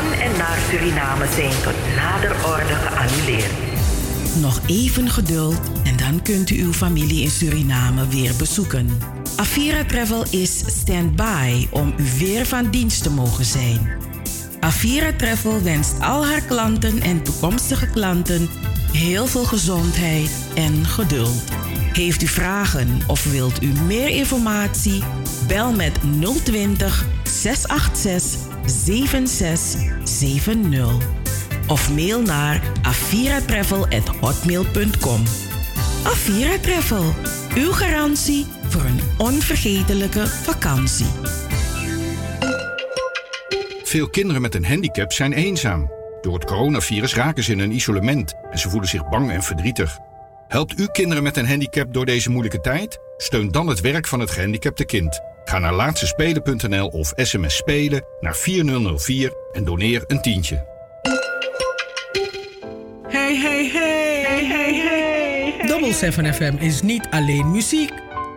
van en naar Suriname zijn tot nader orde geannuleerd. Nog even geduld en dan kunt u uw familie in Suriname weer bezoeken. Avira Travel is stand-by om u weer van dienst te mogen zijn. Avira Travel wenst al haar klanten en toekomstige klanten heel veel gezondheid en geduld. Heeft u vragen of wilt u meer informatie? Bel met 020 686 7670 of mail naar aviratravel@hotmail.com. Avira Travel, uw garantie voor een onvergetelijke vakantie. Veel kinderen met een handicap zijn eenzaam. Door het coronavirus raken ze in een isolement en ze voelen zich bang en verdrietig. Helpt u kinderen met een handicap door deze moeilijke tijd? Steun dan het werk van het gehandicapte kind. Ga naar laatstespelen.nl of sms spelen naar 4004 en doneer een tientje. Hey, hey, hey, hey, hey, hey. Double 7 FM is niet alleen muziek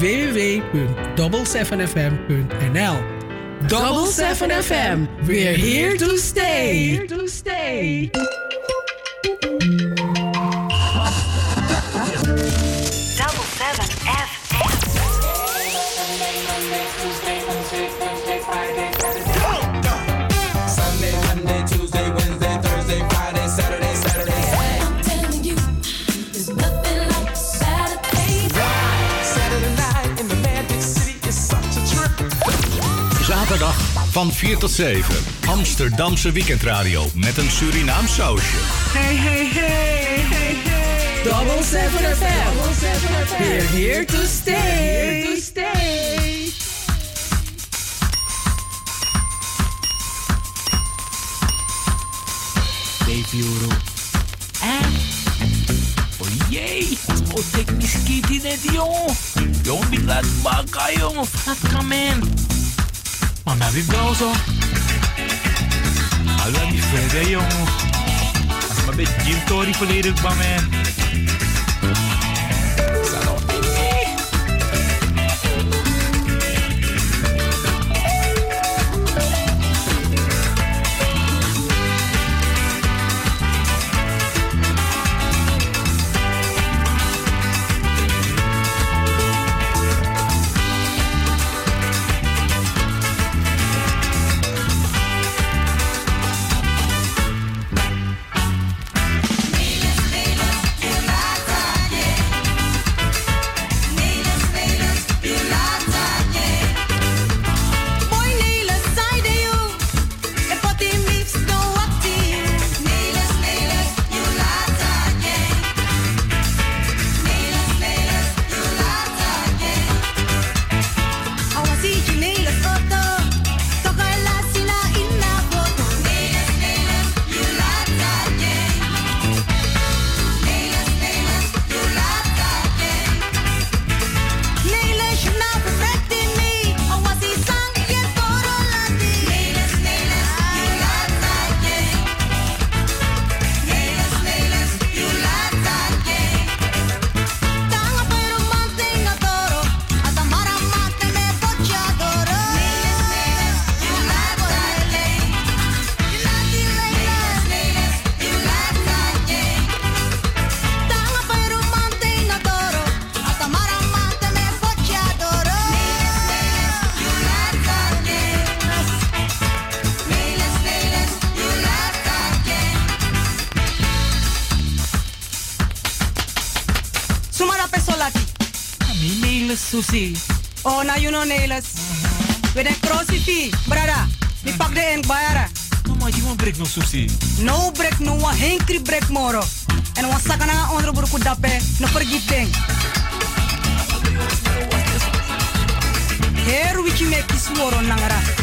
www.double7fm.nl. Double 7 FM, we're here to stay. Here to stay. Van 4 tot 7. Amsterdamse weekendradio met een Surinaam sausje. Hey, hey, hey, hey, hey. Double 7 FM, Double 7 FM. we're here to stay. Here to stay. Dave Euro. Eh? Oh jee, oh technisch kitty net jong. Jong, die laat bakken wat kan men? Wel zo? Hallo die verder jongen. Als maar bij Jim Tory volledig. Oh, na you know neles. We den crossity, brada. Mi pak de en bayara. No je moet break no susi. No break no wa henkri break moro. En wa sakana onder burku dape no pergi ding. Heru wiki me kisworo nangara.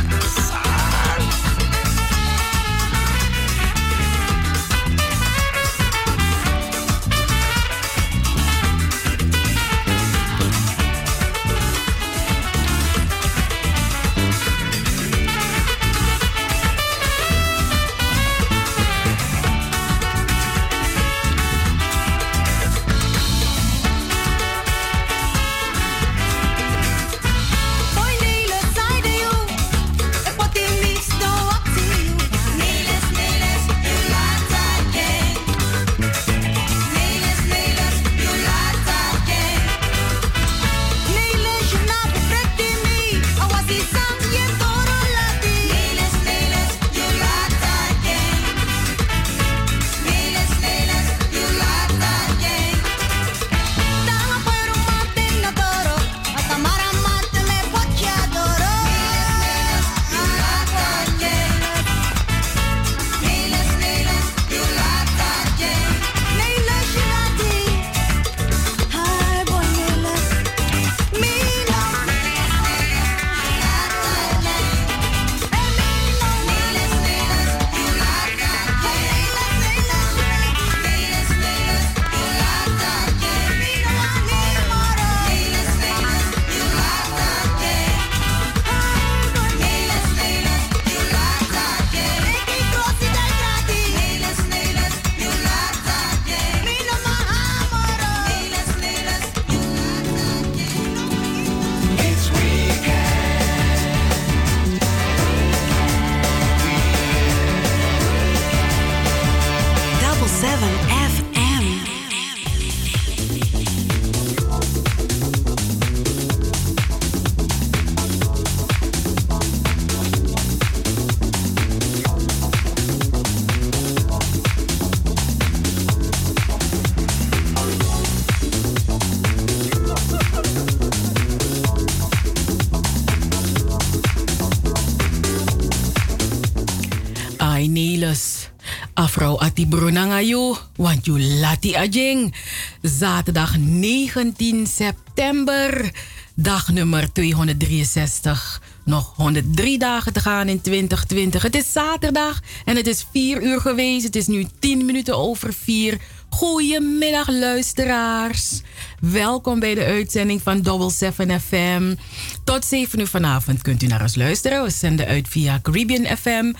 Want you lati ajing. Zaterdag 19 september, dag nummer 263. Nog 103 dagen te gaan in 2020. Het is zaterdag en het is 4 uur geweest. Het is nu 10 minuten over 4. Goedemiddag luisteraars. Welkom bij de uitzending van Double 7 FM. Tot 7 uur vanavond kunt u naar ons luisteren. We zenden uit via Caribbean FM.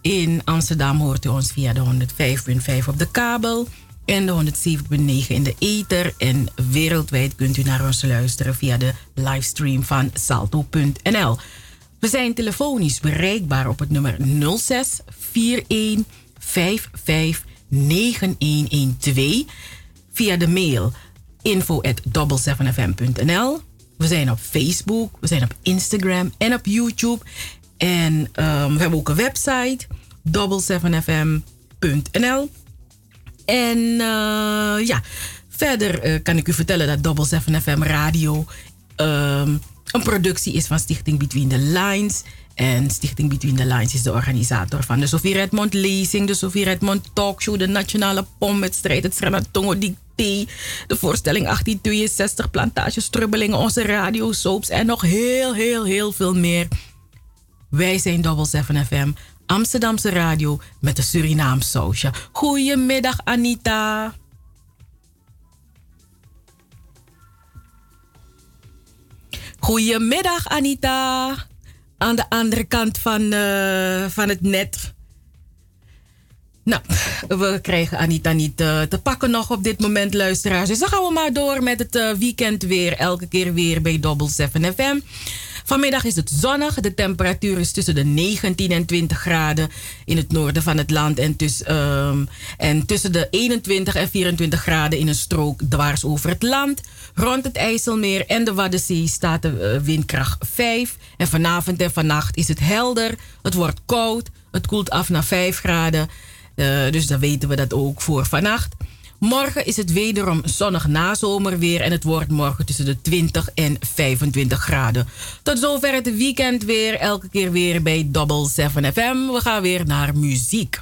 In Amsterdam hoort u ons via de 105.5 op de kabel en de 107.9 in de ether. En wereldwijd kunt u naar ons luisteren via de livestream van salto.nl. We zijn telefonisch bereikbaar op het nummer 06 41 55 9112 via de mail info at fmnl We zijn op Facebook, we zijn op Instagram en op YouTube. En um, we hebben ook een website, 77fm.nl. En uh, ja, verder uh, kan ik u vertellen dat Double 7 FM Radio um, een productie is van Stichting Between the Lines. En Stichting Between the Lines is de organisator van de Sofie Redmond Lezing, de Sofie Redmond Talkshow, de Nationale Pomwedstrijd, het Sranatongo Dicté, de voorstelling 1862, Plantage Strubbelingen, onze radio soaps en nog heel, heel, heel veel meer. Wij zijn Double 7 FM, Amsterdamse radio met de Surinaam sausje. Goedemiddag Anita. Goedemiddag Anita. Aan de andere kant van, uh, van het net. Nou, we krijgen Anita niet uh, te pakken nog op dit moment, luisteraars. Dus dan gaan we maar door met het uh, weekend weer. Elke keer weer bij Double 7 FM. Vanmiddag is het zonnig. De temperatuur is tussen de 19 en 20 graden in het noorden van het land. En, um, en tussen de 21 en 24 graden in een strook dwars over het land. Rond het IJsselmeer en de Waddenzee staat de uh, windkracht 5. En vanavond en vannacht is het helder. Het wordt koud. Het koelt af naar 5 graden. Uh, dus dan weten we dat ook voor vannacht. Morgen is het wederom zonnig nazomerweer en het wordt morgen tussen de 20 en 25 graden. Tot zover het weekend weer, elke keer weer bij Double 7 FM. We gaan weer naar muziek.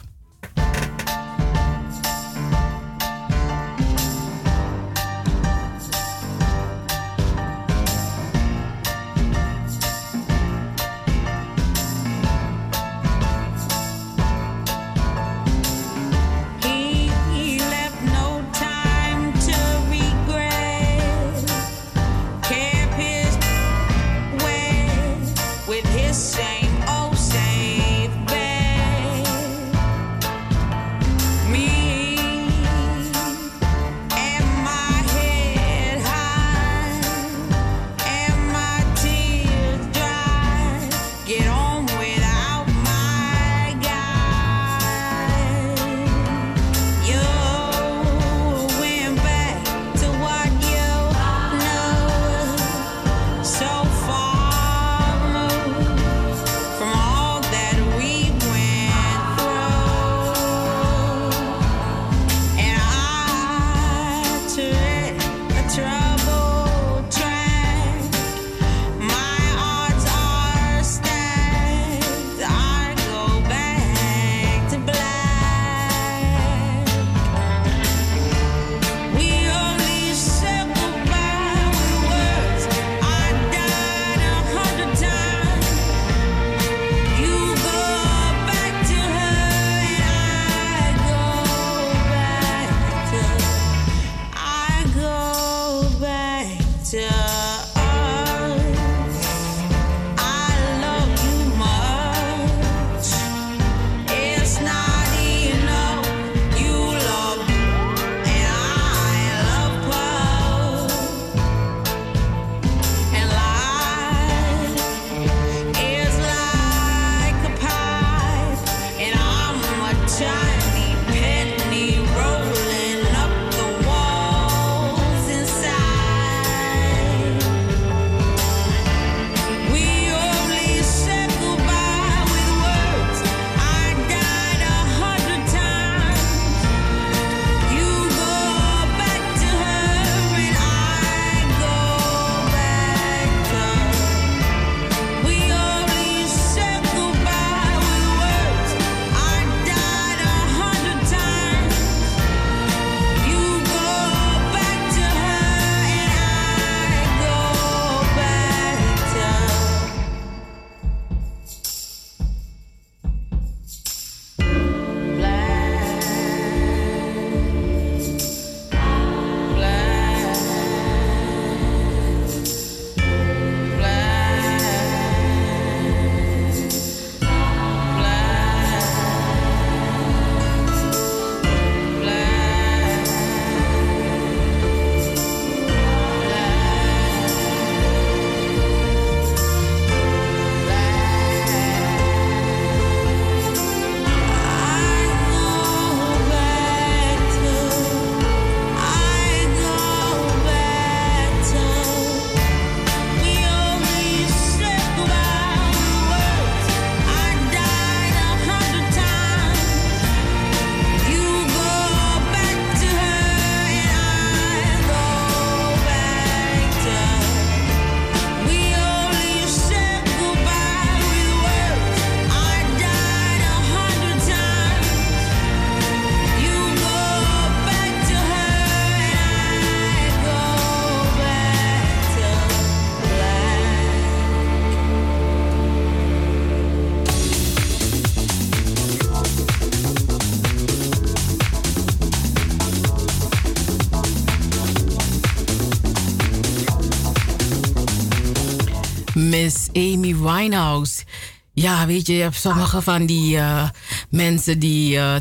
Amy Winehouse. Ja, weet je, je sommige van die uh, mensen die. Uh,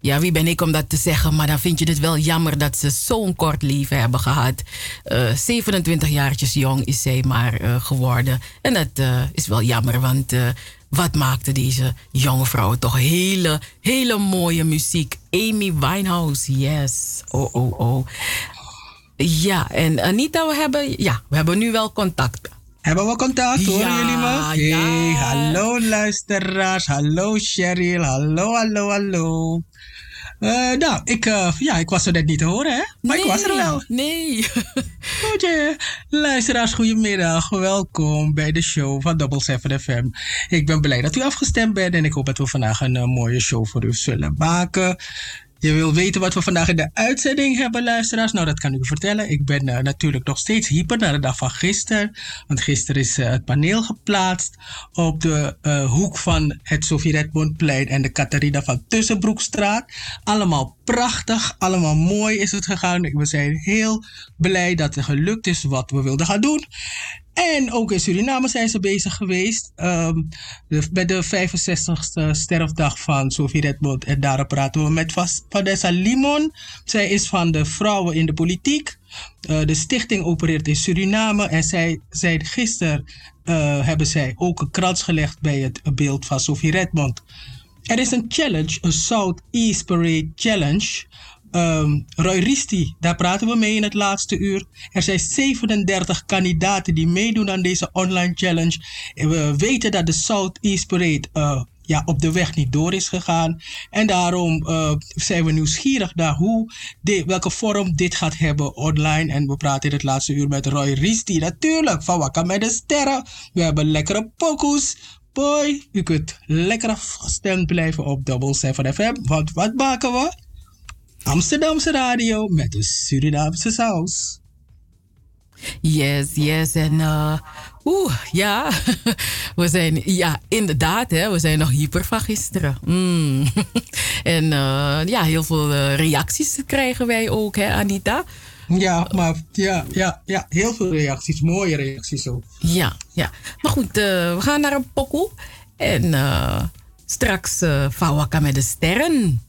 ja, wie ben ik om dat te zeggen? Maar dan vind je het wel jammer dat ze zo'n kort leven hebben gehad. Uh, 27 jaartjes jong is zij maar geworden. En dat is wel jammer, want wat maakte deze jonge vrouw toch hele, hele mooie muziek. Amy Winehouse, yes. Oh, oh, oh. Ja, en Anita, we hebben, ja, we hebben nu wel contact. Hebben we contact? Horen Ja, jullie me? Hey, ja. hallo luisteraars. Hallo Cheryl. Hallo, hallo, hallo. Eh, nou, ik, eh, ja, ik was er net niet te horen, hè? Maar ik was er wel. Nee. Goedje. Luisteraars, goedemiddag. Welkom bij de show van Double 7 FM. Ik ben blij dat u afgestemd bent en ik hoop dat we vandaag een eh, mooie show voor u zullen maken. Je wil weten wat we vandaag in de uitzending hebben, luisteraars? Nou, dat kan ik u vertellen. Ik ben uh, natuurlijk nog steeds hyper naar de dag van gisteren. Want gisteren is uh, het paneel geplaatst op de uh, hoek van het Sofie Redmondplein en de Catharina van Tussenbroekstraat. Allemaal prachtig, allemaal mooi is het gegaan. We zijn heel blij dat het gelukt is wat we wilden gaan doen. En ook in Suriname zijn ze bezig geweest um, de, bij de 65ste sterfdag van Sophie Redmond. En daarop praten we met Vanessa Limon. Zij is van de Vrouwen in de Politiek. Uh, de stichting opereert in Suriname. En zij zei gisteren uh, hebben zij ook een krans gelegd bij het beeld van Sophie Redmond. Er is een challenge, een South East Parade Challenge. Um, Roy Risti, daar praten we mee in het laatste uur. Er zijn 37 kandidaten die meedoen aan deze online challenge. En we weten dat de Southeast Parade uh, ja, op de weg niet door is gegaan. En daarom uh, zijn we nieuwsgierig naar hoe welke vorm dit gaat hebben online. En we praten in het laatste uur met Roy Risti. Natuurlijk, van Wakka met de Sterren. We hebben lekkere pokoes. Boy, u kunt lekker gestemd blijven op Double 7 FM. Want wat maken we? Amsterdamse radio met de Surinaamse saus. Yes, yes. En uh, oeh, ja. We zijn, ja, inderdaad, hè, we zijn nog hyper van gisteren. Mm. en uh, ja, heel veel uh, reacties krijgen wij ook, hè, Anita? Ja, maar ja, ja, ja, heel veel reacties, mooie reacties ook. Ja, ja. Maar goed, we gaan naar een pokoe. En straks uh, Fawaka met de sterren.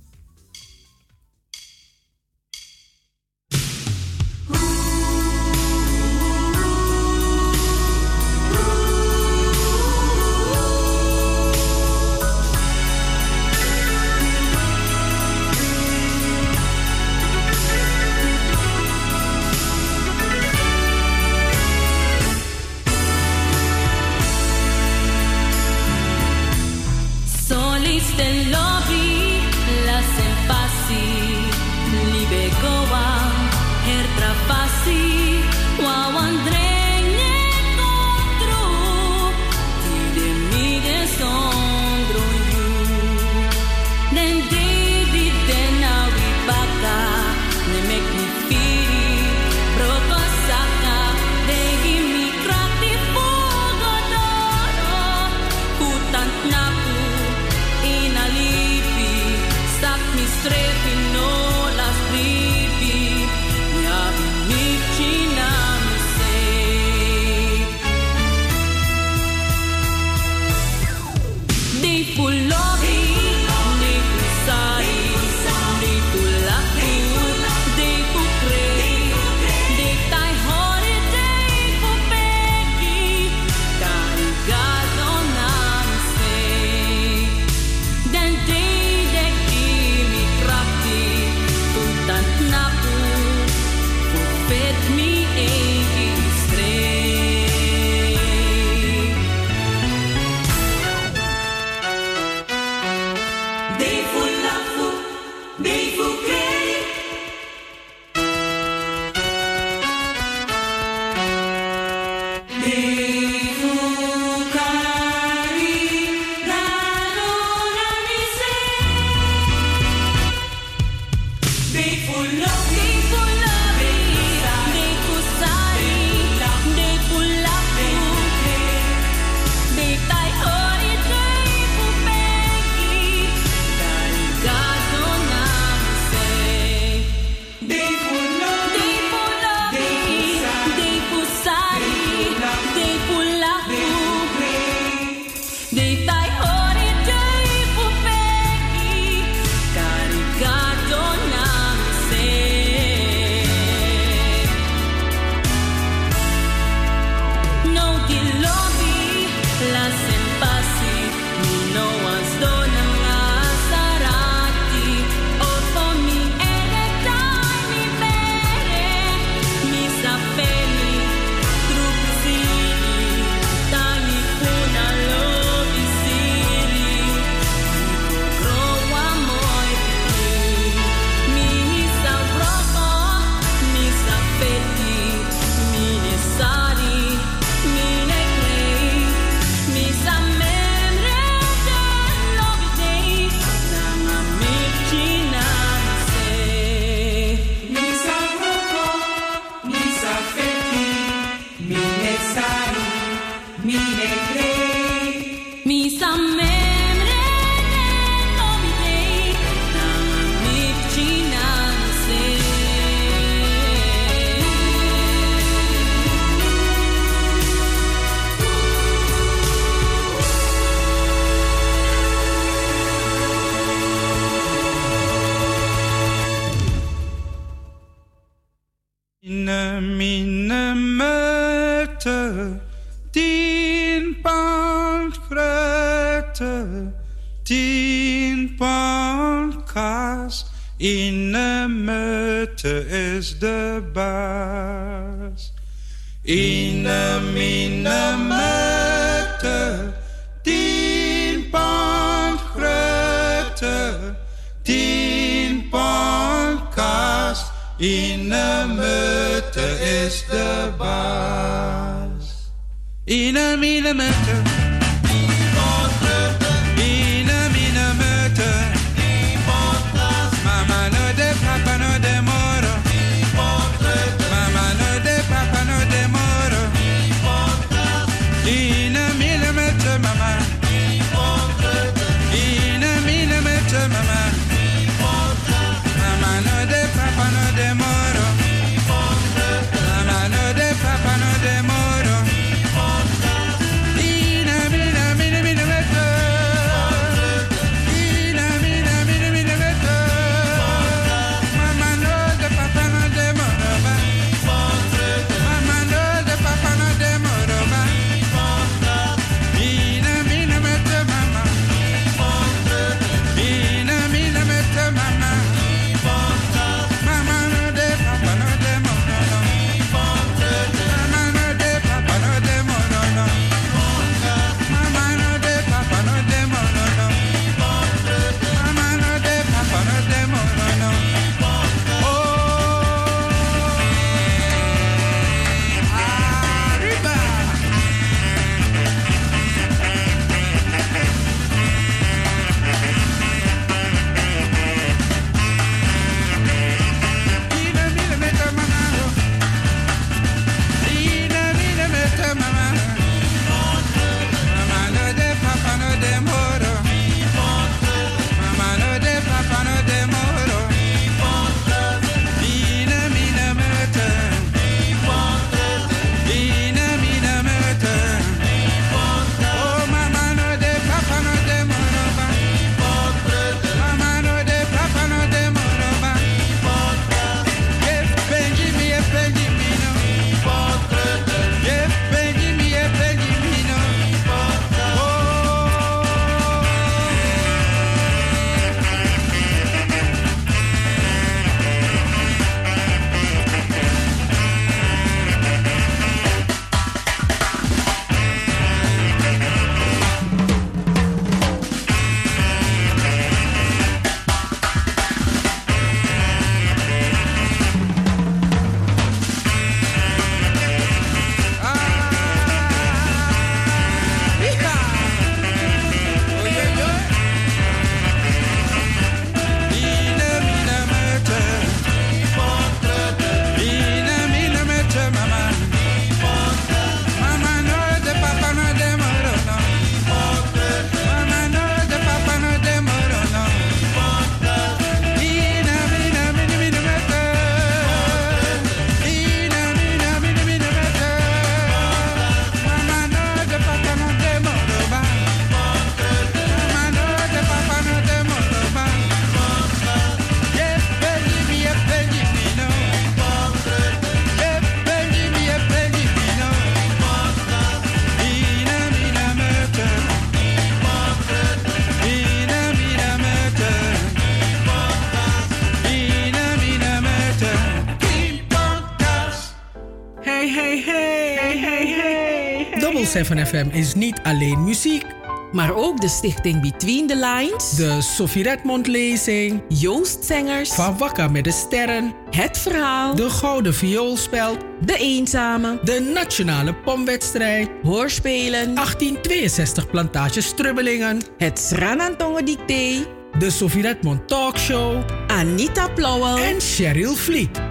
107 FM is niet alleen muziek. Maar ook de stichting Between the Lines. De Sophie Redmond lezing. Joost Zengers. Van Wakker met de Sterren. Het Verhaal. De Gouden Vioolspel. De Eenzame. De Nationale Pomwedstrijd. Hoorspelen. 1862 Plantage Strubbelingen. Het Sranantongen Dicté. De Sophie Redmond Talkshow. Anita Plauwel. En Cheryl Vliet.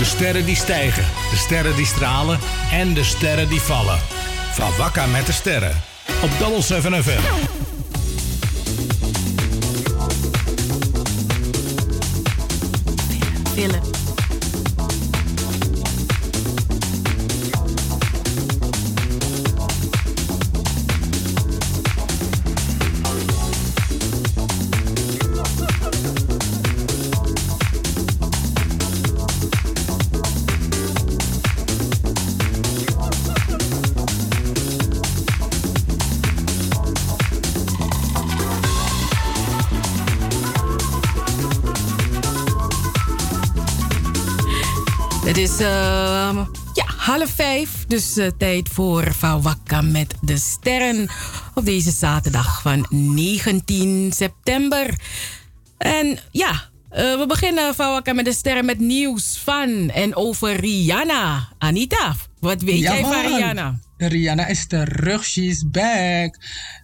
De sterren die stijgen, de sterren die stralen en de sterren die vallen. Van Wakka met de sterren. Op Double 7 FM. Dus tijd voor Fawakka met de sterren. Op deze zaterdag van 19 september. En ja, eh, we beginnen Fawakka met de sterren met nieuws van en over Rihanna. Anita, wat weet Ja, jij van. Rihanna? Rihanna is terug, she's back.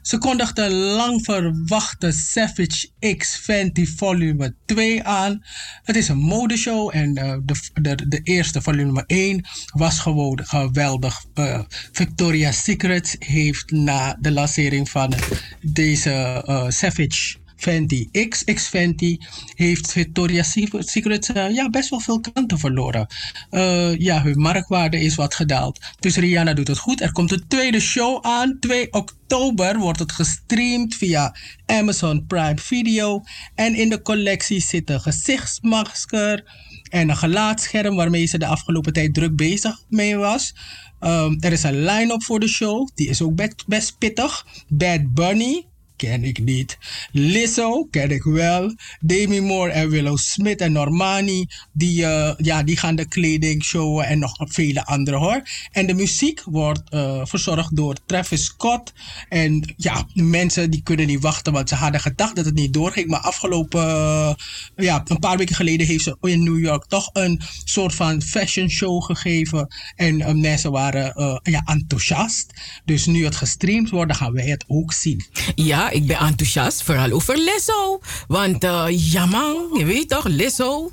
Ze kondigde lang verwachte Savage X Fenty volume 2 aan. Het is een modeshow en eh, de, de, de eerste volume 1 was gewoon geweldig. Eh, Victoria's Secret heeft na de lancering van deze eh, Savage Fenty X, Fenty, heeft Victoria's Secret eh, ja, best wel veel klanten verloren. Eh, ja, hun marktwaarde is wat gedaald. Dus Rihanna doet het goed. Er komt een tweede show aan. 2 oktober wordt het gestreamd via Amazon Prime Video. En in de collectie zit een gezichtsmasker en een gelaatscherm waarmee ze de afgelopen tijd druk bezig mee was. Ehm, er is een line-up voor de show. Die is ook best pittig. Bad Bunny, ken ik niet. Lizzo ken ik wel. Demi Moore en Willow Smith en Normani, die, eh, ja, die gaan de kleding showen en nog vele andere hoor. En de muziek wordt eh, verzorgd door Travis Scott. En ja, mensen die kunnen niet wachten, want ze hadden gedacht dat het niet doorging. Maar afgelopen, eh, ja, een paar weken geleden heeft ze in New York toch een soort van fashion show gegeven. En mensen waren ja, enthousiast. Dus nu het gestreamd wordt, gaan wij het ook zien. Ja, ik ben enthousiast, vooral over Lizzo. Want eh, ja man, je weet toch, Lizzo.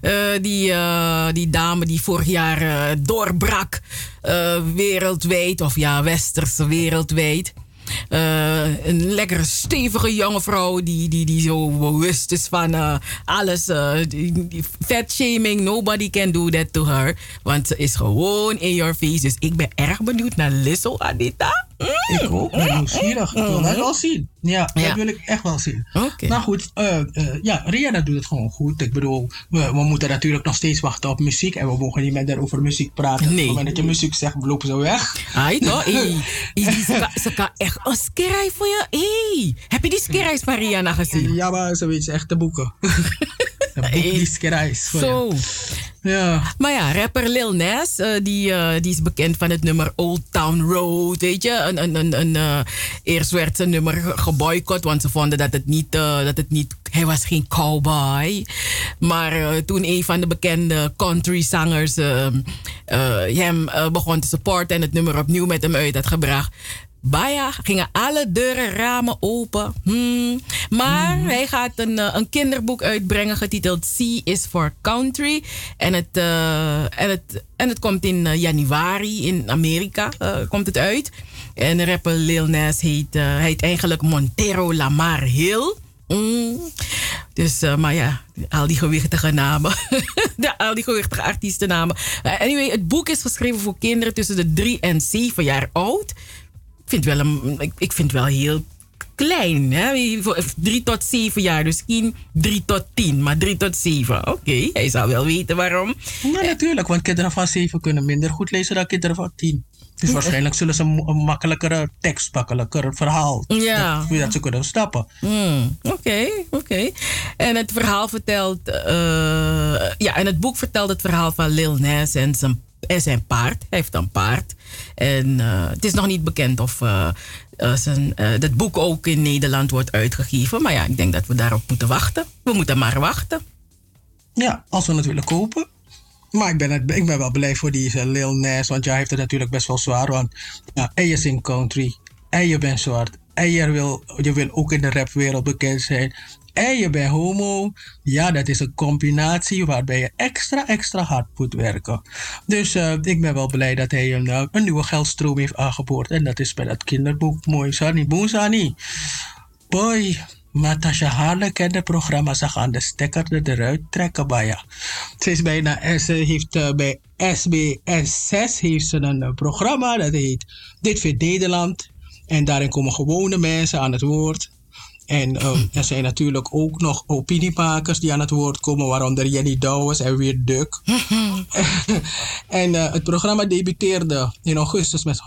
Eh, die, eh, die dame die vorig jaar eh, doorbrak eh, wereldwijd, of ja, westers wereldwijd. Eh, een lekkere stevige jonge vrouw die, die, die zo bewust is van eh, alles. eh, die- die fatshaming, nobody can do that to her. Want ze is gewoon in your face. Dus ik ben erg benieuwd naar Lizzo, Anita. Mm. Ik ook, ben nieuwsgierig. Ik wil dat wel zien. Ja, Ja. dat wil ik echt wel zien. Oké. Maar goed, eh, eh, ja, Rihanna doet het gewoon goed. Ik bedoel, we, we moeten natuurlijk nog steeds wachten op muziek. En we mogen niet met haar over muziek praten. Op het moment dat je muziek zegt, lopen ze weg. Ai, toch? Ze, kan, echt een skirij voor je. Hey, heb je die skirijs van Rihanna gezien? Ja, maar ze weet ze echt te boeken. Die skireis voor Zo. Ja. Maar ja, rapper Lil Nas, eh, die, eh, die is bekend van het nummer Old Town Road, weet je. Een, een, een, een, eh, eerst werd zijn nummer ge- geboycott, want ze vonden dat het niet, dat het niet hij was geen cowboy. Maar toen een van de bekende country zangers hem begon te supporten en het nummer opnieuw met hem uit had gebracht. Baya gingen alle deuren, ramen open. Hmm. Maar hij gaat een, eh, een kinderboek uitbrengen getiteld C is for Country. En het, eh, en het, en het komt in eh, januari in Amerika komt het uit. En de rapper Lil Nas heet, eh, heet eigenlijk Montero Lamar Hill. Mm. Dus, maar ja, al die gewichtige namen. de, al die gewichtige artiestennamen. Eh, anyway, het boek is geschreven voor kinderen tussen de 3 en 7 jaar oud. Ik vind wel, een, ik, ik vind wel heel klein. Hè? Drie tot zeven jaar. Dus geen drie tot tien, maar drie tot zeven. Oké, hij zal wel weten waarom. Ja, natuurlijk, want kinderen van 7 kunnen minder goed lezen dan kinderen van 10. Dus waarschijnlijk zullen ze een, een makkelijkere tekst, makkelijker verhaal. Ja. Dat, dat ze kunnen stappen. Hmm, Oké, oké. En het verhaal vertelt... eh, ja, en het boek vertelt het verhaal van Lil Nas en zijn, en zijn paard. Hij heeft een paard. En eh, het is nog niet bekend of eh, eh, zijn, dat boek ook in Nederland wordt uitgegeven. Maar ja, ik denk dat we daarop moeten wachten. We moeten maar wachten. Ja, als we het willen kopen. Maar ik ben, ik ben wel blij voor die Lil Nas, want jij heeft het natuurlijk best wel zwaar. Want ja, en je country, en je bent zwart, en je wil, je wil ook in de rapwereld bekend zijn. En je bent homo. Ja, dat is een combinatie waarbij je extra, extra hard moet werken. Dus eh, ik ben wel blij dat hij een, eh, een nieuwe geldstroom heeft aangeboord. En dat is bij dat kinderboek mooi. Sani, boe Sani. Boy, Natasha Harle kent het programma. Ze gaan de stekker er- eruit trekken bij je. Ze is bijna, ze heeft eh, bij SBS 6 heeft ze een eh, programma dat heet Dit vindt Nederland. En daarin komen gewone mensen aan het woord. En eh, er zijn natuurlijk ook nog opiniemakers die aan het woord komen, waaronder Jenny Douwes en Weer Duk. en eh, het programma debuteerde in augustus met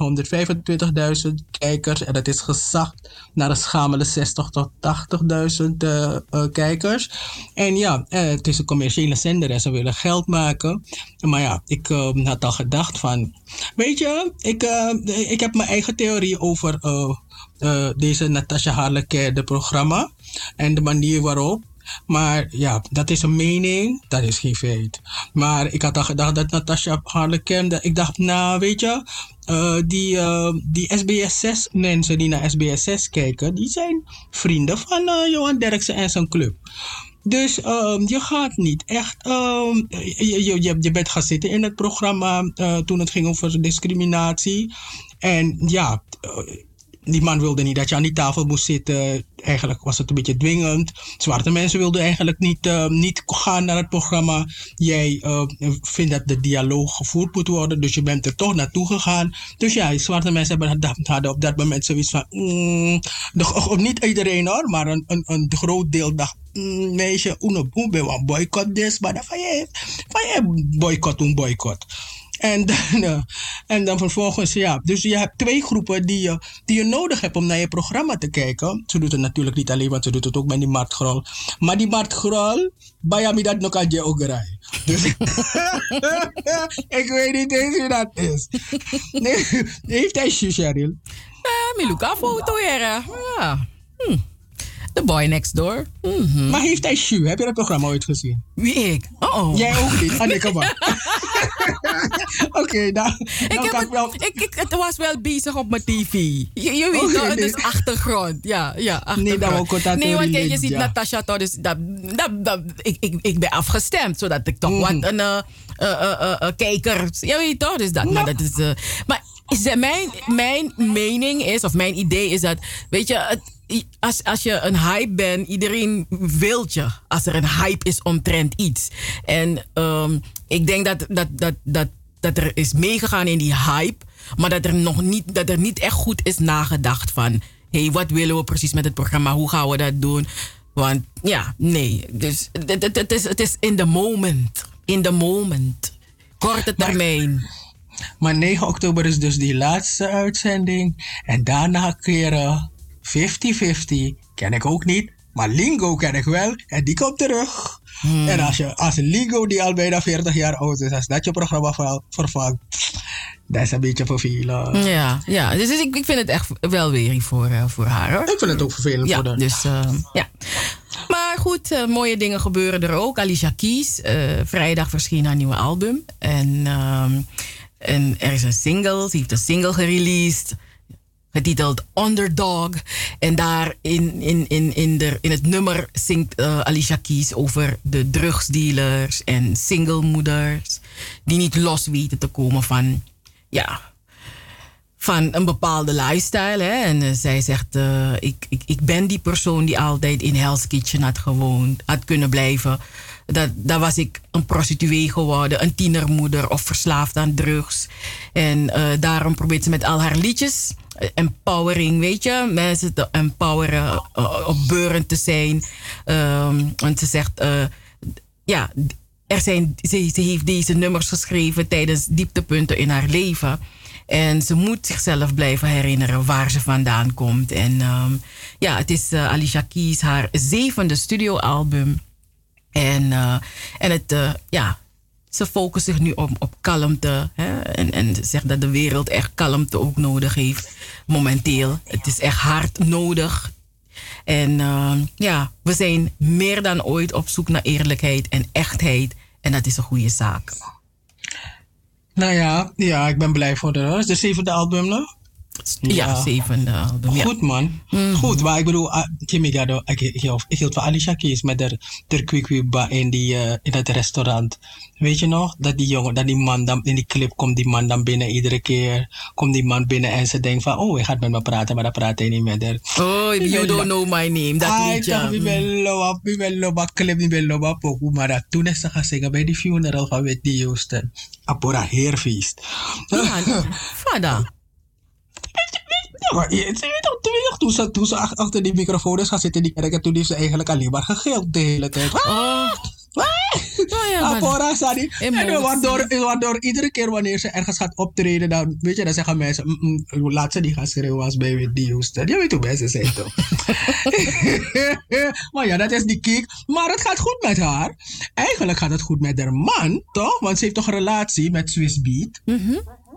125.000 kijkers. En dat is gezakt naar een schamele 60.000 tot 80.000 eh, eh, kijkers. En ja, het is een commerciële zender en ze willen geld maken. Maar ja, ik eh, had al gedacht van... Weet je, ik, ik heb mijn eigen theorie over deze Natasha Harleke, de programma. En de manier waarop. Maar ja, dat is een mening, dat is geen feit. Maar ik had al gedacht dat Natasha Harleken, dat- ik dacht, nou weet je, eh, die, eh, die SBS 6 mensen die naar SBS 6 kijken, die zijn vrienden van eh, Johan Derksen en zijn club. Dus ehm, je gaat niet echt. ehm, je, je, je, bent gaan zitten in het programma toen het ging over discriminatie. En ja, die man wilde niet dat je aan die tafel moest zitten. Eigenlijk was het een beetje dwingend. Zwarte mensen wilden eigenlijk niet, eh, niet gaan naar het programma. Jij eh, vindt dat de dialoog gevoerd moet worden, dus je bent er toch naartoe gegaan. Dus ja, zwarte mensen hebben, hadden op dat moment zoiets van. mm, niet iedereen hoor, maar een, een, een groot deel dacht. Mm, meisje, uno boycott this, maar dan van je, van je boycott, een boycott. En dan, eh, en dan vervolgens, ja. Dus je hebt twee groepen die je, die je nodig hebt om naar je programma te kijken. Ze doet het natuurlijk niet alleen, want ze doet het ook met die Mart Grol. Maar die Mart Grol, bij dat nog aan je ook rijden. Dus ik weet niet eens wie dat is. Nee, heeft hij Cheryl? Eh, Miluka foto, heren. Ja. Hm. The boy next door. Mhm. Maar heeft hij Shu? Heb je dat programma ooit gezien? Wie ik? Oh. Jij ook niet? Ah, nee, kom maar. Oké, nou, Ik nou kan het, wel... ik, ik, het was wel bezig op mijn tv. Je, je weet Oké, toch, het nee. is achtergrond. Ja, ja, achtergrond. Nee, dat ook dat Nee, want je ziet ja. Natasha toch, dus dat, dat, dat, ik, ik, ik ben afgestemd, zodat ik toch Mhm. wat een eh, eh, eh, kijker... Je weet toch, dus dat, maar dat is... eh, maar is mijn, mijn mening is, of mijn idee is dat, weet je... Het, als, als je een hype bent, iedereen wilt je. Als er een hype is omtrent iets. En ehm, ik denk dat, dat, dat, dat, dat er is meegegaan in die hype. Maar dat er nog niet, dat er niet echt goed is nagedacht van... hé, hey, wat willen we precies met het programma? Hoe gaan we dat doen? Want ja, nee. Dus het, is, het is in the moment. In the moment. Korte termijn. Maar 9 oktober is dus die laatste uitzending. En daarna keren 50-50. Ken ik ook niet. Maar Lingo ken ik wel. En die komt terug. En als, je, als Lingo, die al bijna 40 jaar oud is, als dat je programma ver- vervangt. Dat is een beetje vervelend. Ja, ja. Dus ik, ik vind het echt wel weer voor, eh, voor haar. Hoor. Ik vind het ook vervelend ja, voor haar. Dus, eh, ja. Maar goed, eh, mooie dingen gebeuren er ook. Alicia Keys, vrijdag verscheen haar nieuwe album. En, ehm, en er is een single, ze heeft een single gereleased. Getiteld Underdog. En daar in, in, in, in, de, in het nummer zingt eh, Alicia Keys over de drugsdealers en singlemoeders. Die niet los weten te komen van, ja, van een bepaalde lifestyle. Hè? En eh, zij zegt, eh, ik, ik, ik ben die persoon die altijd in Hell's Kitchen had gewoond, had kunnen blijven. Dat, daar was ik een prostituee geworden, een tienermoeder of verslaafd aan drugs. En daarom probeert ze met al haar liedjes, empowering, weet je, mensen te empoweren, uh, opbeurend te zijn. Ehm, en ze zegt, eh, ja, er zijn, ze, ze heeft deze nummers geschreven tijdens dieptepunten in haar leven. En ze moet zichzelf blijven herinneren waar ze vandaan komt. En ehm, ja, het is eh, Alicia Keys haar zevende studioalbum. En, eh, en het, eh, ja, ze focust zich nu op, op kalmte. Hè? En, en ze zegt dat de wereld echt kalmte ook nodig heeft. Momenteel. Het is echt hard nodig. En ehm, ja, we zijn meer dan ooit op zoek naar eerlijkheid en echtheid. En dat is een goede zaak. Nou ja, ja, ik ben blij voor de. De zevende album nog? Ja, zevende album. ja. Goed man. Mhm. Goed, maar ik bedoel, ah, Kimmy Gado, ik, ik, hield- ik hield van Alicia Keys met de, de kwikwiba in, die, eh, in het restaurant. Weet je nog? Dat die jongen, dat die man dan, in die clip komt die man dan binnen iedere keer. Komt die man binnen en ze denkt van, oh, hij gaat met me praten, maar dan praat hij niet met haar. Oh, you don't know my name. Dat liedje. wie ben loba, wie ben loba clip, wie ben loba pokoe. Maar dat toen is ze gaan zingen bij die funeral van Whitney Houston. Apora Heerfeest. Ja, Vada. Ja, maar je, weet toch, toen ze, toen ze ach- achter die microfoon is gaan zitten die kerk, en toen heeft ze eigenlijk alleen maar gegild de hele tijd. Oh. Ah, ja, maar- Apora, Sadi. En waardoor, waardoor iedere keer wanneer ze ergens gaat optreden, dan, weet je, dan zeggen mensen, mm, mm, laat ze niet gaan schreeuwen als bij Whitney Houston. Je weet hoe mensen zijn toch? maar ja, dat is die kick. Maar het gaat goed met haar. Eigenlijk gaat het goed met haar man, toch? Want ze heeft toch een relatie met Swiss Beat.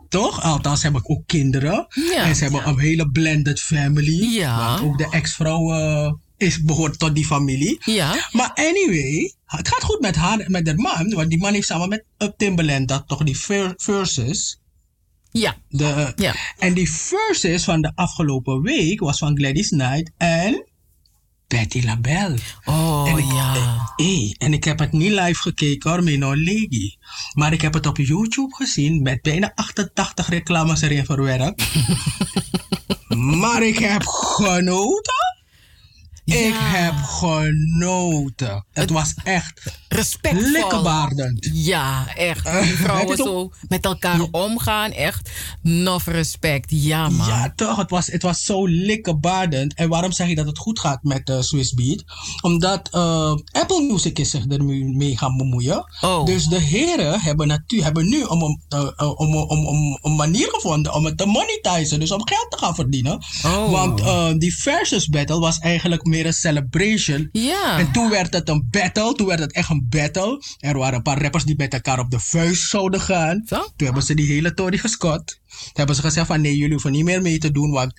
Toch? Althans, ze hebben ook kinderen. Ja. En ze hebben een hele blended family. Ja. Want ook de ex-vrouw eh, is, behoort tot die familie. Ja. Maar anyway, het gaat goed met haar, met haar man. Want die man heeft samen met uh, Timbaland dat toch die ver- verses. Ja. De, Ja. En die verses van de afgelopen week was van Gladys Knight en Patti LaBelle. Oh En ik- ja. Hey, en ik heb het niet live gekeken hoor, Mino Legi. Maar ik heb het op YouTube gezien met bijna 88 reclames erin verwerkt. maar ik heb genoten. Ik heb genoten. Het was echt Respectvol. likkebaardend. Ja, echt. Eh, Die vrouwen je zo met elkaar omgaan, echt. Nof respect. Ja, man. Ja, toch. Het was, het was zo likkebaardend. En waarom zeg ik dat het goed gaat met uh, Swiss Beat? Omdat eh, Apple Music is zich ermee mee gaan bemoeien. Oh. Dus de heren hebben, hebben nu om, om, om, om, om, een manier gevonden om het te monetizen. Dus om geld te gaan verdienen. Oh. Want die versus battle was eigenlijk meer een celebration. Ja. En toen werd het een battle. Toen werd het echt een battle. Er waren een paar rappers die met elkaar op de vuist zouden gaan. Zo? Toen hebben ze die hele tory gescot. Toen hebben ze gezegd van nee, jullie hoeven niet meer mee te doen. Want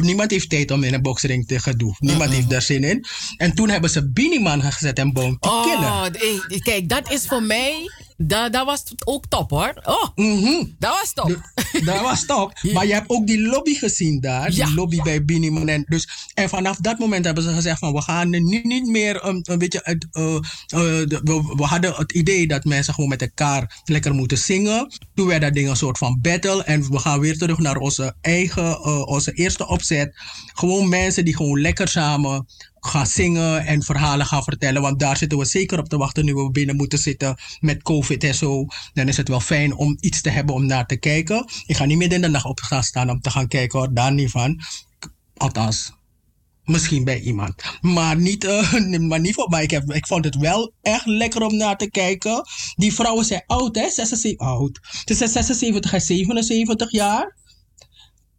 niemand heeft tijd om in een boxring te gaan doen. Niemand heeft daar zin in. En toen hebben ze Biniman gezet en Boom te killen. Oh, d- eh, kijk, dat is voor mij. Dat, dat was ook top hoor. Oh, Mhm. dat was top. Dat was top. Maar je hebt ook die lobby gezien daar. Ja. Die lobby bij Biniman. En, dus, en vanaf dat moment hebben ze gezegd van we gaan nu niet meer um, een beetje... het, eh, eh, de- we, we hadden het idee dat mensen gewoon met elkaar lekker moeten zingen. Toen werd dat ding een soort van battle. En we gaan weer terug naar onze eigen, eh, onze eerste opzet. Gewoon mensen die gewoon lekker samen gaan zingen en verhalen gaan vertellen. Want daar zitten we zeker op te wachten nu we binnen moeten zitten met COVID en zo. Dan is het wel fijn om iets te hebben om naar te kijken. Ik ga niet midden in de nacht op gaan staan om te gaan kijken hoor, daar niet van. Althans, misschien bij iemand. Maar niet, eh, maar niet voor mij. Ik, heb, ik vond het wel echt lekker om naar te kijken. Die vrouwen zijn oud hè, 76, oud. Ze zijn 76 en 77 jaar.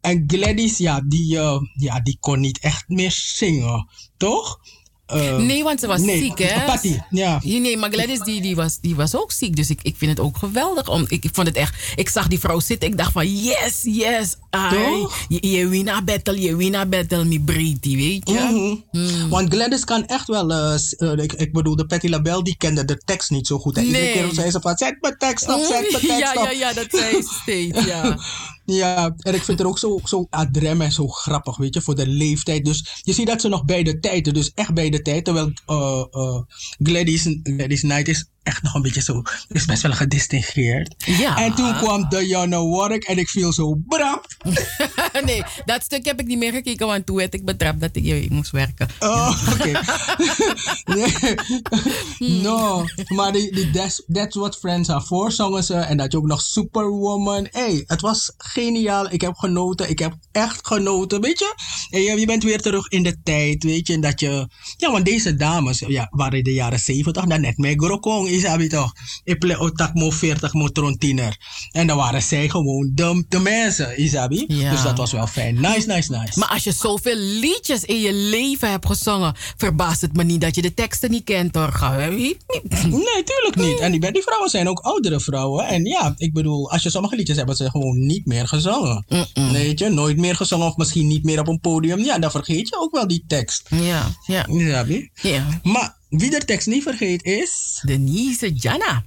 En Gladys, ja die, eh, ja, die kon niet echt meer zingen, toch? Eh, Nee, want ze was nee, ziek, hè? Patty, ja. Ja, Nee, maar Gladys die, die, was, die was ook ziek. Dus ik, ik vind het ook geweldig. Om, ik, ik vond het echt... Ik zag die vrouw zitten. Ik dacht van, yes, yes. Toch? je, je win a battle, je win a battle, mi breedie, weet je? Mhm. Want Gladys kan echt wel, eh, eh, ik, ik bedoel, de Patty LaBelle die kende de tekst niet zo goed. En iedere keer zei ze van, zet mijn tekst op, zet mijn tekst ja, op. ja, ja, dat zei ze steeds, ja. Ja, en ik vind het ook zo, zo adrem en zo grappig, weet je, voor de leeftijd. Dus je ziet dat ze nog bij de tijd, dus echt bij de tijd. Terwijl eh, eh, Gladys, Gladys Knight is echt nog een beetje zo, is best wel gedistingeerd. Ja. En toen kwam Diana Warwick en ik viel zo brap. nee, dat stuk heb ik niet meer gekeken, want toen werd ik betrapt dat ik, ik moest werken. Oh, oké. nee. No, maar die, die that's, that's What Friends Are For zongen ze. En dat je ook nog Superwoman. hey, het was geniaal. Ik heb genoten. Ik heb echt genoten, weet je. En je, je bent weer terug in de tijd, weet je. En dat je... Ja, want deze dames ja, waren in de jaren 70 dan net met Grokong, isabi toch. Ik plek otak mo 40 mo trontiner. En dan waren zij gewoon de, de mensen, isabi. Ja. Dus dat was wel fijn. Nice, nice, nice. Maar als je zoveel liedjes in je leven hebt gezongen, verbaast het me niet dat je de teksten niet kent hoor. Nee, tuurlijk niet. En die, die vrouwen zijn ook oudere vrouwen. En ja, ik bedoel, als je sommige liedjes hebt, ze gewoon niet meer gezongen. Weet je, nooit meer gezongen of misschien niet meer op een podium. Ja, dan vergeet je ook wel die tekst. Ja, ja. Je? Ja. Maar wie de tekst niet vergeet is... Denise Jana.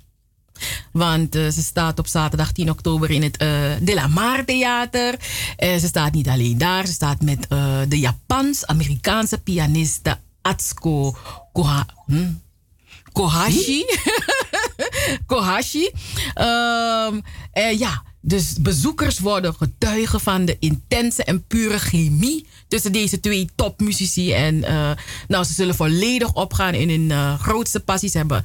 Want eh, ze staat op zaterdag 10 oktober in het eh, De La Mar Theater. Eh, ze staat niet alleen daar, ze staat met de Japans-Amerikaanse pianiste Atsuko Koha, hm? Kohashi. Kohashi. Ehm, eh, ja, dus bezoekers worden getuigen van de intense en pure chemie tussen deze twee topmuzici. En eh, nou, ze zullen volledig opgaan in hun eh, grootste passies. Hebben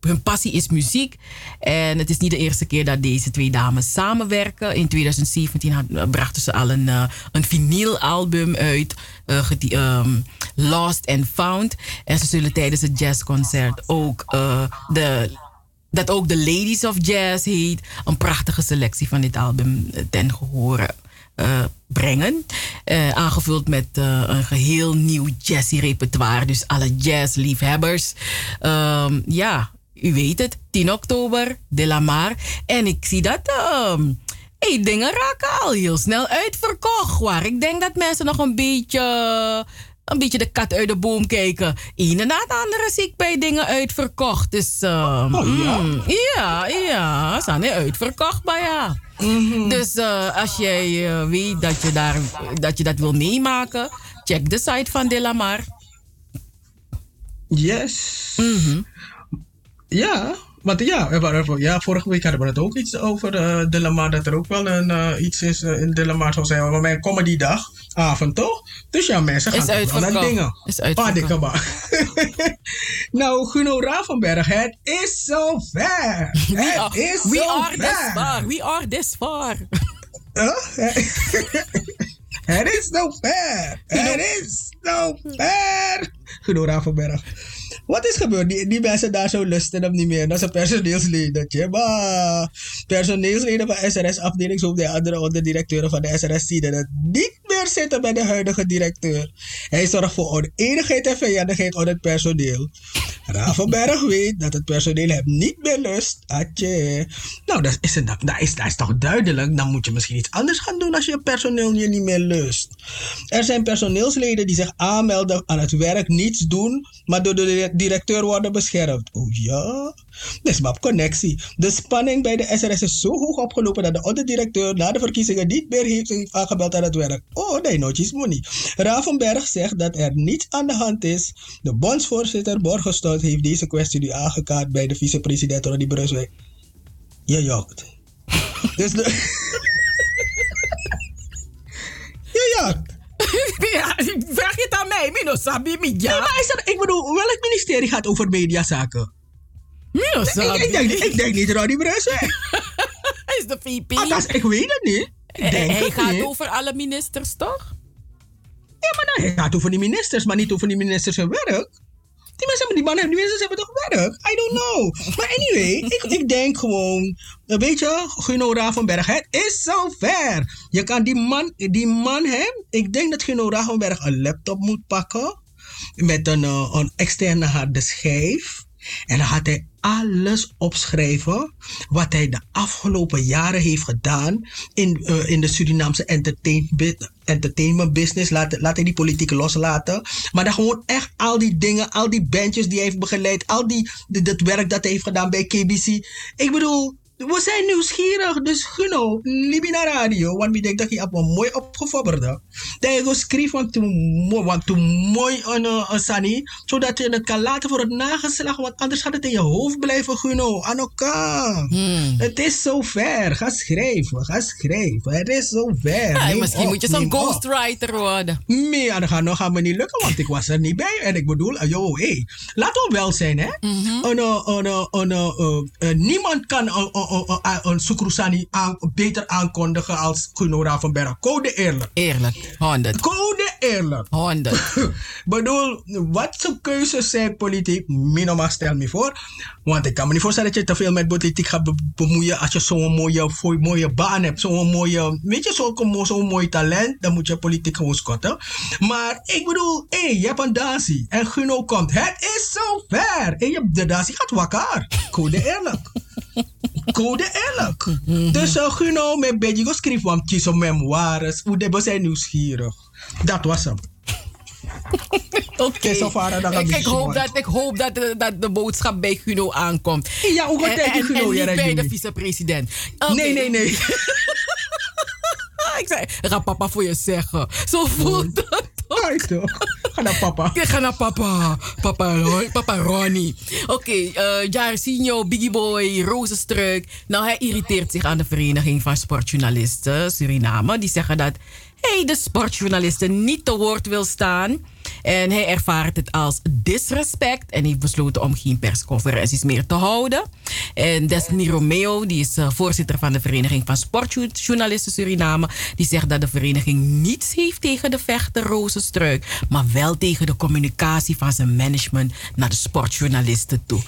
hun, passie is muziek. En het is niet de eerste keer dat deze twee dames samenwerken. In 2017 had, eh, brachten ze al een, uh, een vinylalbum uit. Ehm, Lost and Found. En ze zullen tijdens het jazzconcert ook de dat ook de Ladies of Jazz heet. Een prachtige selectie van dit album ten gehore uh, brengen. Uh, aangevuld met een geheel nieuw jazzy repertoire. Dus alle jazzliefhebbers. Um, ja, u weet het. 10 oktober, De La Mar. En ik zie dat... Um, Hey, dingen raken al heel snel uitverkocht. Waar ik denk dat mensen nog een beetje een beetje de kat uit de boom kijken. Een na het andere zie ik bij dingen uitverkocht. Dus uh, oh, ja? Mm, ja, ja, zijn er uitverkocht bij ja. Mm -hmm. Dus uh, als jij uh, weet dat je, daar, dat je dat wil meemaken, check de site van De La Mar. Yes. Mm -hmm. Ja, want ja, ja, vorige week hadden we het ook iets over uh, De La Mar, dat er ook wel een, uh, iets is uh, in Mar zou zijn. Maar mijn comedydag, avond toch? Dus ja, mensen gaan is wel naar dingen. Is uitverkocht. Ah, nou, Guno Ravenberg, het is zover. Het are, is we are this far. We are this far. het is zo ver. Het is zo ver. Guno Ravenberg. Wat is gebeurd? Die, die mensen daar zo lusten hem niet meer. Dat een personeelsleden. Maar personeelsleden van SRS-afdeling, zo de andere onderdirecteuren van de SRS, dat het niet meer zitten bij de huidige directeur. Hij zorgt voor oneenigheid en vijandigheid onder het personeel. Ravenberg weet dat het personeel hem niet meer lust. Atje. Nou, dat is, dat, dat, is, dat is toch duidelijk. Dan moet je misschien iets anders gaan doen als je personeel je niet meer lust. Er zijn personeelsleden die zich aanmelden aan het werk, niets doen, maar door de directeur worden beschermd. Oh ja? Dat is maar connectie. De spanning bij de SRS is zo hoog opgelopen dat de onderdirecteur na de verkiezingen niet meer heeft, aangebeld aan het werk. Oh, nee, nootjes money. Ravenberg zegt dat er niets aan de hand is. De bondsvoorzitter Borgestot heeft deze kwestie nu aangekaart bij de vicepresident Ronnie Brunswijk. Je jokt. dus de... Je jokt. ja, vraag je het aan mij, Mino Sabi, ja. Nee, maar is er, ik bedoel, welk ministerie gaat over mediazaken? Mino Sabi. Ik, ik, denk, ik denk niet Ronnie Brunswijk. Hij is de VP. Althans, ik weet het niet. Ik denk hij het gaat niet. over alle ministers, toch? Ja, maar nou, hij gaat over die ministers, maar niet over die ministers hun werk. Die mensen, die mannen, die ministers hebben toch werk? I don't know. Maar anyway, ik, ik denk gewoon, weet je, Guno Ravenberg, het is zover. Je kan die man, die man, hè, ik denk dat Guno Ravenberg een laptop moet pakken met een, uh, een externe harde schijf. En dan gaat hij alles opschrijven wat hij de afgelopen jaren heeft gedaan in, uh, in de Surinaamse entertain, entertainment business. Laat, laat hij die politiek loslaten. Maar dan gewoon echt al die dingen, al die bandjes die hij heeft begeleid, al die, dat werk dat hij heeft gedaan bij KBC. Ik bedoel, we zijn nieuwsgierig, dus Guno, Libina Radio, want wie denkt dat je op een mooi opgefobberde. Dat je schreef want te mooi, want te mooi een, eh, sani, zodat je het kan laten voor het nageslacht, want anders gaat het in je hoofd blijven, Guno. Anoka. Het is zover. Ga schrijven, ga schrijven. Het is zover. Ja, Neem misschien op, moet je zo'n ghostwriter worden. Nee, ja, dat gaat nog gaan me niet lukken, want ik was er niet bij. En ik bedoel, eh, yo, hey, laten we wel zijn, hè. Een, eh, een, eh, een, eh, eh, eh, niemand kan een, Sukrusani aan, beter aankondigen als Guno Ravenberg. Code eerlijk. Eerlijk, 100. Code eerlijk. 100. bedoel, wat zijn keuzes zijn politiek, minoma stel me voor. Want ik kan me niet voorstellen dat je te veel met politiek gaat be- bemoeien als je zo'n mooie, mooie baan hebt. Zo'n mooie, weet je, zo'n mo- zo'n mooi talent. Dan moet je politiek gewoon scotten. Maar ik bedoel, hé, je hebt een dansie. En Guno komt. Het is zover. En je, de dansie gaat wakker. Code eerlijk. Code eerlijk. Dus uh, Guno, met beetje kies op memoires. Hoe de we zijn nieuwsgierig. Dat was hem. Oké. dat Ik, ik hoop dat, ik hoop dat, de, dat de boodschap bij Guno aankomt. Ja, hoe gaat En- en- Guno, En niet bij de vicepresident. Nee, nee, nee. ik zei, ga papa voor je zeggen. Zo voelt dat toch? Ga naar papa. Ik ga naar papa. Papa, Ron- papa Ronnie. Oké, eh Jairzinho, Biggie Boy, Rozenstruik. Nou, hij irriteert zich aan de Vereniging van Sportjournalisten Suriname. Die zeggen dat hij de sportjournalisten niet te woord wil staan. En hij ervaart het als disrespect en heeft besloten om geen persconferenties meer te houden. En Destiny Romeo, die is eh, voorzitter van de Vereniging van Sportjournalisten Suriname, die zegt dat de vereniging niets heeft tegen de vechter Rozenstruik, maar wel tegen de communicatie van zijn management naar de sportjournalisten toe.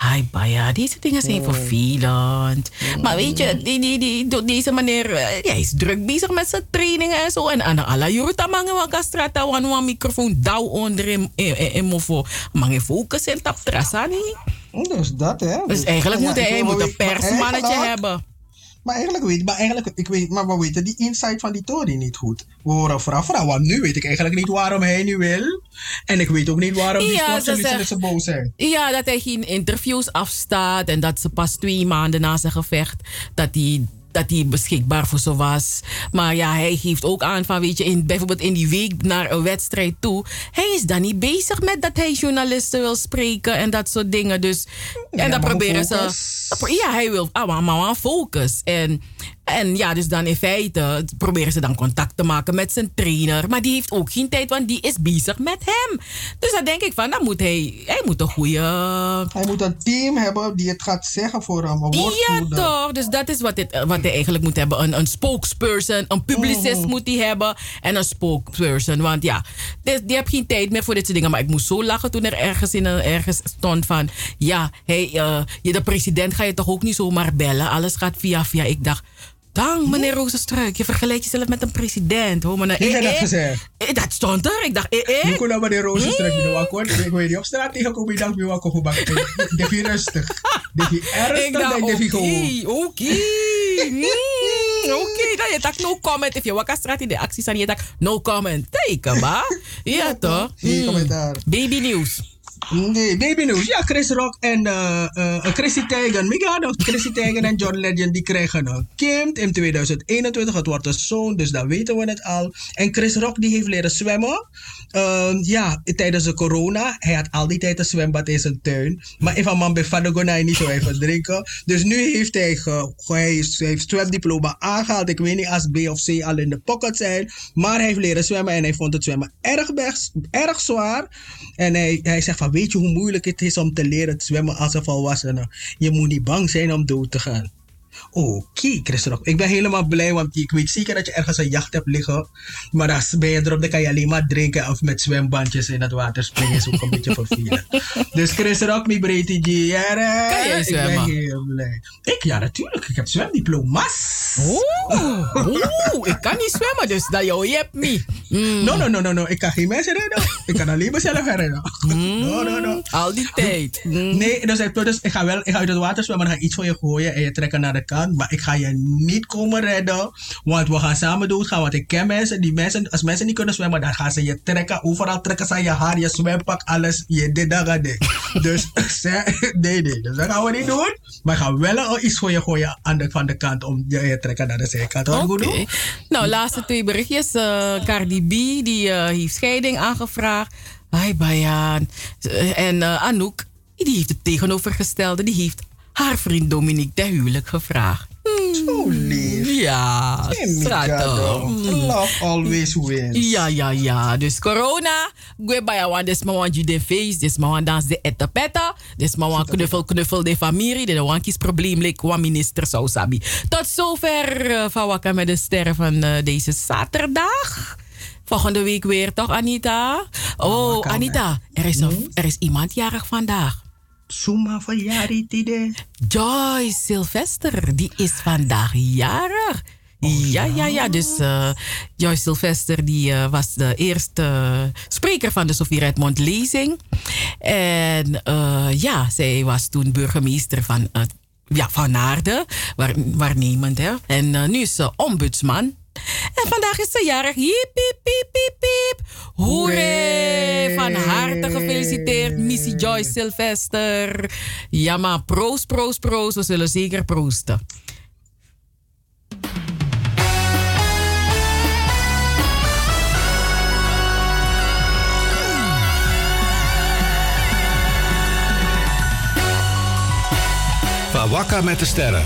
Hi Baya, deze dingen zijn vervelend. Maar weet je, die, die, die, door deze manier, eh, hij is druk bezig met zijn trainingen en zo. En aan alla juruta mangen wa gastrata wan wan microfoon dauw onder in, in, in, in mofo. Mange focus en tap trasani. Dus dat, hè. Dus eigenlijk moet hij, hij moet een persmannetje hebben. Maar eigenlijk weet maar eigenlijk, ik weet, maar we weten die insight van die Tory niet goed. We horen vooraf vooral, want nu weet ik eigenlijk niet waarom hij nu wil. En ik weet ook niet waarom die Ja, ze zo boos zijn. Ja, dat hij geen interviews afstaat en dat ze pas twee maanden na zijn gevecht dat hij, dat hij beschikbaar voor ze was. Maar ja, hij geeft ook aan van, weet je, in, bijvoorbeeld in die week naar een wedstrijd toe, hij is dan niet bezig met dat hij journalisten wil spreken en dat soort dingen. Dus, Ja, en dan maar proberen focus. ze. Ja, hij wil ah, maar, maar focus. En, en ja, dus dan in feite proberen ze dan contact te maken met zijn trainer. Maar die heeft ook geen tijd, want die is bezig met hem. Dus dan denk ik van, dan moet hij, hij moet een goede... Hij moet een team hebben die het gaat zeggen voor hem. Ja, toch. Dus dat is wat, dit, wat hij eigenlijk moet hebben. Een, een spokesperson, een publicist Mhm. moet hij hebben. En een spokesperson. Want ja, die, die heeft geen tijd meer voor dit soort dingen. Maar ik moest zo lachen toen er ergens, in een, ergens stond van... Ja, hey, je, de president ga je toch ook niet zomaar bellen. Alles gaat via via. Ik dacht... Dank, meneer Rozenstruik. Je vergelijkt jezelf met een president. Hoor, meneer. Wie heeft dat Eh, gezegd? Eh, Dat stond er. Ik dacht, eh, eh. Nu kon nou maar de rozen straks weer akkoord. Ik weet niet op straat tegenkomen. Ik dacht, wie wakko gebak. Def je rustig. Def je Ik ernstig. je oké, gewoon. oké. Mm, Oké, dan je dacht no comment. If je wakker straat in de acties en je dacht no comment. Teken, ba? Ja, toch? Geen Mm. commentaar. Baby nieuws. Nee, baby news. Ja, Chris Rock en eh eh, Chrissy Teigen. Chrissy Teigen en John Legend die krijgen een kind in 2021. Het wordt een zoon, dus dan weten we het al. En Chris Rock die heeft leren zwemmen. Ehm, ja, tijdens de corona. Hij had al die tijd een zwembad in zijn tuin. Maar even man bij Vader Gonai niet zo even drinken. Dus nu heeft hij, hij, heeft zwemdiploma aangehaald. Ik weet niet als B of C al in de pocket zijn. Maar hij heeft leren zwemmen en hij vond het zwemmen erg, erg zwaar. En hij, hij zegt van, weet je hoe moeilijk het is om te leren zwemmen als een volwassene? Je moet niet bang zijn om dood te gaan. Oké, Chris Rock. Ik ben helemaal blij, want ik weet zeker dat je ergens een jacht hebt liggen. Maar als ben je erop, dan kan je alleen maar drinken of met zwembandjes in het water springen. is ook een beetje vervelend. Dus Chris Rock, mi breedte jaren. Kan jij Ik ben heel blij. Ik, ja, natuurlijk. Ik heb zwemdiploma's. Oeh, oeh, ik kan niet zwemmen, dus dat jou je hebt me. Mm. No, no, no, no, no. Ik kan geen mensen redden. Ik kan alleen mezelf redden. No, no, no. Al die tijd. Mm. Nee, dus, ik- dus ik ga wel ik ga uit het water zwemmen, dan ga ik iets voor je gooien en je trekken naar de Maar ik ga je niet komen redden. Want we gaan samen doodgaan. Want ik ken mensen. Die mensen, als mensen niet kunnen zwemmen, dan gaan ze je trekken. Overal trekken ze je haar, je zwempak, alles. Je dit, dat, dat. Dus nee, nee. Dus dat gaan we niet doen. Maar ik ga wel iets voor je gooien aan de, van de kant om je je trekken naar de zijkant. Doen? Nou, laatste twee berichtjes. Eh, Cardi B die, eh, heeft scheiding aangevraagd. Hi Bayan. Eh, En Anouk, die heeft het tegenovergestelde. Die heeft haar vriend Dominique ter huwelijk gevraagd. Zo lief. Ja, schattig. Love always wins. Ja, ja, ja. Dus corona, gue bij jou, des maar want je de feest, des maar want dans de etapeta, des maar want knuffel, knuffel de familie, de want kies probleem lik, wat minister zou sabi. Tot zover uh, van Wakka met de sterren van eh, deze zaterdag. Volgende week weer, toch Anita? Oh, Anita, er is, een, er is iemand jarig vandaag. Suma Tide. Joyce Sylvester, die is vandaag jarig. ja, ja, ja. Dus eh, Joyce Sylvester die, eh, was de eerste spreker van de Sofie Redmond lezing. En eh, ja, zij was toen burgemeester van, eh, ja, van Naarden, waar, waarnemend. Hè? En eh, nu is ze ombudsman. En vandaag is ze jarig. Hiep, hiep, hiep, hiep. Hoeré! Van harte gefeliciteerd, Missy Joyce Sylvester. Ja, maar proost, proost, proost. We zullen zeker proosten. Van Wakka met de sterren.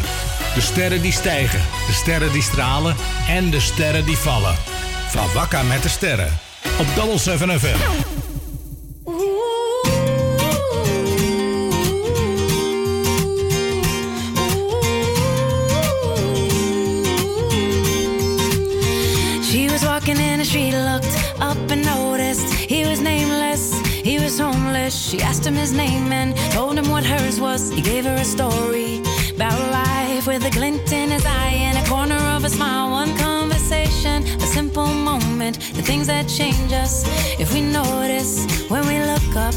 De sterren die stijgen, de sterren die stralen en de sterren die vallen. Van Wakka met de sterren. Op Double 7 FM. She was walking in the street, looked up and noticed he was nameless. He was homeless. She asked him his name and told him what hers was. He gave her a story about life with a glint in his eye and a corner of a smile. One conversation, a simple moment, the things that change us if we notice when we look up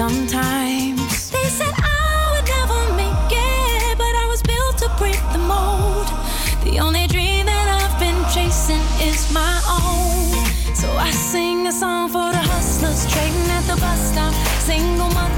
sometimes. They said I would never make it, but I was built to break the mold. The only dream that I've been chasing is my own. So I sing a song for the hustlers trading at the bus stop. Single mothers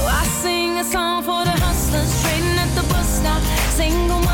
So I sing a song for the hustlers trading at the bus stop. Single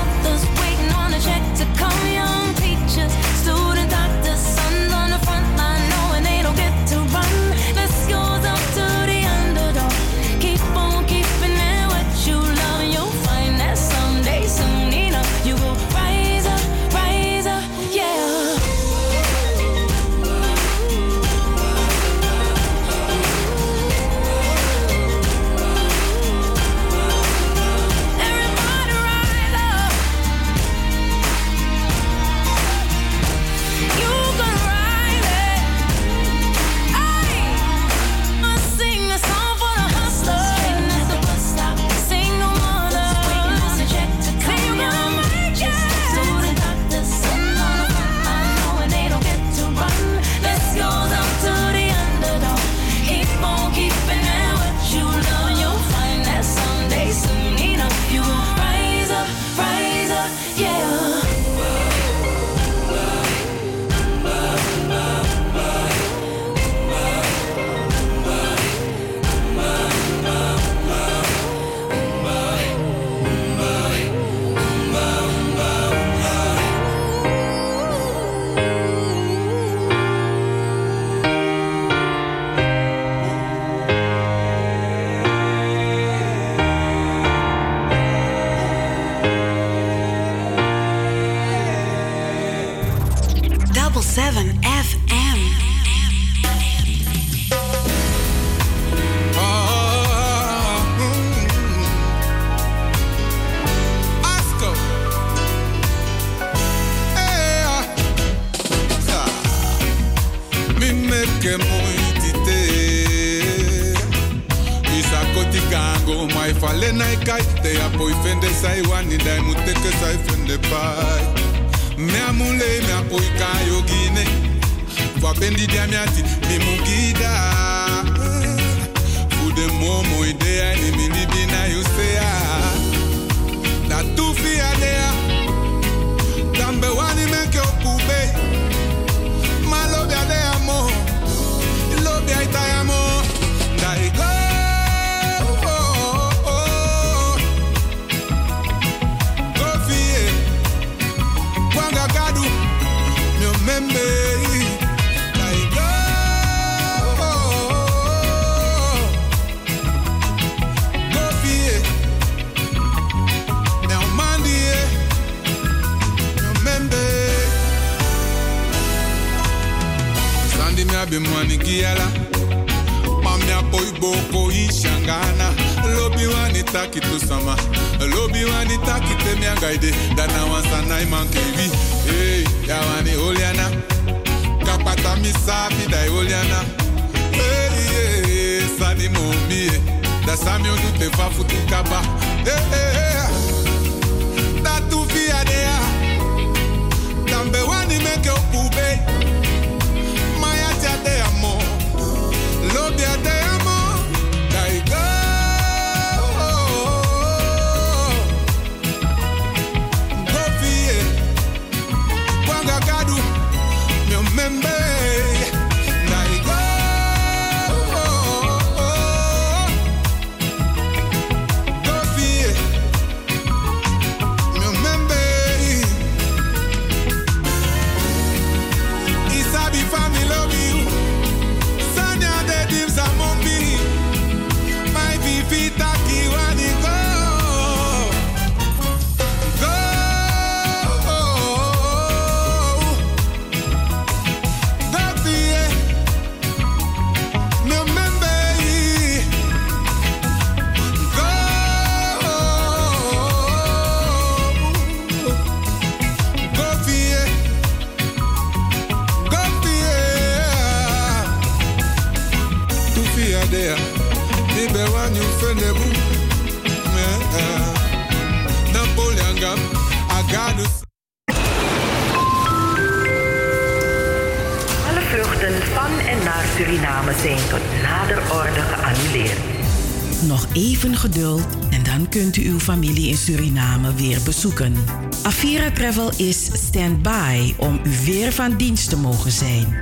Suriname weer bezoeken. Avira Travel is stand-by om u weer van dienst te mogen zijn.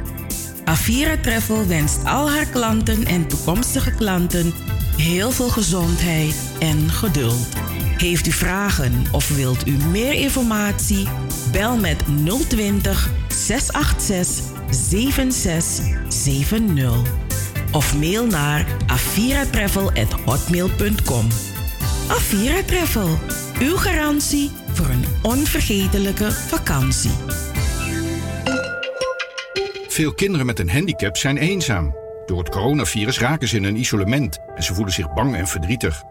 Avira Travel wenst al haar klanten en toekomstige klanten heel veel gezondheid en geduld. Heeft u vragen of wilt u meer informatie? Bel met 020 686 7670 of mail naar aviratravel@hotmail.com. Avira Travel, uw garantie voor een onvergetelijke vakantie. Veel kinderen met een handicap zijn eenzaam. Door het coronavirus raken ze in een isolement en ze voelen zich bang en verdrietig.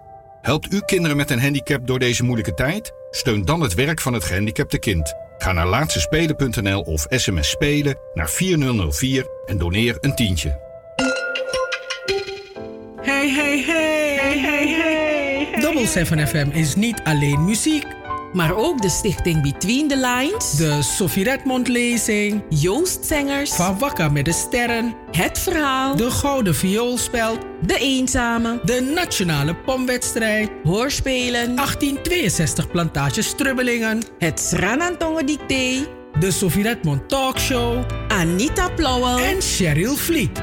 Helpt u kinderen met een handicap door deze moeilijke tijd? Steun dan het werk van het gehandicapte kind. Ga naar laatstespelen.nl of sms spelen naar 4004 en doneer een tientje. 7 FM is niet alleen muziek. Maar ook de stichting Between the Lines. De Sophie Redmond lezing. Joost Zengers. Van Wakka met de Sterren. Het Verhaal. De Gouden Vioolspeld. De Eenzame. De Nationale Pomwedstrijd. Hoorspelen. 1862 Plantage Strubbelingen. Het Sranantongen Dicté. De Sophie Redmond Talkshow. Anita Plauwel. En Cheryl Vliet.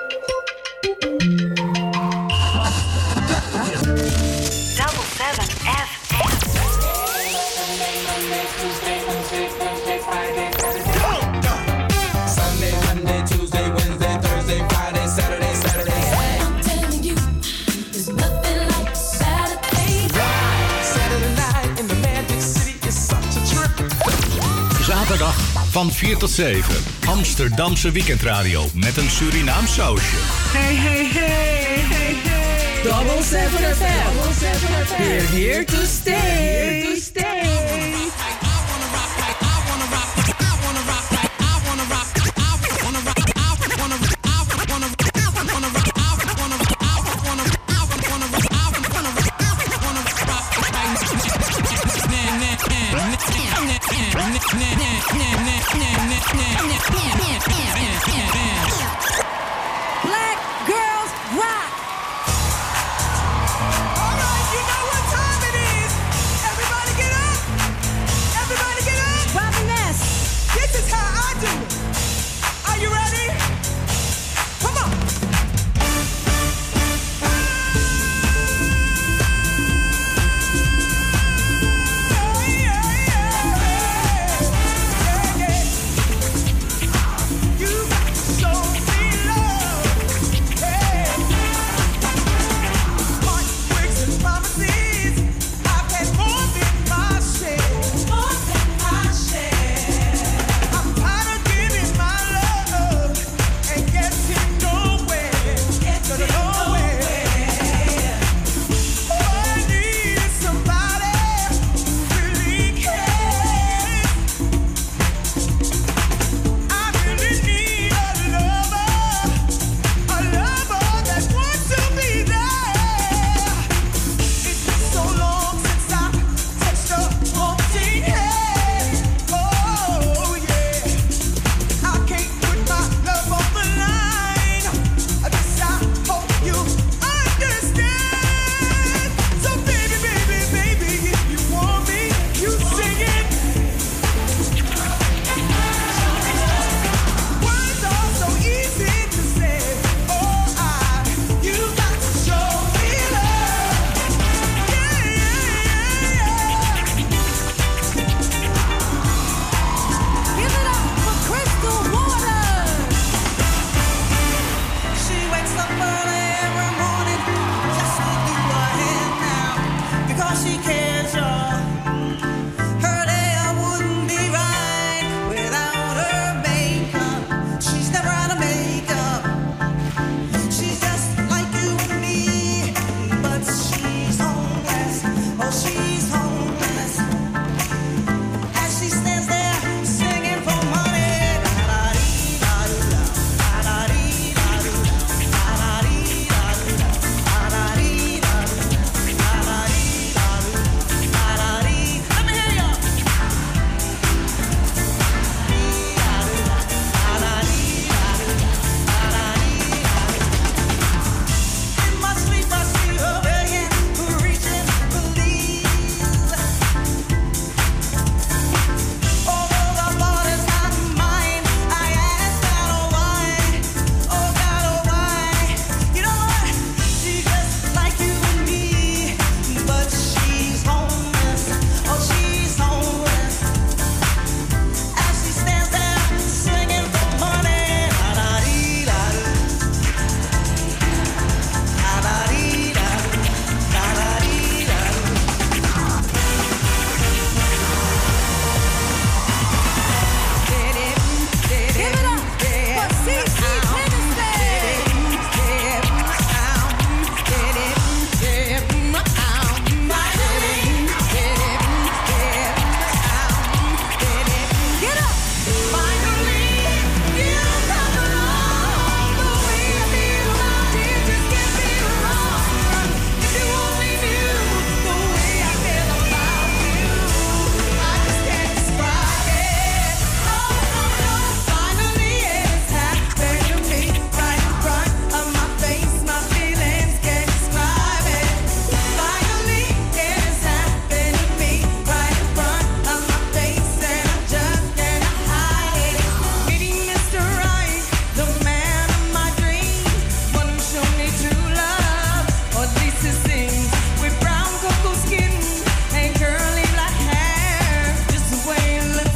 Van 4 tot 7. Amsterdamse weekendradio met een Surinaam sausje. Hey, hey, hey, hey, hey. Double FM. We're here to stay.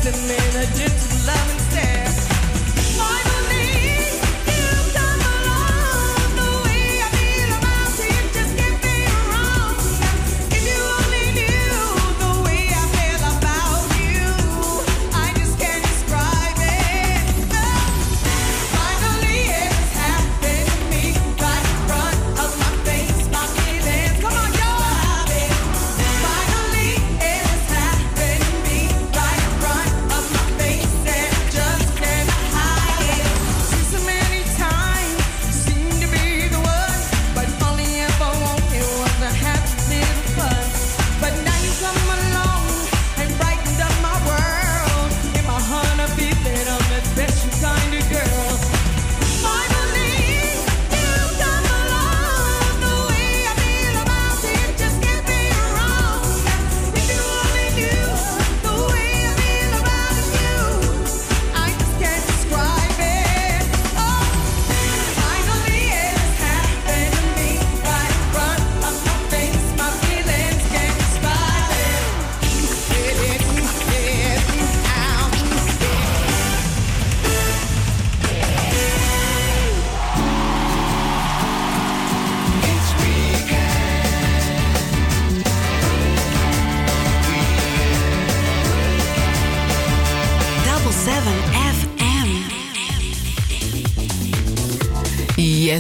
and then I just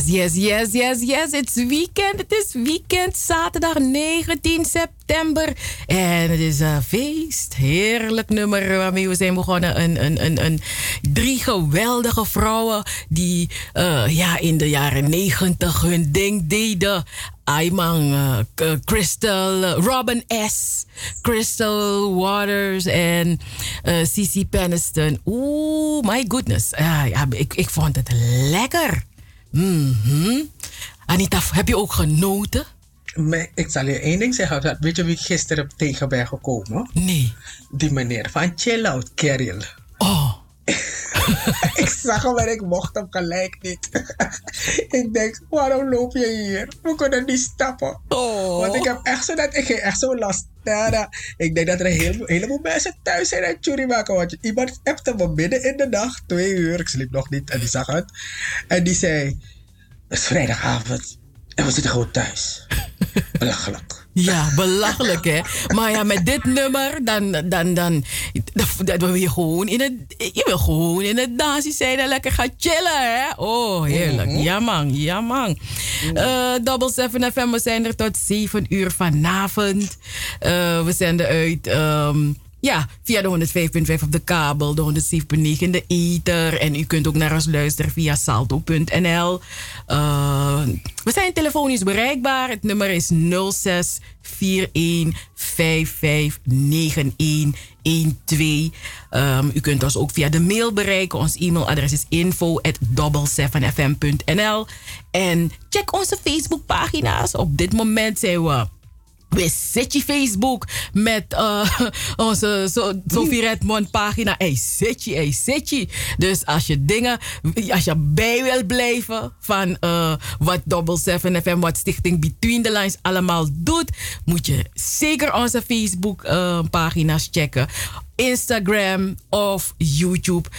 Yes, yes, yes, yes, is weekend. Het is weekend. Zaterdag 19 september. En het is een feest. Heerlijk nummer waarmee we zijn begonnen. Een, een, een, een, drie geweldige vrouwen die eh, ja, in de jaren 90 hun ding deden. Ayman, uh, K- Crystal, Robin S., Crystal Waters en uh, Peniston. Oeh, my goodness. Ja, ik, ik vond het lekker. Mhm. Anita, heb je ook genoten? Maar ik zal je één ding zeggen. dat- Weet je wie ik gisteren tegen ben gekomen? Nee. Die meneer van Chill Out Keril. Oh. ik zag hem en ik mocht hem gelijk niet. ik denk, waarom loop je hier? We kunnen niet stappen. Oh. Want ik heb echt zo dat ik echt zo last. Ik denk dat er een heleboel mensen thuis zijn en jury maken. Want iemand appte me midden in de nacht, twee uur. Ik sliep nog niet en die zag het. En die zei, het is vrijdagavond en we zitten gewoon thuis. Belachelijk. Ja, belachelijk hè. Maar ja, met dit nummer, dan, dan, dan, dan, dan wil je gewoon in het, je wil gewoon in het dansje zijn en lekker gaan chillen hè. Oh, heerlijk. Ja man, ja man. Eh, Double 7 FM, we zijn er tot 7 uur vanavond. Eh, we zenden uit... ehm, ja, via de 105.5 op de kabel, de 107.9 in de ether. En u kunt ook naar ons luisteren via salto.nl. Eh, we zijn telefonisch bereikbaar. Het nummer is 06 41 55 9112. Ehm, u kunt ons ook via de mail bereiken. Ons e-mailadres is info at 7fm.nl. En check onze Facebookpagina's. Op dit moment zijn we we zitten Facebook met eh, onze so Sophie Redmond pagina. Hey, zit je, hey, zit je. Dus als je dingen, als je bij wil blijven van eh, wat Double 7 FM, wat Stichting Between the Lines allemaal doet, moet je zeker onze Facebook eh, pagina's checken. Instagram of YouTube.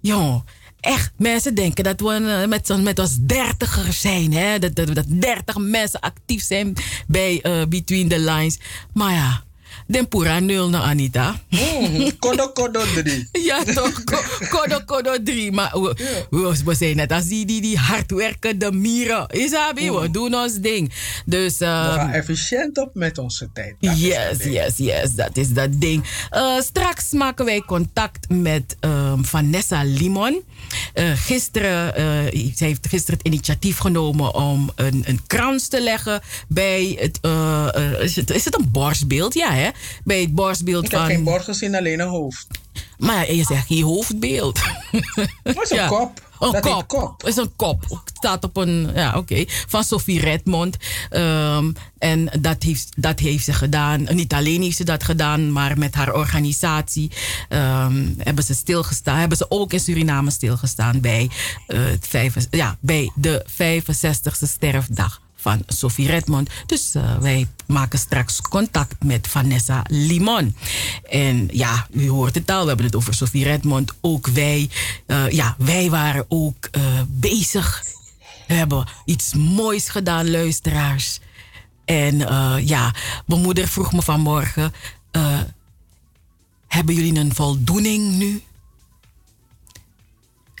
Jong, echt, mensen denken dat we eh, met, met ons dertigers zijn. Hè? Dat, dat, dat dertig mensen actief zijn bij eh, Between the Lines. Maar ja, den pura nul na Anita. kodo kodo drie. Ja, toch? Ko- Kodo kodo drie. Maar we, we, we zijn net als die, die, die hardwerkende mieren. Isabi, we doen ons ding. Dus... We ehm, gaan efficiënt op met onze tijd. Dat Yes, yes, yes, dat is dat ding. Eh, straks maken wij contact met ehm, Vanessa Limon. Eh, gisteren, zij heeft gisteren het initiatief genomen om een, een krans te leggen bij het, eh, is het. Is het een borstbeeld? Ja, hè? Bij het borstbeeld Ik van. heb geen borst gezien, alleen een hoofd. Maar je zegt je hoofdbeeld. Dat is een kop. Een Dat heet kop. is een kop. Het staat op een, ja oké, van Sophie Redmond. Ehm, en dat heeft, dat heeft ze gedaan. Niet alleen heeft ze dat gedaan, maar met haar organisatie ehm, hebben ze stilgestaan. Hebben ze ook in Suriname stilgestaan bij, eh, het vijf, ja, bij de 65ste sterfdag van Sophie Redmond. Dus eh, wij maken straks contact met Vanessa Limon. En ja, u hoort het al, we hebben het over Sophie Redmond. Ook wij, eh, ja, wij waren ook eh, bezig. We hebben iets moois gedaan, luisteraars. En ja, mijn moeder vroeg me vanmorgen... hebben jullie een voldoening nu?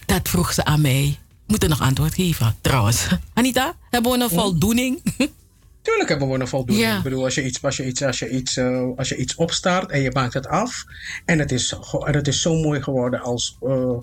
Dat vroeg ze aan mij. Moet er nog antwoord geven, trouwens. Anita, hebben we een voldoening? Tuurlijk hebben we een voldoening. Ja. Ik bedoel, als je iets, als je iets, als je iets, eh, als je iets opstart en je maakt het af. En het is, zo- en het is zo mooi geworden als, eh,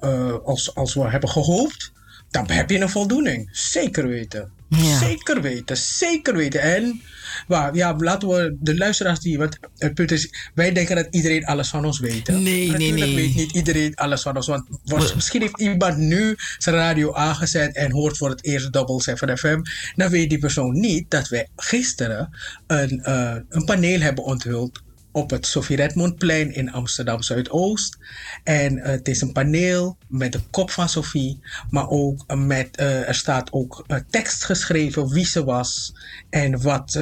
eh, als, als we hebben gehoopt. Dan heb je een voldoening. Zeker weten. Ja. Zeker weten. Zeker weten. En waar, ja, laten we de luisteraars die. Want het punt is, wij denken dat iedereen alles van ons weet. hè. Nee, Maar nee, nee. weet niet iedereen alles van ons. Want was- misschien heeft iemand nu zijn radio aangezet en hoort voor het eerst Double 7 FM. Dan weet die persoon niet dat wij gisteren een, eh, een paneel hebben onthuld op het Sofie Redmondplein in Amsterdam Zuidoost. En eh, het is een paneel met de kop van Sophie, maar ook eh, met, eh, er staat ook tekst geschreven wie ze was en, wat,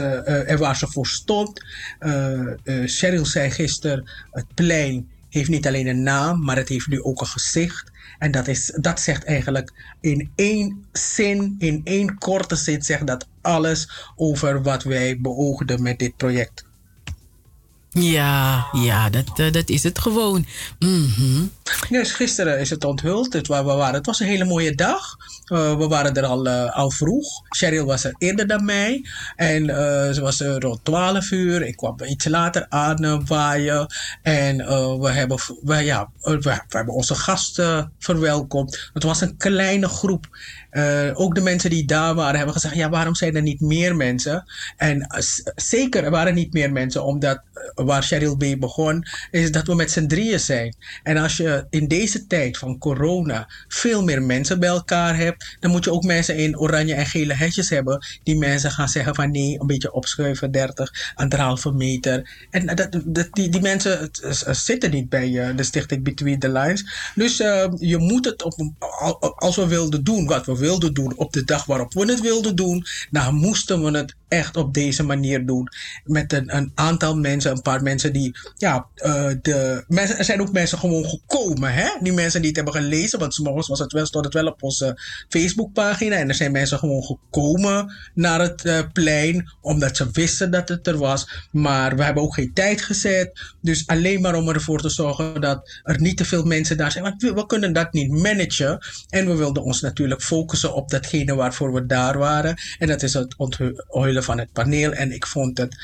en waar ze voor stond. Cheryl zei gisteren, het plein heeft niet alleen een naam, maar het heeft nu ook een gezicht. En dat, is, dat zegt eigenlijk in één zin, in één korte zin, zegt dat alles over wat wij beoogden met dit project. Ja, ja dat, eh, dat is het gewoon. Dus gisteren is het onthuld. Het, wa- we waren, het was een hele mooie dag. Eh, we waren er al, eh, al vroeg. Cheryl was er eerder dan mij. En ze was er rond 12 uur. Ik kwam iets later aan waaien. En we, hebben, we, ja, we hebben onze gasten verwelkomd. Het was een kleine groep. Eh, ook de mensen die daar waren hebben gezegd: ja, waarom zijn er niet meer mensen? En s- zeker, er waren niet meer mensen, omdat eh, waar Cheryl B. begon, is dat we met z'n drieën zijn. En als je in deze tijd van corona veel meer mensen bij elkaar hebt, dan moet je ook mensen in oranje en gele hesjes hebben. Die mensen gaan zeggen: van nee, een beetje opschuiven, 30, anderhalve meter. En dat, die, mensen zitten niet bij de stichting Between the Lines. Dus je moet het op, als we wilden doen wat we wilden doen op de dag waarop we het wilden doen, dan moesten we het echt op deze manier doen. Met een, een aantal mensen, een paar mensen die, ja, eh, de, mensen, er zijn ook mensen gewoon gekomen, hè? Die mensen die het hebben gelezen, want s'morgens was het wel, stond het wel op onze Facebookpagina. En er zijn mensen gewoon gekomen naar het eh, plein, omdat ze wisten dat het er was. Maar we hebben ook geen tijd gezet. Dus alleen maar om ervoor te zorgen dat er niet te veel mensen daar zijn. Want we, we kunnen dat niet managen. En we wilden ons natuurlijk focussen op datgene waarvoor we daar waren. En dat is het onthullen van het paneel. En ik vond het.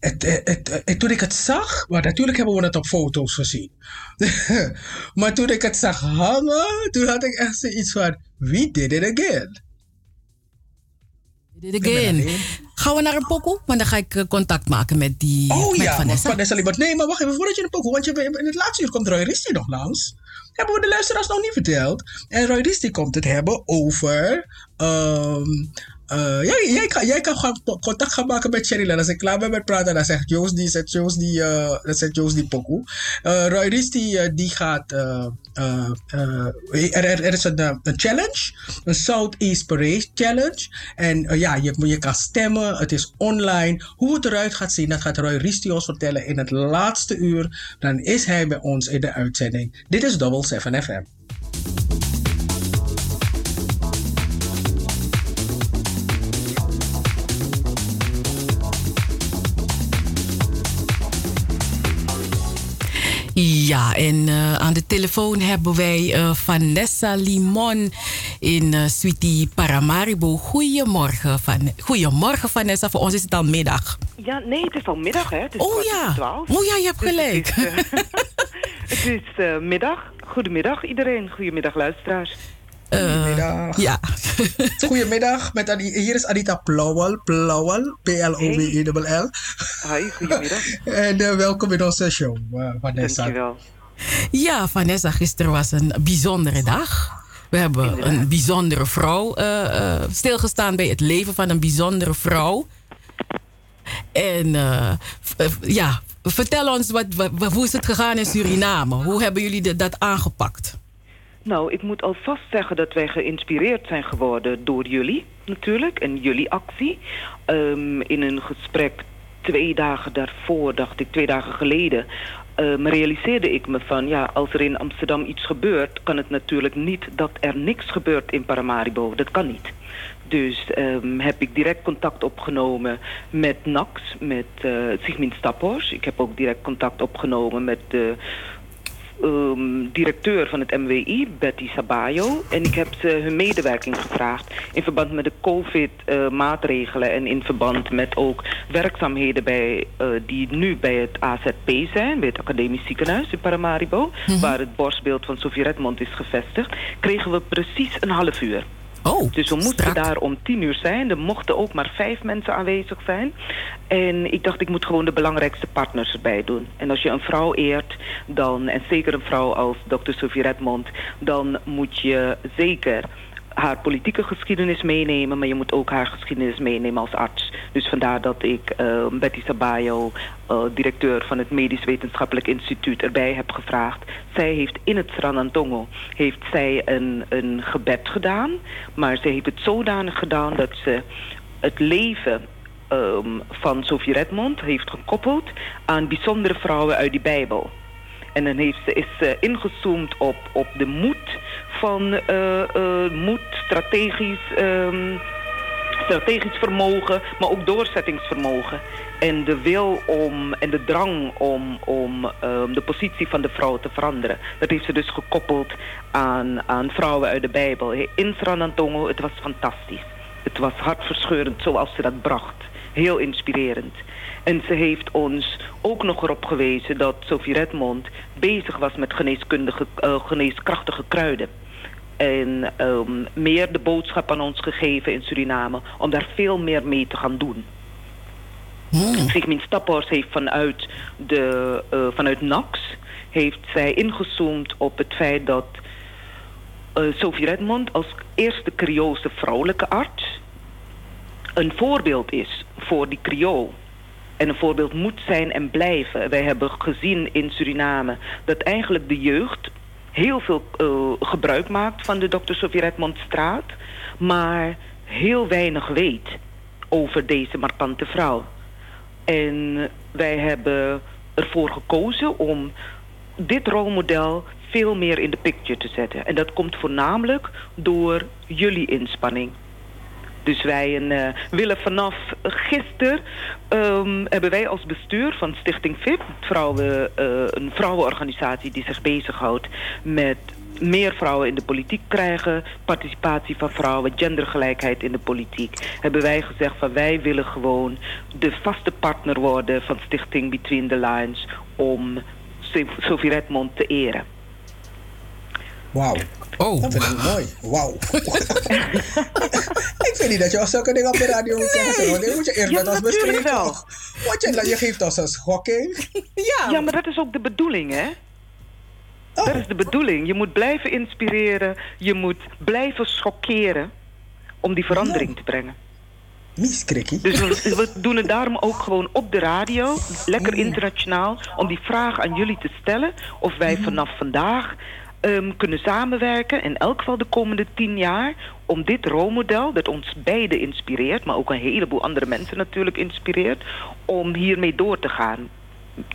Het, het, het- het- toen ik het zag, maar natuurlijk hebben we het op foto's gezien. maar toen ik het zag hangen, toen had ik echt zoiets van: We did it again. Did it again. Gaan we naar een pokoe? Want dan ga ik eh, contact maken met die Oh met ja, Vanessa. Vanessa Libert. Nee, maar wacht even voordat je de pokoe, want je, in het laatste uur komt Roy Risti nog langs. Hebben we de luisteraars nog niet verteld. En Roy Risti komt het hebben over... ehm, eh, jij, jij, kan, jij kan contact gaan maken met Cheryl. En als ik klaar ben met praten, dan zegt Joost die, Joost die, eh, dan zegt Joost die pokoe. Eh, Roy eh, die gaat... er, is een, challenge. Een Southeast Parade Challenge. En ja, je, je kan stemmen. Het is online. Hoe het eruit gaat zien, dat gaat Roy Risti ons vertellen in het laatste uur. Dan is hij bij ons in de uitzending. Dit is Double 7 FM. Ja, en eh, aan de telefoon hebben wij eh, Vanessa Limon in eh Sweetie Paramaribo. Goedemorgen, van, goedemorgen Vanessa, voor ons is het al middag. Ja, nee, het is al middag, hè? Het is Oh ja. over twaalf. Oh ja, je hebt Dus gelijk. Het is, het is middag. Goedemiddag iedereen. Goedemiddag luisteraars. Goedemiddag. Ja. Goedemiddag. Met Adi- hier is Anita Plauwel. Plauwel. P-L-O-W-E-L-L. Hi, goedemiddag. En eh, welkom in onze show, eh, Vanessa. Dankjewel. Ja, Vanessa, gisteren was een bijzondere dag. We hebben een bijzondere vrouw eh, stilgestaan bij het leven van een bijzondere vrouw. En ja, vertel ons, wat, wat- hoe is het gegaan in Suriname? Hoe hebben jullie de- dat aangepakt? Nou, ik moet alvast zeggen dat wij geïnspireerd zijn geworden door jullie natuurlijk en jullie actie. Ehm, in een gesprek twee dagen daarvoor, dacht ik, twee dagen geleden, ehm, realiseerde ik me van ja, als er in Amsterdam iets gebeurt, kan het natuurlijk niet dat er niks gebeurt in Paramaribo. Dat kan niet. Dus ehm, heb ik direct contact opgenomen met NAX, met eh Sigmund Staphorst. Ik heb ook direct contact opgenomen met de ehm, directeur van het MWI, Betty Sabayo. En ik heb ze hun medewerking gevraagd in verband met de COVID-maatregelen en in verband met ook werkzaamheden bij, eh, die nu bij het AZP zijn, bij het Academisch Ziekenhuis in Paramaribo, waar het borstbeeld van Sofie Redmond is gevestigd, kregen we precies een half uur. Oh, dus we moesten daar om tien uur zijn. Er mochten ook maar vijf mensen aanwezig zijn. En ik dacht, ik moet gewoon de belangrijkste partners erbij doen. En als je een vrouw eert, dan, en zeker een vrouw als dokter Sophie Redmond... dan moet je zeker haar politieke geschiedenis meenemen... maar je moet ook haar geschiedenis meenemen als arts. Dus vandaar dat ik eh, Betty Sabayo, eh, directeur van het Medisch Wetenschappelijk Instituut... erbij heb gevraagd. Zij heeft in het Sranantongo heeft zij een, een gebed gedaan... maar ze heeft het zodanig gedaan dat ze het leven ehm, van Sophie Redmond heeft gekoppeld aan bijzondere vrouwen uit die Bijbel. En dan heeft ze, is ze ingezoomd op, op de moed van eh, eh, moed, strategisch ehm, strategisch vermogen, maar ook doorzettingsvermogen. En de wil om en de drang om, om ehm, de positie van de vrouw te veranderen. Dat heeft ze dus gekoppeld aan, aan vrouwen uit de Bijbel. In Sranantongo, het was fantastisch. Het was hartverscheurend zoals ze dat bracht. Heel inspirerend. En ze heeft ons ook nog erop gewezen dat Sophie Redmond bezig was met geneeskundige, eh, geneeskrachtige kruiden. En ehm, meer de boodschap aan ons gegeven in Suriname om daar veel meer mee te gaan doen. Sigmund Staphorst heeft vanuit, de, eh, vanuit NAX heeft zij ingezoomd op het feit dat eh, Sophie Redmond als eerste Creoolse vrouwelijke arts een voorbeeld is voor die Creool. En een voorbeeld moet zijn en blijven. Wij hebben gezien in Suriname dat eigenlijk de jeugd heel veel eh, gebruik maakt van de Dr. Sophie Redmond straat, maar heel weinig weet over deze markante vrouw. En wij hebben ervoor gekozen om dit rolmodel veel meer in de picture te zetten. En dat komt voornamelijk door jullie inspanning. Dus wij eh, willen vanaf gisteren ehm, hebben wij als bestuur van Stichting VIP, vrouwen, eh, een vrouwenorganisatie die zich bezighoudt met meer vrouwen in de politiek krijgen, participatie van vrouwen, gendergelijkheid in de politiek, hebben wij gezegd van wij willen gewoon de vaste partner worden van Stichting Between the Lines om Sophie Redmond te eren. Wauw. Oh. Dat vind ik mooi. Wauw. ik vind niet dat je al zulke dingen op de radio moet zeggen. Want dit moet je eerst Ja, met ons natuurlijk bespreken. toch? Want je, je geeft ons een schokking. Ja. maar dat is ook de bedoeling, hè? Dat is de bedoeling. Je moet blijven inspireren. Je moet blijven schokkeren om die verandering te brengen. Mies Krikkie. Dus we, we doen het daarom ook gewoon op de radio, lekker internationaal, om die vraag aan jullie te stellen of wij vanaf vandaag ehm, kunnen samenwerken, in elk geval de komende tien jaar, om dit rolmodel, dat ons beiden inspireert, maar ook een heleboel andere mensen natuurlijk inspireert, om hiermee door te gaan.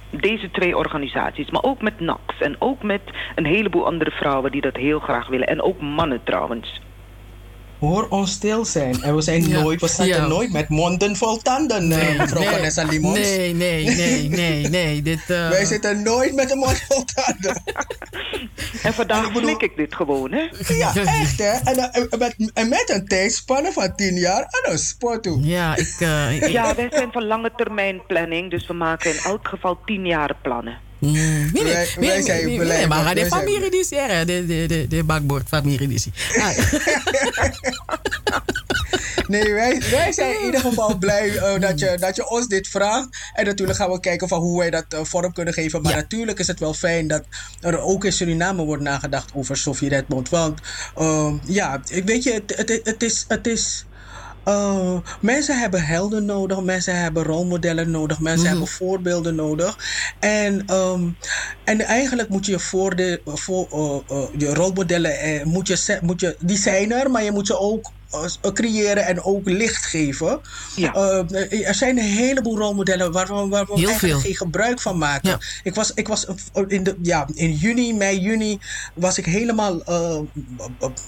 Deze twee organisaties, maar ook met NAX en ook met een heleboel andere vrouwen die dat heel graag willen. En ook mannen trouwens. Hoor ons stil zijn. En we zijn Ja. nooit, we staan Ja. er nooit met monden vol tanden, eh, mevrouw Vanessa Limons. nee, nee, nee, nee, nee. Dit, eh, Wij zitten nooit met een mond vol tanden. En vandaag slik ik dit gewoon, hè? Ja, echt hè. En, eh, met, en met een tijdspanne van tien jaar aan een sport toe. Ja, ik... Ja, wij zijn van lange termijn planning, dus we maken in elk geval tien jaar plannen. Nee, blij nee, maar de familie die er, de, de, de, de bakboord familie die Nee, wij, wij zijn in ieder geval blij eh, dat, je, dat je ons dit vraagt. En natuurlijk gaan we kijken van hoe wij dat eh, vorm kunnen geven. Maar natuurlijk is het wel fijn dat er ook in Suriname wordt nagedacht over Sofie Redmond. Want eh, ja, weet je, het, het, het is... Het is eh, mensen hebben helden nodig, mensen hebben rolmodellen nodig, mensen hebben voorbeelden nodig. En, ehm, en eigenlijk moet je voor de voor, eh, eh, je rolmodellen, eh, moet je, moet je, die zijn er, maar je moet ze ook creëren en ook licht geven. Eh, er zijn een heleboel rolmodellen waar we, waar we eigenlijk veel. geen gebruik van maken. Ik was, ik was in, de, ja, in juni, mei, juni was ik helemaal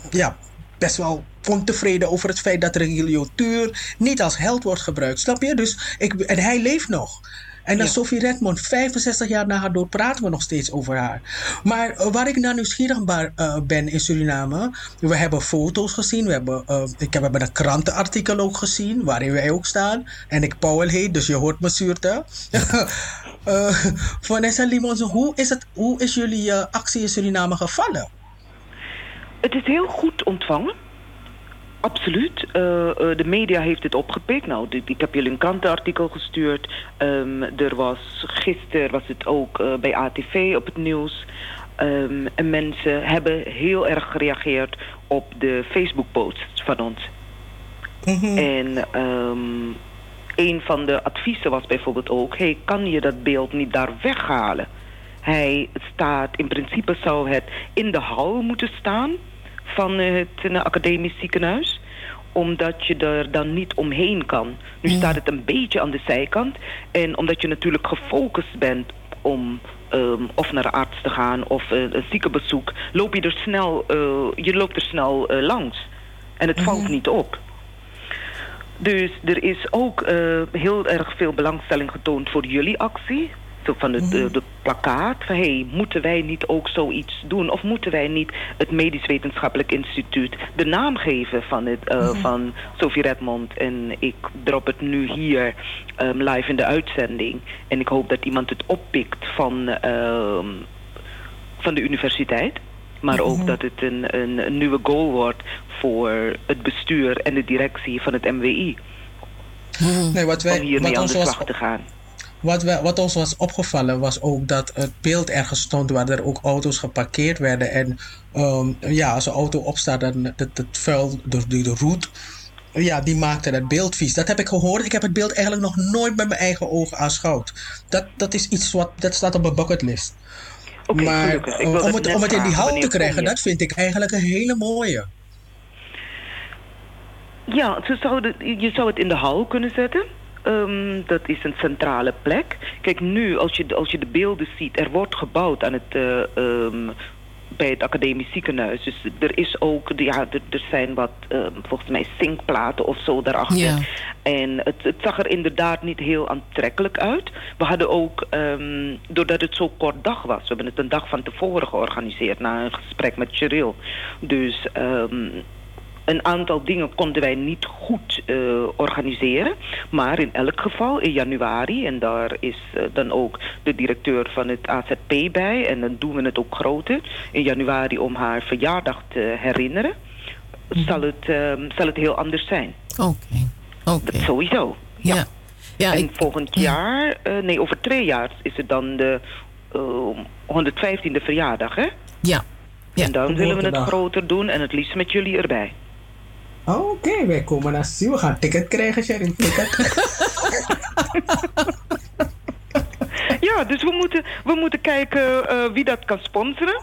ja, best wel ontevreden over het feit dat Regilio Tuur niet als held wordt gebruikt. Snap je? Dus ik, en hij leeft nog. En dan Ja. Sophie Redmond, 65 jaar na haar dood, praten we nog steeds over haar. Maar eh, waar ik naar nieuwsgierig eh, ben in Suriname, we hebben foto's gezien, we hebben, eh, ik heb, we hebben een krantenartikel ook gezien, waarin wij ook staan. En ik Paul heet, dus je hoort me zuurte. Vanessa Limons, hoe is, het, hoe is jullie actie in Suriname gevallen? Het is heel goed ontvangen. Absoluut. Eh, eh, de media heeft het opgepikt. Nou, ik heb jullie een krantenartikel gestuurd. Ehm, er was gisteren was het ook eh, bij ATV op het nieuws. Ehm, en mensen hebben heel erg gereageerd op de Facebook-posts van ons. En ehm, een van de adviezen was bijvoorbeeld ook: hey, kan je dat beeld niet daar weghalen? Hij staat, in principe zou het in de hal moeten staan van het eh, academisch ziekenhuis omdat je er dan niet omheen kan. Nu staat het een beetje aan de zijkant. En omdat je natuurlijk gefocust bent om ehm, of naar de arts te gaan of eh, een ziekenbezoek, loop je er snel, eh, je loopt er snel langs. En het valt niet op. Dus er is ook heel erg veel belangstelling getoond voor jullie actie. Van het de, de plakkaat. Van, hey, moeten wij niet ook zoiets doen? Of moeten wij niet het Medisch Wetenschappelijk Instituut de naam geven van, het, eh, van Sophie Redmond? En ik drop het nu hier ehm, live in de uitzending. En ik hoop dat iemand het oppikt van, ehm, van de universiteit. Maar ook dat het een, een, een nieuwe goal wordt voor het bestuur en de directie van het MWI. Nee, wat wij, om hiermee wat aan ons de was, slag te gaan. Wat, we, wat ons was opgevallen was ook dat het beeld ergens stond waar er ook auto's geparkeerd werden. En ehm, ja, als een auto opstaat, dan het, het vuil, de, de, de roet, ja, die maakte het beeld vies. Dat heb ik gehoord. Ik heb het beeld eigenlijk nog nooit met mijn eigen ogen aanschouwd. Dat, dat is iets wat, dat staat op mijn bucketlist. maar gelukkig. Ik eh, om, het het, net om het in die hal te krijgen, dat vind ik eigenlijk een hele mooie. Ja, je zou het in de hal kunnen zetten. Ehm, dat is een centrale plek. Kijk, nu, als je, als je de beelden ziet, er wordt gebouwd aan het, eh, ehm, bij het academisch ziekenhuis. Dus er is ook, ja, er, er zijn wat, ehm, volgens mij, zinkplaten of zo daarachter. Ja. En het, het zag er inderdaad niet heel aantrekkelijk uit. We hadden ook, doordat het zo kort dag was, we hebben het een dag van tevoren georganiseerd na een gesprek met Cheryl. Dus een aantal dingen konden wij niet goed eh, organiseren. Maar in elk geval in januari, en daar is eh, dan ook de directeur van het AZP bij, en dan doen we het ook groter, in januari om haar verjaardag te herinneren, zal, het, ehm, zal het heel anders zijn. Oké. Oké. Sowieso. Ja. ja en ik, volgend jaar, eh, nee, over twee jaar is het dan de eh, 115e verjaardag, hè? ja. Ja. en dan willen we het groter doen en het liefst met jullie erbij. Oké, wij komen naar. We gaan een ticket krijgen, Sherry. Ticket. Ja, dus we moeten, we moeten kijken eh, wie dat kan sponsoren.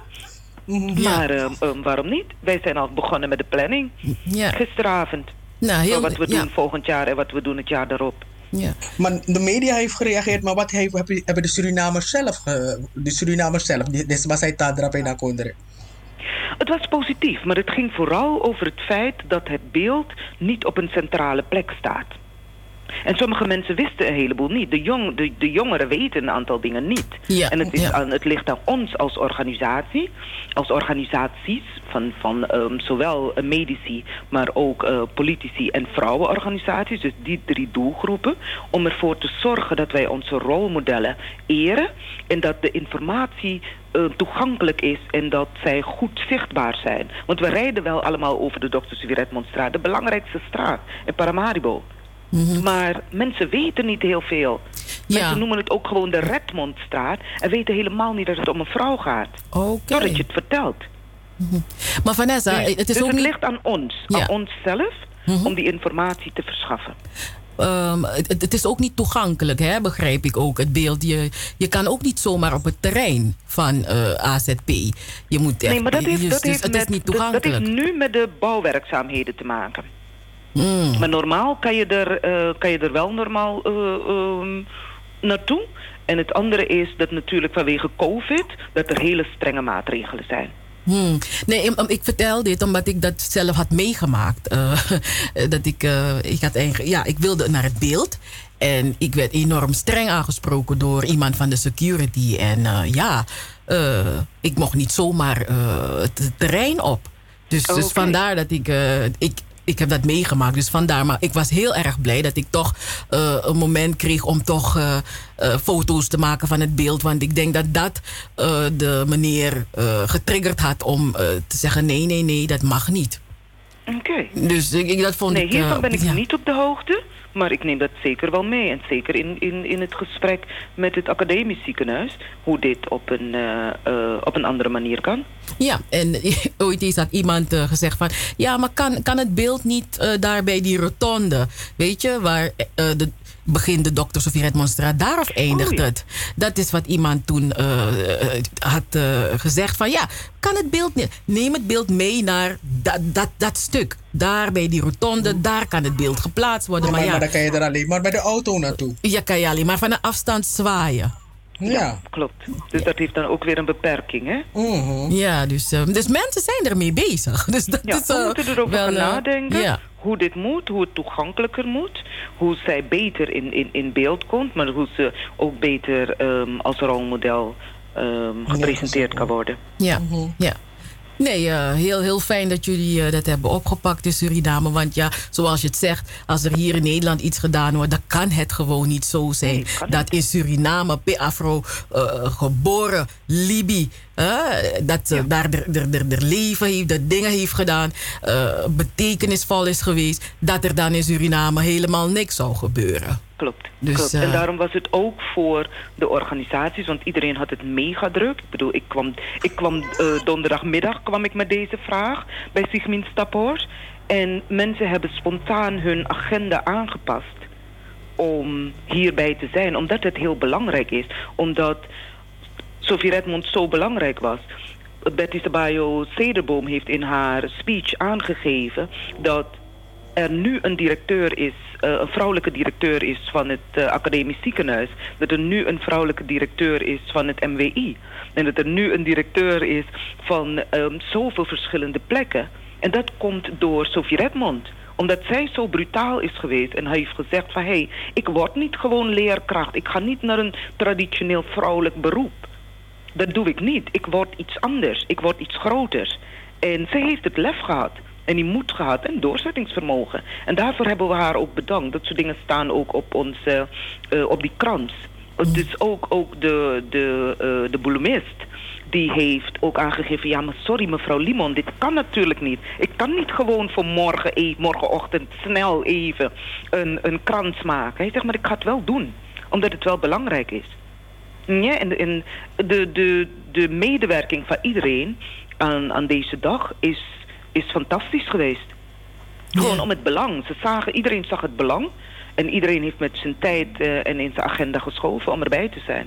Maar eh, eh, waarom niet? Wij zijn al begonnen met de planning. Ja. Gisteravond. Nou, heel, wat we ja. doen volgend jaar en wat we doen het jaar daarop. Ja. Maar de media heeft gereageerd, maar wat heeft, hebben hebben de Surinamers zelf, ge- de Surinamers zelf, die- dit was hij Tadra bij Nakondere. Het was positief, maar het ging vooral over het feit dat het beeld niet op een centrale plek staat. En sommige mensen wisten een heleboel niet. De, jong, de, de jongeren weten een aantal dingen niet. Ja, en het, is ja. aan, het ligt aan ons als organisatie, als organisaties van, van ehm, zowel eh, medici, maar ook eh, politici en vrouwenorganisaties, dus die drie doelgroepen, om ervoor te zorgen dat wij onze rolmodellen eren en dat de informatie eh, toegankelijk is en dat zij goed zichtbaar zijn. Want we rijden wel allemaal over de Dr. Sivie Redmondstraat, de belangrijkste straat in Paramaribo. Maar mensen weten niet heel veel. Ja. Mensen noemen het ook gewoon de Redmondstraat en weten helemaal niet dat het om een vrouw gaat. Oké. Doordat je het vertelt. Maar Vanessa, het is dus ook het niet... ligt aan ons, Ja. Mhm. aan onszelf, om die informatie te verschaffen. Ehm, het, het is ook niet toegankelijk, hè, begrijp ik ook. Het beeld, je, je kan ook niet zomaar op het terrein van eh, AZP. Je moet echt, nee, maar dat heeft, dus- dat heeft, het met, is niet dat- dat toegankelijk. heeft nu met de bouwwerkzaamheden te maken. Mm. Maar normaal kan je er, eh, kan je er wel normaal eh, ehm, naartoe. En het andere is dat natuurlijk vanwege COVID... dat er hele strenge maatregelen zijn. Hmm. Nee, ik, ik vertel dit omdat ik dat zelf had meegemaakt. Eh, dat ik, eh, ik had eigenlijk, ja, ik wilde naar het beeld. En ik werd enorm streng aangesproken door iemand van de security. En eh, ja, eh, ik mocht niet zomaar eh, het terrein op. Dus, dus Oké. vandaar dat ik, eh, ik, ik heb dat meegemaakt. Dus vandaar, maar ik was heel erg blij dat ik toch eh, een moment kreeg om toch eh, eh, foto's te maken van het beeld. Want ik denk dat dat de meneer getriggerd had om te zeggen: nee, nee, nee, dat mag niet. Oké. Dus ik, ik- dat vond Nee, ik. hiervan ben ik ja. niet op de hoogte. Maar ik neem dat zeker wel mee. En zeker in, in, in het gesprek met het academisch ziekenhuis. Hoe dit op een, eh, eh, op een andere manier kan. Ja, en ooit eens had iemand eh, gezegd van... ja, maar kan, kan het beeld niet daar bij die rotonde... weet je, waar de, begint de dokter Sofie daar of eindigt Oh, ja. het? Dat is wat iemand toen eh, eh, had eh, gezegd van... ja, kan het beeld niet... neem het beeld mee naar dat, dat, dat stuk. Daar bij die rotonde, daar kan het beeld geplaatst worden. Maar, Maar maar ja, dan kan je er alleen maar bij de auto naartoe. ja kan je alleen maar van een afstand zwaaien. Ja, klopt. Dus dat heeft dan ook weer een beperking, hè? Ja, dus, eh, dus mensen zijn ermee bezig. Dus dat Ja, is we eh, moeten erover wel, gaan eh, nadenken. Ja. Hoe dit moet, hoe het toegankelijker moet. Hoe zij beter in, in, in beeld komt. Maar hoe ze ook beter ehm, als rolmodel ehm, gepresenteerd kan worden. Ja, ja. Nee, eh, heel, heel fijn dat jullie eh, dat hebben opgepakt in Suriname. Want ja, zoals je het zegt, als er hier in Nederland iets gedaan wordt, dan kan het gewoon niet zo zijn. dat in Suriname, P. Afro, eh, geboren, Libi, dat eh, daar er, leven heeft, dat dingen heeft gedaan, eh, betekenisvol is geweest, dat er dan in Suriname helemaal niks zou gebeuren. Klopt. Dus, klopt. eh, en daarom was het ook voor de organisaties, want iedereen had het mega druk. Ik bedoel, ik kwam, ik kwam eh, donderdagmiddag kwam ik met deze vraag bij Sigmund Staphorst. En mensen hebben spontaan hun agenda aangepast om hierbij te zijn. Omdat het heel belangrijk is. Omdat Sofie Redmond zo belangrijk was. Betty Sabayo Cederboom heeft in haar speech aangegeven dat er nu een directeur is, eh, een vrouwelijke directeur is van het eh, academisch ziekenhuis. Dat er nu een vrouwelijke directeur is van het MWI. En dat er nu een directeur is van ehm, zoveel verschillende plekken. En dat komt door Sofie Redmond omdat zij zo brutaal is geweest en heeft gezegd van... hé, hey, ik word niet gewoon leerkracht. Ik ga niet naar een traditioneel vrouwelijk beroep. Dat doe ik niet. Ik word iets anders. Ik word iets groter. En zij heeft het lef gehad. En die moed gehad en doorzettingsvermogen. En daarvoor hebben we haar ook bedankt. Dat soort dingen staan ook op, onze, eh, op die krans. Dus ook, ook de, de, eh, de bloemist die heeft ook aangegeven... ja, maar sorry mevrouw Limon, dit kan natuurlijk niet. Ik kan niet gewoon voor morgen, e- morgenochtend snel even een, een krans maken. Hij zegt, maar ik ga het wel doen. Omdat het wel belangrijk is. Ja, en, en de, de, de medewerking van iedereen aan, aan deze dag is, is fantastisch geweest. Gewoon om het belang. Ze zagen, iedereen zag het belang. En iedereen heeft met zijn tijd eh, en in zijn agenda geschoven om erbij te zijn.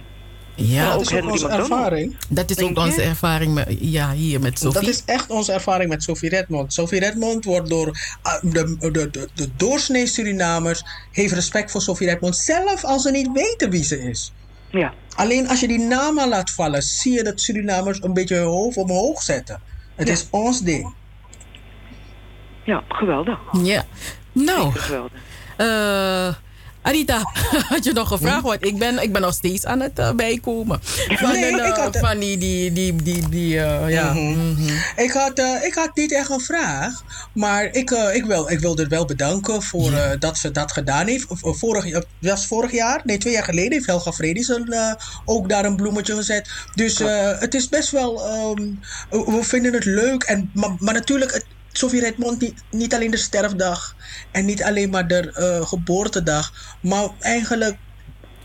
Ja, dat is ook onze ervaring. Dat is ook onze ervaring met, ja, hier met Sophie. Dat is echt onze ervaring met Sophie Redmond. Sophie Redmond wordt door ah, de, de, de, de doorsnee Surinamers... heeft respect voor Sophie Redmond. Zelf als ze niet weten wie ze is. Ja. Alleen als je die namen laat vallen... zie je dat Surinamers een beetje hun hoofd omhoog zetten. Het is ons ding. Ja, geweldig. Ja. Nou, geweldig. eh Anita, had je nog een Hm? vraag? Want ik ben, ik ben nog steeds aan het eh, bijkomen. Van, Nee, een, eh, ik had- van die, die, die, die, die eh, ja. Mhm. Ik, had, eh, ik had niet echt een vraag, maar ik, eh, ik, wil, ik wilde het wel bedanken voor eh, dat ze dat gedaan heeft. Vorig, eh, was vorig jaar, nee, twee jaar geleden heeft Helga Fredison eh, ook daar een bloemetje gezet. Dus eh, het is best wel, ehm, we we vinden het leuk. En, maar, maar natuurlijk, het, Sophie Redmond niet, niet alleen de sterfdag en niet alleen maar de eh, geboortedag, maar eigenlijk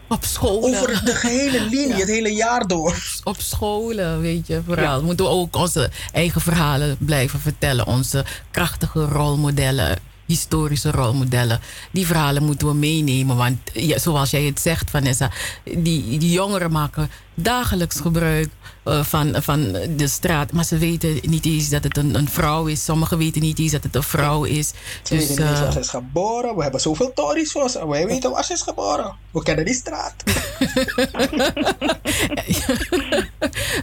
op school. over de gehele linie, het hele jaar door. Op scholen, weet je, vooral. Moeten we ook onze eigen verhalen blijven vertellen. Onze krachtige rolmodellen, historische rolmodellen. Die verhalen moeten we meenemen. Want ja, zoals jij het zegt, Vanessa, die, die jongeren maken dagelijks gebruik eh, van, van de straat. Maar ze weten niet eens dat het een, een vrouw is. Sommigen weten niet eens dat het een vrouw is. Ze Dus, weten niet waar ze is geboren. We hebben zoveel tories voor ze. Wij weten waar ze is geboren. We kennen die straat.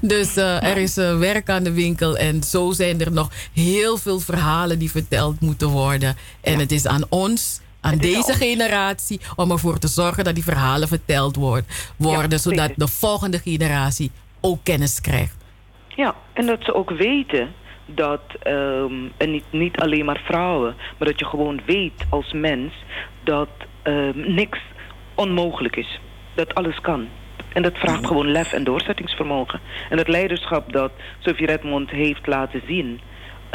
Dus eh, er is eh, werk aan de winkel en zo zijn er nog heel veel verhalen die verteld moeten worden. En het is aan ons, aan deze generatie, om ervoor te zorgen dat die verhalen verteld wordt, worden, zodat de volgende generatie ook kennis krijgt. Ja, en dat ze ook weten dat, ehm, en niet, niet alleen maar vrouwen, maar dat je gewoon weet als mens dat ehm, niks onmogelijk is. Dat alles kan. En dat vraagt gewoon lef en doorzettingsvermogen. En het leiderschap dat Sophie Redmond heeft laten zien.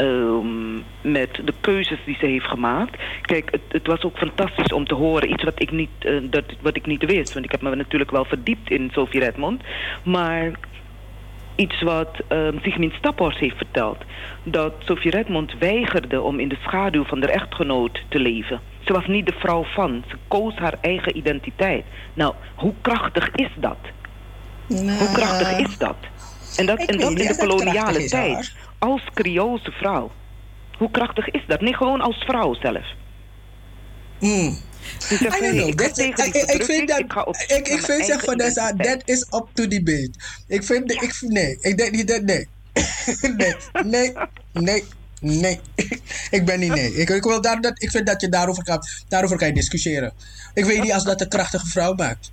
Ehm, met de keuzes die ze heeft gemaakt. Kijk, het, het was ook fantastisch om te horen. Iets wat ik, niet, eh, dat, wat ik niet wist. Want ik heb me natuurlijk wel verdiept in Sophie Redmond. Maar iets wat um, Sigmund Staphorst heeft verteld. Dat Sophie Redmond weigerde om in de schaduw van haar echtgenoot te leven. Ze was niet de vrouw van. Ze koos haar eigen identiteit. Nou, hoe krachtig is dat? Hoe krachtig is dat? En dat, en dat in de koloniale is, tijd. Als Creoolse vrouw. Hoe krachtig is dat? Nee, gewoon als vrouw zelf. Mm. Dus zeg, I don't nee, know. ik ik- ik vind dat. ik Ik, ik vind zeg identiteit. that is up to debate. Ik vind, ik, vind- nee, ik denk niet dat, nee. nee, nee, nee, nee. ik ben niet nee. Ik, ik, wil daar, dat, ik vind dat je daarover kan, daarover kan je discussiëren. Ik weet niet als dat een krachtige vrouw maakt.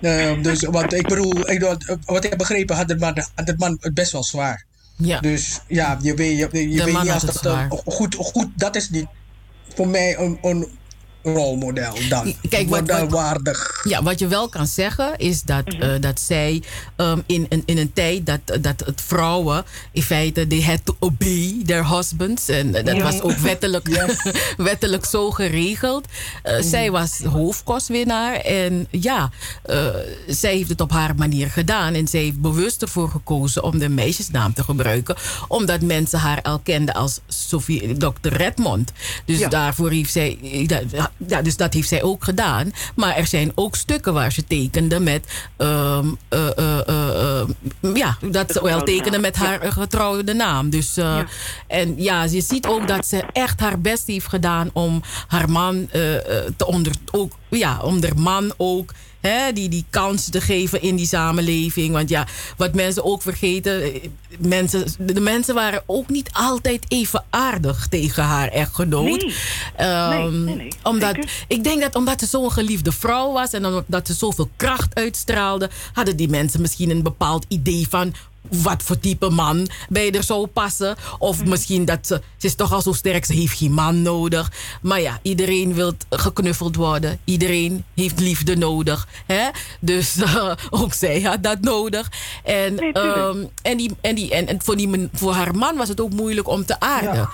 Ehm, dus, want ik bedoel, ik, wat ik heb begrepen had de man, had de man het best wel zwaar. Ja. Dus ja, je weet, je, je weet niet als dat goed, goed, dat is niet voor mij een, een rolmodel dan. Kijk, wat- wat- Modelwaardig. Ja, wat je wel kan zeggen is dat, Mhm. eh, dat zij ehm, in, in, in een tijd dat, dat het vrouwen in feite they had to obey their husbands en dat Ja. was ook wettelijk, wettelijk zo geregeld. Eh, Mhm. Zij was hoofdkostwinnaar en ja, eh, zij heeft het op haar manier gedaan en zij heeft bewust ervoor gekozen om de meisjesnaam te gebruiken, omdat mensen haar al kenden als Sophie, Dr. Redmond. Dus Ja. daarvoor heeft zij, ja, dus dat heeft zij ook gedaan. Maar er zijn ook stukken waar ze tekende met, ehm, eh, eh, eh, eh, ja, dat ze wel tekende met haar getrouwde naam. Dus, En ja, je ziet ook dat ze echt haar best heeft gedaan om haar man te onder, ook, ja, om haar man ook hè, die, die kans te geven in die samenleving. Want ja, wat mensen ook vergeten, eh, mensen, de mensen waren ook niet altijd even aardig tegen haar echtgenoot. Nee. Ehm, Nee, nee, nee, omdat, zeker. ik denk dat omdat ze zo'n geliefde vrouw was en omdat ze zoveel kracht uitstraalde, hadden die mensen misschien een bepaald idee van wat voor type man bij er zou passen. Of misschien dat ze, ze is toch al zo sterk, ze heeft geen man nodig. Maar ja, iedereen wil geknuffeld worden. Iedereen heeft liefde nodig. Hè? Dus eh, ook zij had dat nodig. En, Nee, ehm, en, die, en, die, en, en voor, die, voor haar man was het ook moeilijk om te aarden.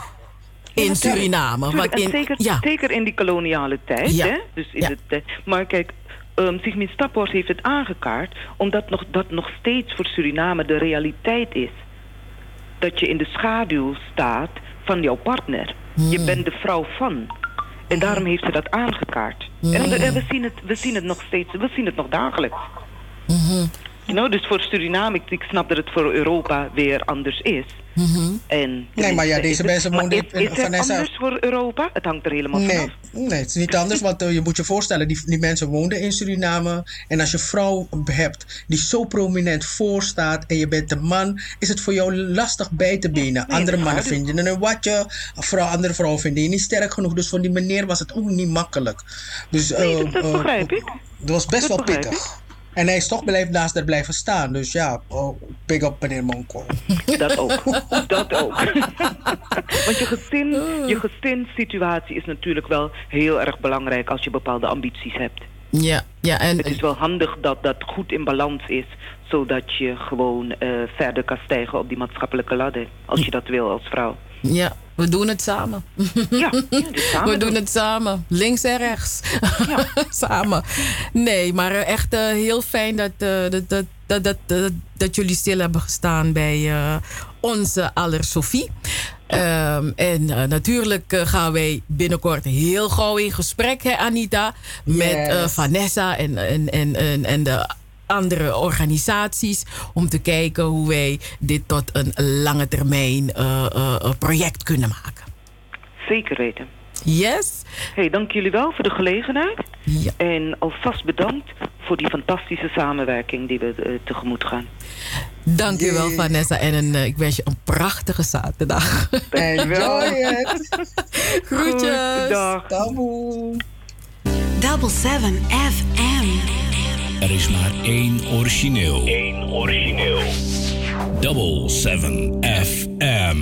In Suriname. Tuurlijk, in, zeker, ja. zeker in die koloniale tijd. Hè? Dus in eh, maar kijk, um, Sigmund Staphorst heeft het aangekaart... omdat nog, dat nog steeds voor Suriname de realiteit is. Dat je in de schaduw staat van jouw partner. Je bent de vrouw van. En daarom heeft ze dat aangekaart. En, en we, zien het, we zien het nog steeds, we zien het nog dagelijks. You dus voor Suriname, ik, snap dat het voor Europa weer anders is. En, Nee, maar ja, deze mensen maar woonden is, in- is het anders voor Europa? Het hangt er helemaal Nee, vanaf. nee, het is niet anders. Want eh, je moet je voorstellen, die, die mensen woonden in Suriname. En als je vrouw hebt die zo prominent voorstaat en je bent de man, is het voor jou lastig bij te benen. andere mannen vinden je een watje, vrouw, andere vrouwen vinden je niet sterk genoeg. Dus voor die meneer was het ook niet makkelijk. Dus, Nee, eh, dat, dat eh, begrijp ik. Dat was best Dat wel pittig. En hij is toch blijven naast haar blijven staan. Dus ja, oh, big up meneer Monko. Dat ook. dat ook. Want je, gezin, je gezinssituatie is natuurlijk wel heel erg belangrijk als je bepaalde ambities hebt. Ja, ja en Het is wel handig dat dat goed in balans is, zodat je gewoon eh, verder kan stijgen op die maatschappelijke ladder. Als je dat wil als vrouw. Ja, we doen het samen. Ja, samen we doen het samen. Links en rechts. samen. Nee, maar eh, echt eh, heel fijn dat, eh, dat, dat, dat, dat, dat, dat jullie stil hebben gestaan bij eh, onze aller Sophie. Ehm, en natuurlijk gaan wij binnenkort heel gauw in gesprek, hè, Anita, met eh. Vanessa en, en, en, en, en de andere organisaties om te kijken hoe wij dit tot een lange termijn eh, eh, eh, project kunnen maken. Zeker weten. Yes? Hey, dank jullie wel voor de gelegenheid. Ja. En alvast bedankt voor die fantastische samenwerking die we tegemoet gaan. Dank u wel, Vanessa. En een, ik wens je een prachtige zaterdag. Enjoy it. Groetjes. Dag. Double 7 FM. Er is maar één origineel. Eén origineel. Double 7 FM.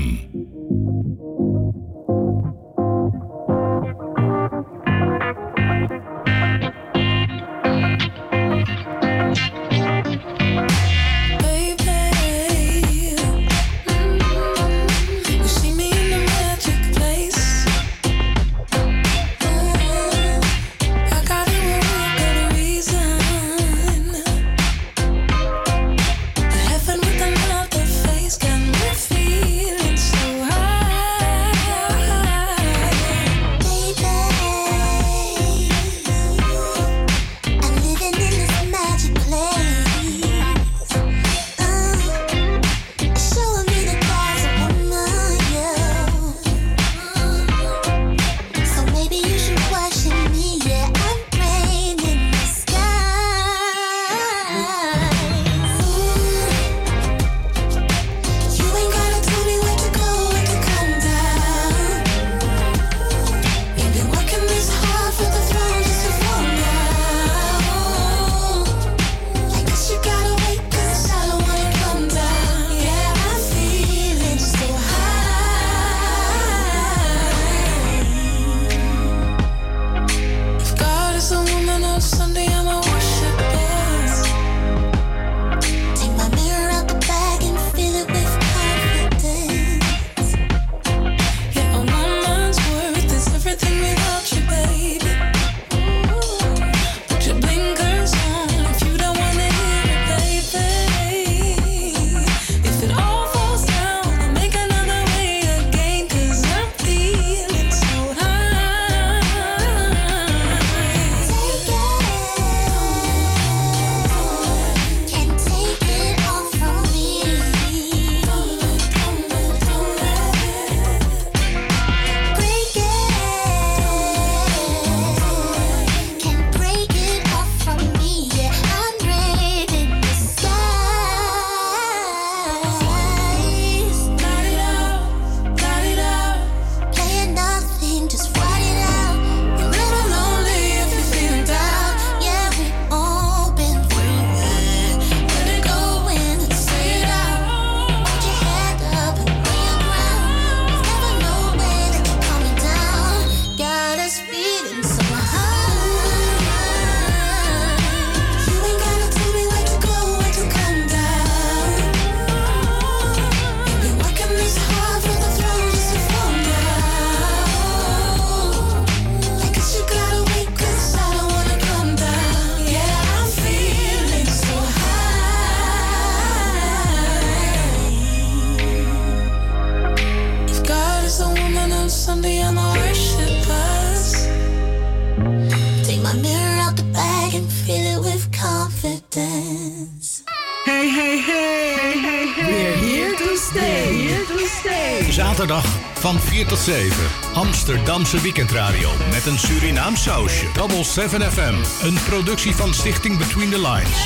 7. Amsterdamse weekendradio met een Surinaam sausje. Double 7 FM. Een productie van Stichting Between the Lines.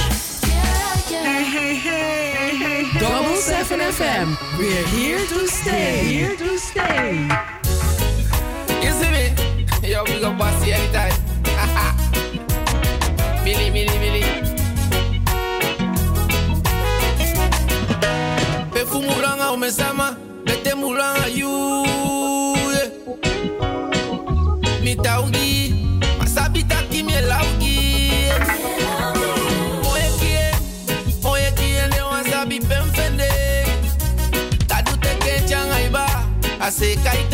Hey, hey, hey, hey, Double 7 FM. We're here to stay. Here to stay. You see me? Yo, we go bossy anytime. seca y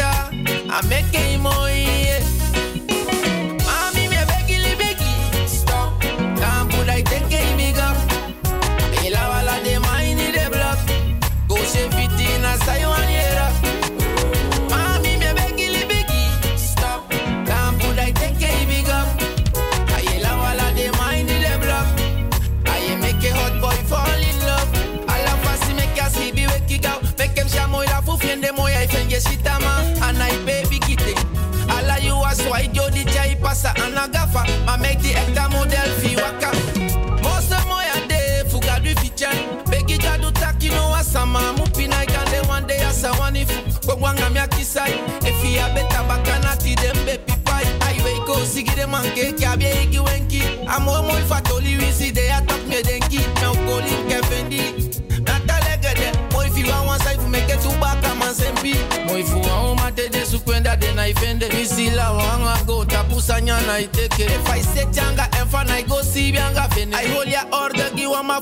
Aí olha a horda que o ama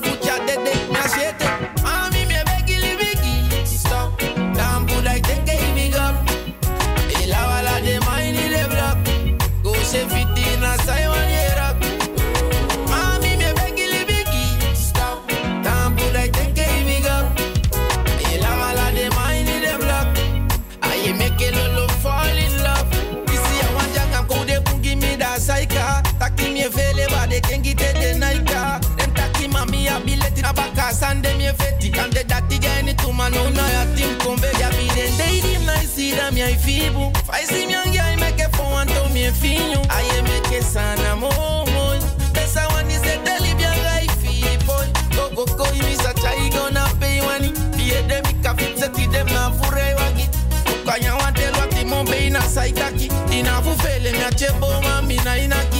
Aye meke sana momoy Pesa wani se delibia rai fipoy Gogo koi misa chai gona pay wani Pie demi kafit se ti dem na fure wagi Kukanya wadel wati mombe ina saitaki Ina fufele mi achebo mami na inaki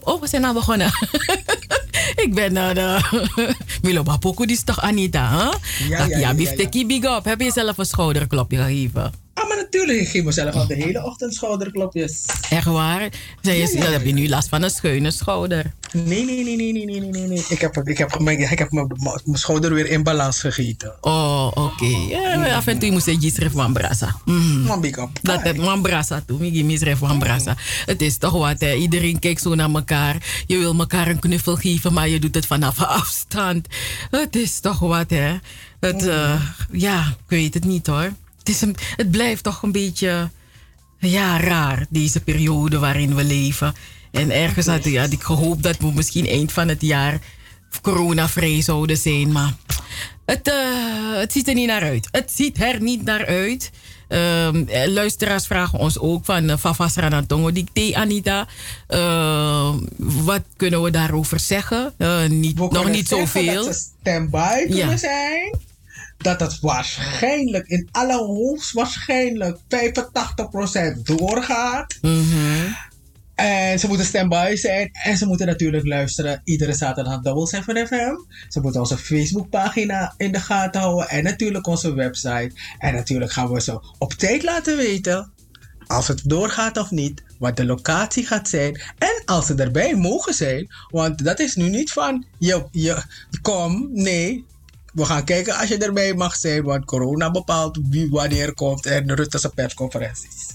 Oh, we zijn al begonnen. ik ben naar de... Milo die is toch Anita, hè? Huh? Ja, ja, ja, ja, ja, ja. big up. Heb je zelf een schouderklopje gegeven? Natuurlijk, ik geef mezelf al de hele ochtend schouderklopjes. Echt waar? Zeg je, Ja, heb je nu last van een schuine schouder. Nee, nee, nee, nee, nee, nee, nee, nee. Ik heb, ik heb, mijn, ik heb mijn, mijn schouder weer in balans gegeten. Oh, oké. Ja, af en toe moet je gisref van brasa. Mm. Man, big up. Dat het van brasa toe. Ik misref van brasa. Het is toch wat, hè. Iedereen kijkt zo naar elkaar. Je wil elkaar een knuffel geven, maar je doet het vanaf afstand. Het is toch wat, hè. Het, eh, ja, ik weet het niet, hoor. Het, is een, het blijft toch een beetje, ja, raar, deze periode waarin we leven. En ergens had, had ik gehoopt dat we misschien eind van het jaar coronavrij zouden zijn, maar het, eh, het ziet er niet naar uit. Het ziet er niet naar uit. Ehm, eh, luisteraars vragen ons ook van uh, Fafas Ranatongo Dicté, Anita. Ehm, wat kunnen we daarover zeggen? Eh, niet, nog niet zoveel. Dat ze stand-by kunnen Ja. zijn. Dat het waarschijnlijk, in alle hoogstwaarschijnlijk 85% doorgaat. En ze moeten stand-by zijn. En ze moeten natuurlijk luisteren iedere zaterdag Double 7 FM. Ze moeten onze Facebookpagina in de gaten houden. En natuurlijk onze website. En natuurlijk gaan we ze op tijd laten weten. Als het doorgaat of niet. Wat de locatie gaat zijn. En als ze erbij mogen zijn. Want dat is nu niet van. Je, je, kom. Nee. We gaan kijken als je erbij mag zijn. Want corona bepaalt wie wanneer komt. En Rutte's persconferenties.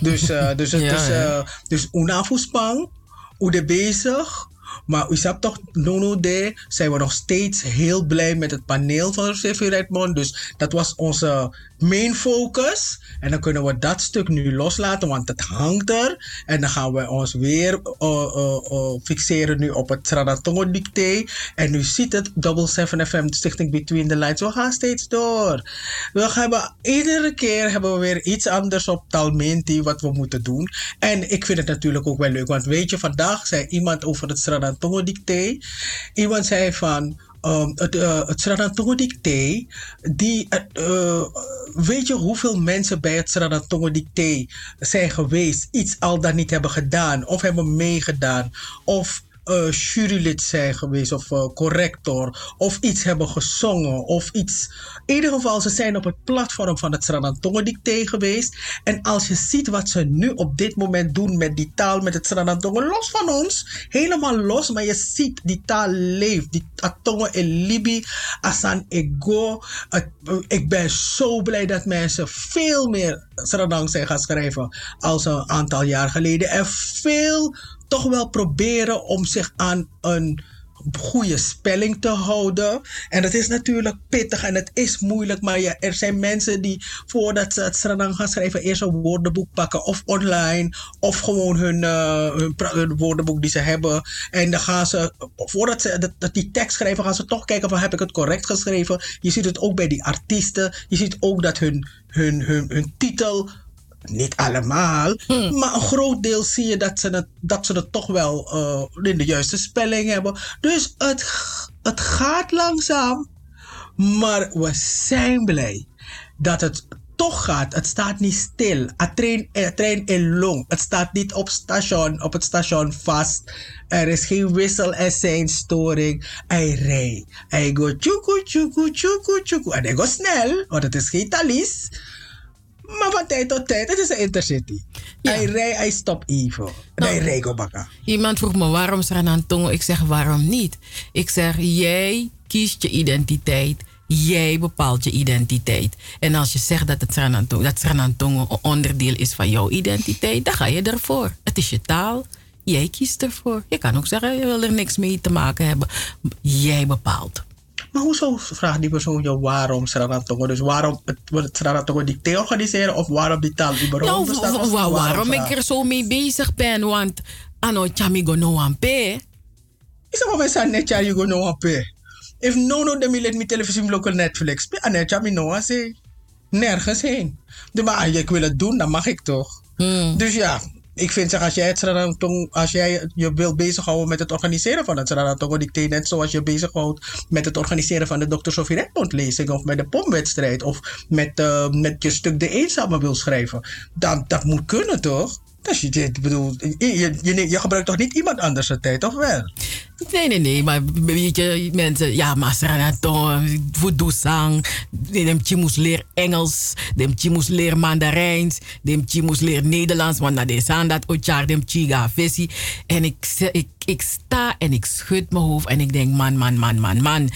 Dus, eh, dus, ja. eh, dus una voetspang, hoe de bezig. Maar u snapt toch, Nono de, zijn we nog steeds heel blij met het paneel van CV Redmond. Dus dat was onze main focus. En dan kunnen we dat stuk nu loslaten, want het hangt er. En dan gaan we ons weer eh, eh, eh, fixeren nu op het Tranatongo dicté. En nu ziet het Double 7 FM, de Stichting Between the Lines. We gaan steeds door. We hebben, iedere keer hebben we weer iets anders op Talmenti wat we moeten doen. En ik vind het natuurlijk ook wel leuk, want weet je, vandaag zei iemand over het Sranantongo dicté. Iemand zei van. het, uh, het Sranantongo dicté, die, eh, eh, weet je hoeveel mensen bij het Sranantongo dicté zijn geweest, iets al dan niet hebben gedaan, of hebben meegedaan, of eh, jurylid zijn geweest of eh, corrector of iets hebben gezongen of iets. In ieder geval, ze zijn op het platform van het Sranantongo dicté geweest. En als je ziet wat ze nu op dit moment doen met die taal, met het Sranantongo, los van ons, helemaal los, maar je ziet die taal leeft. Die Atongo en Libi, Asan Ego. Het- ik ben zo blij dat mensen veel meer Sranang zijn gaan schrijven als een aantal jaar geleden. En veel toch wel proberen om zich aan een goede spelling te houden. En dat is natuurlijk pittig en het is moeilijk, maar ja, er zijn mensen die voordat ze het Sranang gaan schrijven, eerst een woordenboek pakken of online of gewoon hun, eh, hun, woordenboek die ze hebben. En dan gaan ze, voordat ze dat, dat die tekst schrijven, gaan ze toch kijken van heb ik het correct geschreven. Je ziet het ook bij die artiesten. Je ziet ook dat hun, hun, hun, hun titel niet allemaal, maar een groot deel zie je dat ze het, dat ze het toch wel eh, in de juiste spelling hebben. Dus het, het gaat langzaam, maar we zijn blij dat het toch gaat. Het staat niet stil. Het trein, het trein in long. Het staat niet op, station, op het station vast. Er is geen wissel en zijn storing. Hij rijdt. Hij go tjoekoe, tjoekoe, tjoekoe, tjoekoe. En hij gaat snel, want het is geen talies. Maar van tijd tot tijd, het is een intercity. Hij rijdt, hij stopt even. En hij rijdt op elkaar. Iemand vroeg me waarom Sranantongo. Ik zeg waarom niet. Ik zeg jij kiest je identiteit. Jij bepaalt je identiteit. En als je zegt dat het Sranantongo, dat Sranantongo een onderdeel is van jouw identiteit, dan ga je ervoor. Het is je taal. Jij kiest ervoor. Je kan ook zeggen, je wil er niks mee te maken hebben. Jij bepaalt. Maar hoezo vraagt die persoon jou waarom Sranatongo? Dus waarom het, wil het Sranatongo dicté organiseren of waarom die taal überhaupt Nou, bestaat? wa- Of wa- waarom vraag- ik er zo mee bezig ben, want ano chamigo no ampe. Isa pa may net ya you go no pay. If no no dem let me televisie local Netflix, pe anet ja mi no say. Nergens heen. Maar als ik wil het doen, dan mag ik toch. Dus ja, ik vind zeg als jij het Sranatong, als jij je wil bezighouden met het organiseren van het Sranatong dicté, net zoals je bezighoudt met het organiseren van de Dr. Sofie Redmond lezing of met de pomwedstrijd of met, eh, met je stuk De Eenzame wil schrijven, dan dat moet kunnen toch? Is, je, bedoel, je, je, je, gebruikt toch niet iemand anders de tijd, of wel? Nee, nee, nee, maar weet je, mensen, ja, Masranaton, voodoo-zang, demtje moest leren Engels, demtje moest leren Mandarijns, demtje moest leren Nederlands, want na zand dat otjaar demtje ga visie. En ik, ik, ik sta en ik schud mijn hoofd en ik denk, man, man, man, man, man,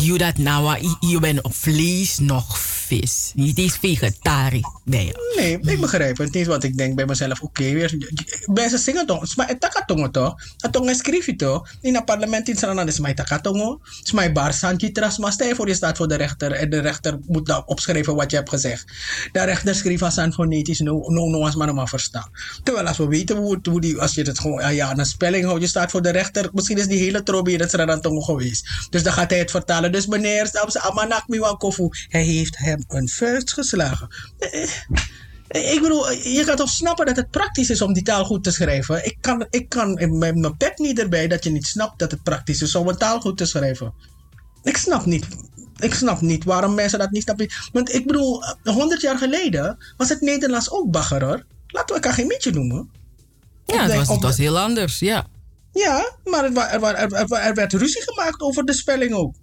je dat nou, je- je bent vlees nog vis. Niet eens vegetarisch je. Nee, ik begrijp het niet, want ik denk bij mezelf, oké, weer, mensen zingen toch, maar het takatongo toch, het tong schrijf je toch, in het parlement in is mijn takatongo, is mijn bar Sanchi Tras, maar stel voor je staat voor de rechter en de rechter moet dan opschrijven wat je hebt gezegd. De rechter schreef als aan fonetisch, no, no, no, als maar maar verstaan. Terwijl als we weten hoe, hoe als je het gewoon, ja, een spelling houdt, je staat voor de rechter, misschien is die hele trobi in het Suriname geweest. Dus dan gaat hij het vertalen. Dus meneer, Amanak Miwan Kofu, hij heeft hem een vuist geslagen. Eh, ik bedoel, je gaat toch snappen dat het praktisch is om die taal goed te schrijven. Ik kan, ik kan in mijn mijn pet niet erbij dat je niet snapt dat het praktisch is om een taal goed te schrijven. Ik snap niet. Ik snap niet waarom mensen dat niet snappen. Want ik bedoel, honderd jaar geleden was het Nederlands ook bagger hoor. Laten we elkaar geen beetje noemen. Ja, het was, het was heel anders, ja. Ja, maar er, er, er, er werd ruzie gemaakt over de spelling ook.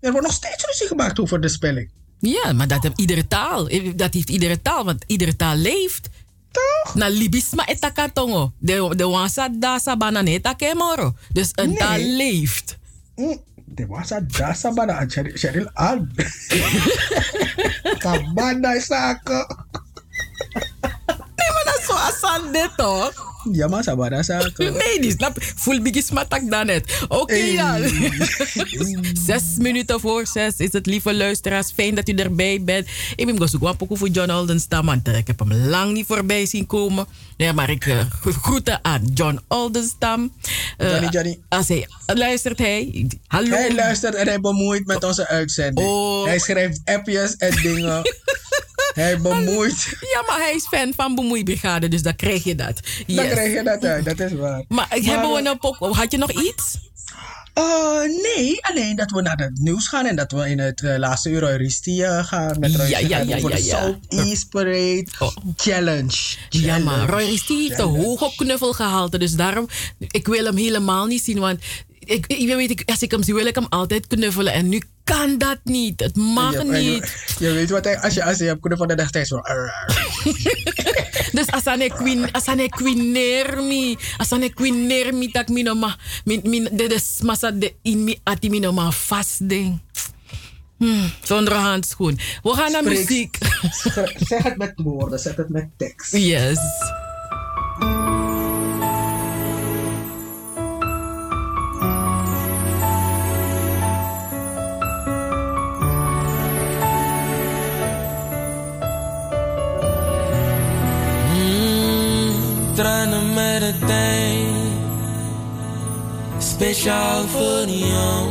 Er wordt nog steeds ruzie gemaakt over de spelling. Ja, maar dat heeft iedere taal. Dat heeft iedere taal, want iedere taal leeft. Toch? Na libisma etakatongo. De, de wansa dasa bananeta kemoro. Dus een taal leeft. Mm, De wasa dasa bana Cheryl al. Kabana zaken. Nee, maar dat is zo asan dit toch? Ja, maar sabana zaken. Nee, die snap. Full biggie matak dan net. Oké, Hey. zes minuten voor zes is het, lieve luisteraars. Fijn dat u erbij bent. Ik ben gaan zoeken voor John Aldenstam, want eh, ik heb hem lang niet voorbij zien komen. Ja, maar ik eh, groeten aan John Aldenstam. Eh, Johnny, Johnny. Als hij luistert, hij. Hallo. Hij luistert en hij bemoeit met onze uitzending. Oh. Hij schrijft appjes en dingen. hij bemoeit. Ja, maar hij is fan van Bemoeibrigade, dus dan krijg je dat. Dan Yes. krijg je dat uit, dat is waar. Maar, hebben we nou pok- Had je nog iets? Eh, nee, alleen dat we naar het nieuws gaan en dat we in het eh, laatste uur Euristie eh, gaan met Roy Ja, ja, ja, ja, de ja. Southeast Parade Challenge. Ja, maar. Roy te hoog op knuffelgehalte. Dus daarom, ik wil hem helemaal niet zien. Want ik, ik, weet, ik, als ik hem zie, wil ik hem altijd knuffelen. En nu kan dat niet. Het mag Je- niet. Je, je weet wat hij, als je, als je kunnen van de dag tijd zo. Dus als hij queen, als hij mi, als hij queener mi, tak mi no ma, mi, mi, de des massa de in mi ati mi no ma vast ding. Hmm, zonder handschoen. We gaan naar muziek. Zeg het met woorden, zet het met tekst. Yes. Speciaal voor jou.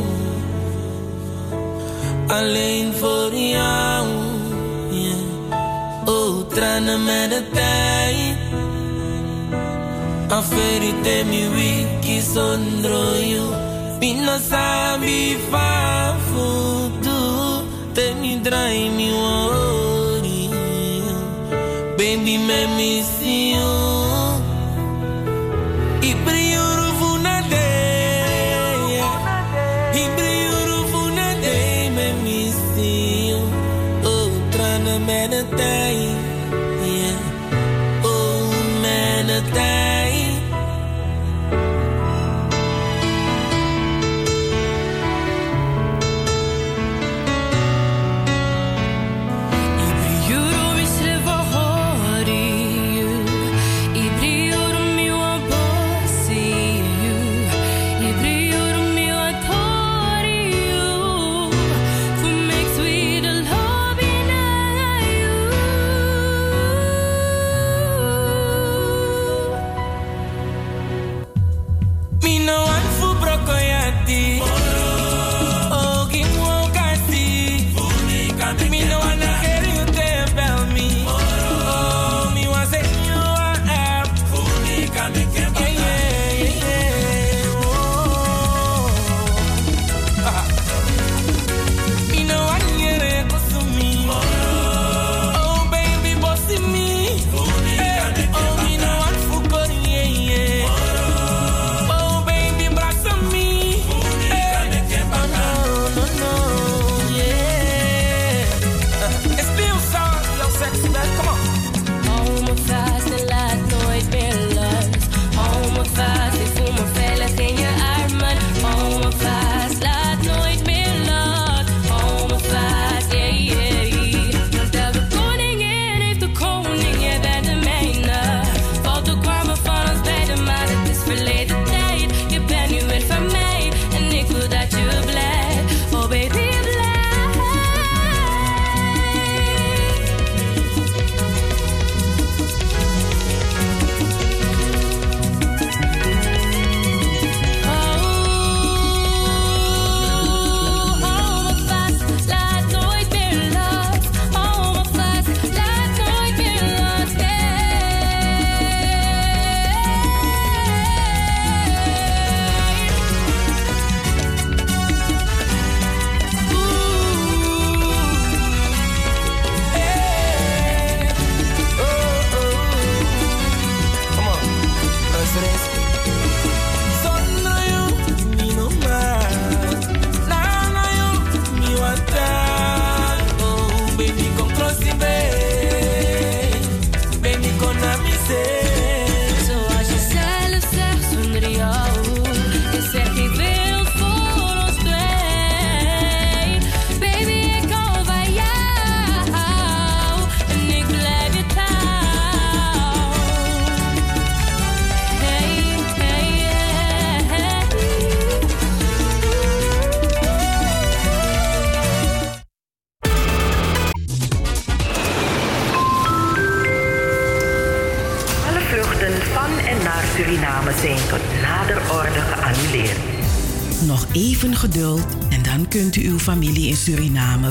Alleen voor jou. Yeah. Oh, tranen met het tijd. Aferite mi wiki sondro you. Pino sabi fa futu. Te mi drai mi worry. Baby, me miss trana mena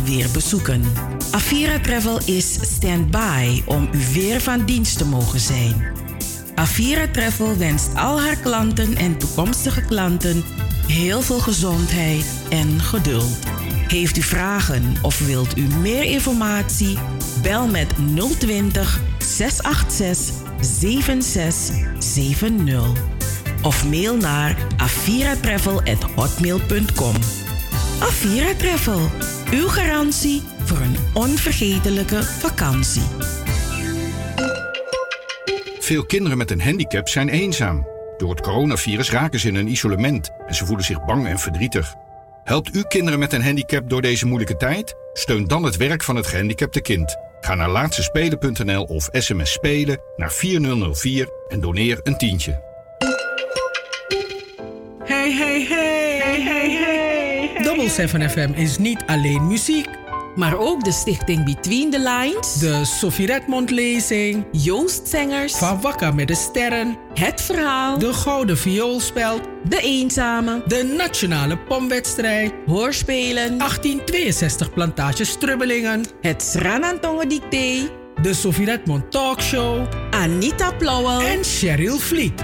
weer bezoeken. Avira Travel is stand-by om u weer van dienst te mogen zijn. Avira Travel wenst al haar klanten en toekomstige klanten heel veel gezondheid en geduld. Heeft u vragen of wilt u meer informatie? Bel met 020 686 7670 of mail naar aviratravel@hotmail.com. Avira Travel, uw garantie voor een onvergetelijke vakantie. Veel kinderen met een handicap zijn eenzaam. Door het coronavirus raken ze in een isolement en ze voelen zich bang en verdrietig. Helpt u kinderen met een handicap door deze moeilijke tijd? Steun dan het werk van het gehandicapte kind. Ga naar laatstespelen.nl of sms spelen naar 4004 en doneer een tientje. 7 FM is niet alleen muziek. Maar ook de stichting Between the Lines. De Sophie Redmond lezing. Joost Zengers. Van Wakker met de Sterren. Het Verhaal. De Gouden Vioolspeld. De Eenzame. De Nationale Pomwedstrijd. Hoorspelen. 1862 Plantage Strubbelingen. Het Sranantongen Dicté. De Sophie Redmond Talkshow. Anita Plauwel. En Cheryl Vliet.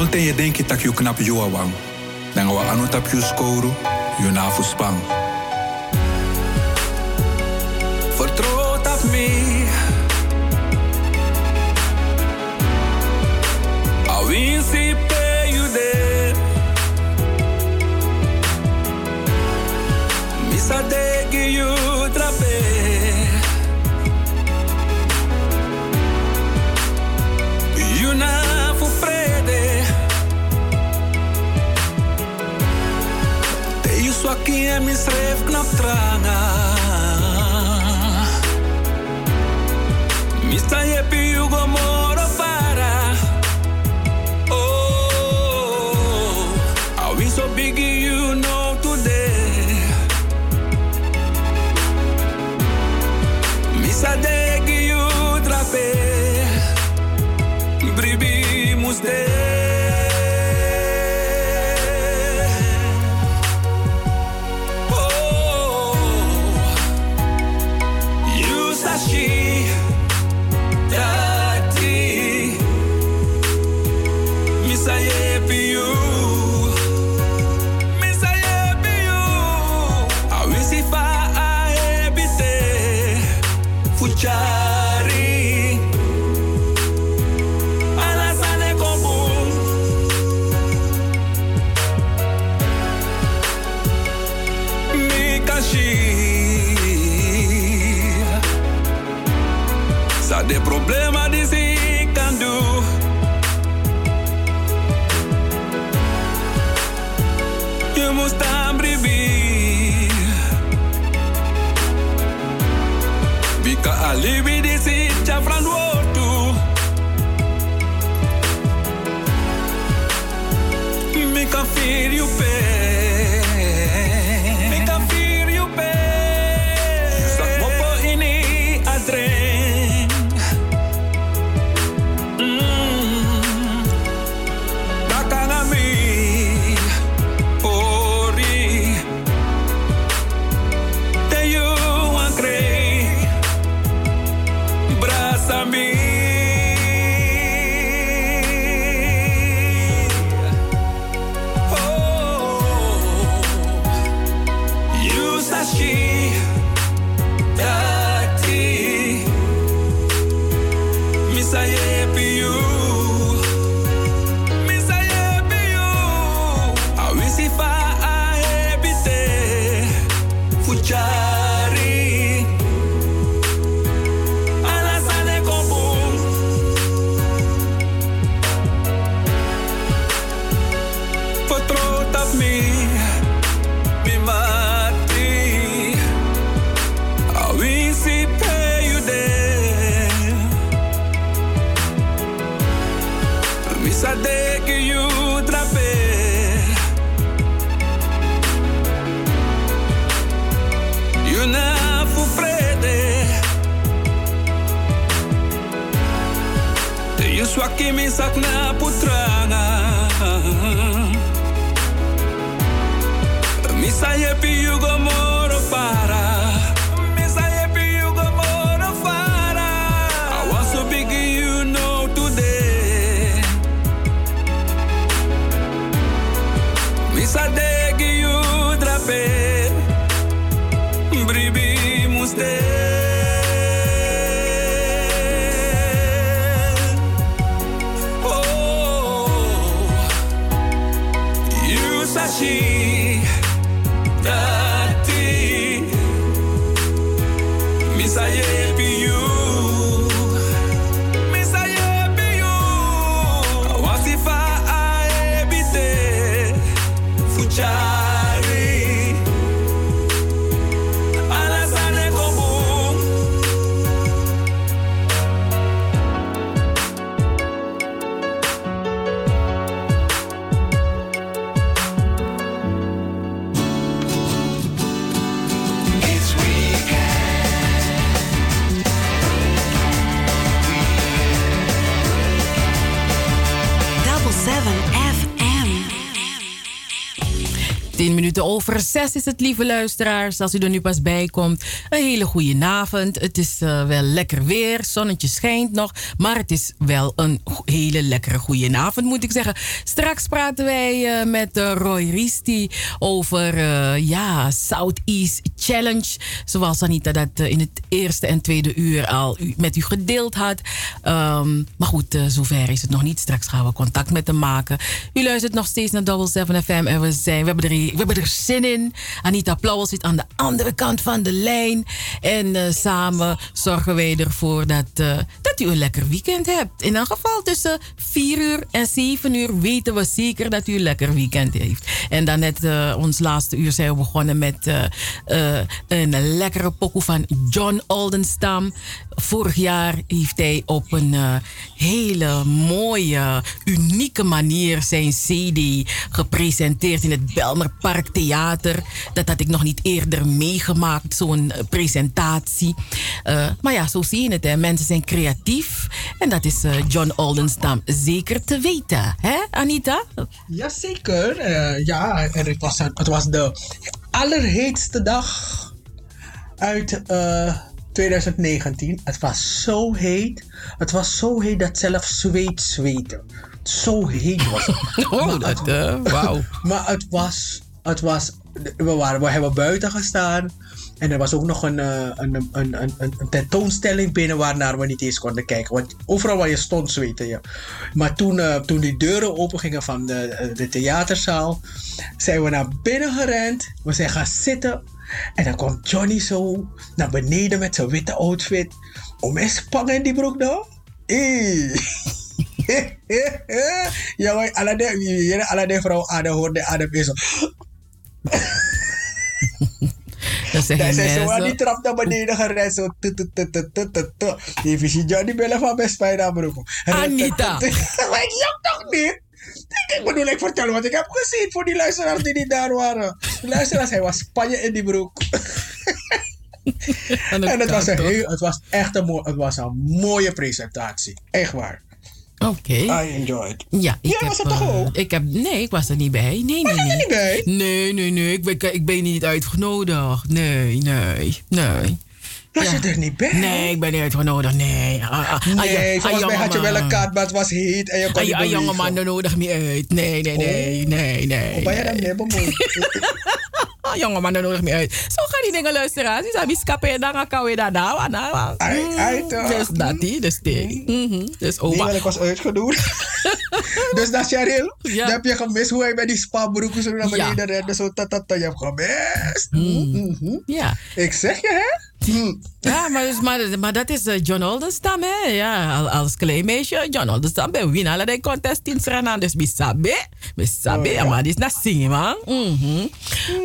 Solten je denken dat je knap jua wang. Dan we anu tap je scoren, je na spang. Misref knap tranga. Mista je piu minuten over 6 is het, lieve luisteraars. Als u er nu pas bij komt, een hele goede avond. Het is eh, wel lekker weer, zonnetje schijnt nog. Maar het is wel een hele lekkere goede avond, moet ik zeggen. Straks praten wij eh, met eh, Roy Risti over ja, Southeast Challenge. Zoals Anita dat in het eerste en tweede uur al met u gedeeld had. Ehm, maar goed, eh, zover is het nog niet. Straks gaan we contact met hem maken. U luistert nog steeds naar Double 7 FM en we, zijn, we, hebben er, we hebben er zin in. Anita Plauwel zit aan de andere kant van de lijn. En eh, samen zorgen wij ervoor dat, eh, dat u een lekker weekend hebt. In elk geval tussen 4 uur en 7 uur weten we zeker dat u een lekker weekend heeft. En dan net eh, ons laatste uur zijn we begonnen met eh, eh, een lekkere pokoe van John Oldenstam. Vorig jaar heeft hij op een eh, hele mooie, unieke manier zijn CD gepresenteerd in het Belmer Theater. Dat had ik nog niet eerder meegemaakt, zo'n eh, presentatie. Eh, maar ja, zo zie je het. Mensen zijn creatief. En dat is John Oldenstam zeker te weten. Hè, Anita? Jazeker. ja, het was, het was de allerheetste dag uit 2019. Het was zo heet. Het was zo heet dat zelfs zweet zweette. Zo heet was het. Oh, dat, eh, wauw. maar het was, het was we, waren, we hebben buiten gestaan. En er was ook nog een, eh, een, een, een, tentoonstelling binnen waarnaar we niet eens konden kijken. Want overal waar je stond zweette je. Maar toen, eh, toen die deuren open gingen van de, de theaterzaal, zijn we naar binnen gerend. We zijn gaan zitten. En dan komt Johnny zo naar beneden met zijn witte outfit. Om eens spangen in die broek nou. Hey. ja, maar alle de, alle de vrouw aan de hoorde aan de. Dat zeggen Daar zijn zo aan die trap naar beneden gerend. Zo. Die visie Johnny bellen van best naar broek. Anita. Ik jok toch niet? Ik bedoel, ik vertel wat ik heb gezien voor die luisteraars die niet daar waren. De luisteraars, hij was Spanje in die broek. En En het was, een heel, het was echt een, mooi, het was een mooie presentatie. Echt waar. Oké. I enjoyed. Ja, ik Jij heb, was er toch eh, ook? Ik heb, nee, ik was er niet bij. Nee, nee, nee. niet bij? Nee, nee, nee. Ik ben, ik ben niet uitgenodigd. Nee, nee, nee. Was je er niet bij? Nee, ik ben niet uitgenodigd. Nee. Ah, ah, ah, Nee, ja, volgens ah, mij had je wel een kaart, maar het was heet en je kon Ah, niet ja, jonge bewegen. man, nodig me uit. Nee, nee, nee, nee, nee. Hoe ben je dan nee. nee, bemoeid? Ah, jonge man, nodig me uit. Zo gaan die dingen luisteren. Die zijn miskappen en dan gaan we daar nou. nou. Ai, ai, toch. Dus dat, die, dus die. Mhm. Dus Nee, oma. want ik was uitgenodigd. dus dat is Cheryl. Ja. Dan heb je gemist hoe hij bij die spabroeken zo naar Ja. beneden rende. Zo tatata, je hebt gemist. Mm. Mhm. Ja. Ik zeg je, hè? Ja, maar, dus- maar, maar dat is eh, John Oldenstam, hè? Ja, al- als klein meisje. John Oldenstam ben win alle die contest in Suriname. Dus misabe. Misabe. Oh, ja. maar die is naar zingen, man. Mhm.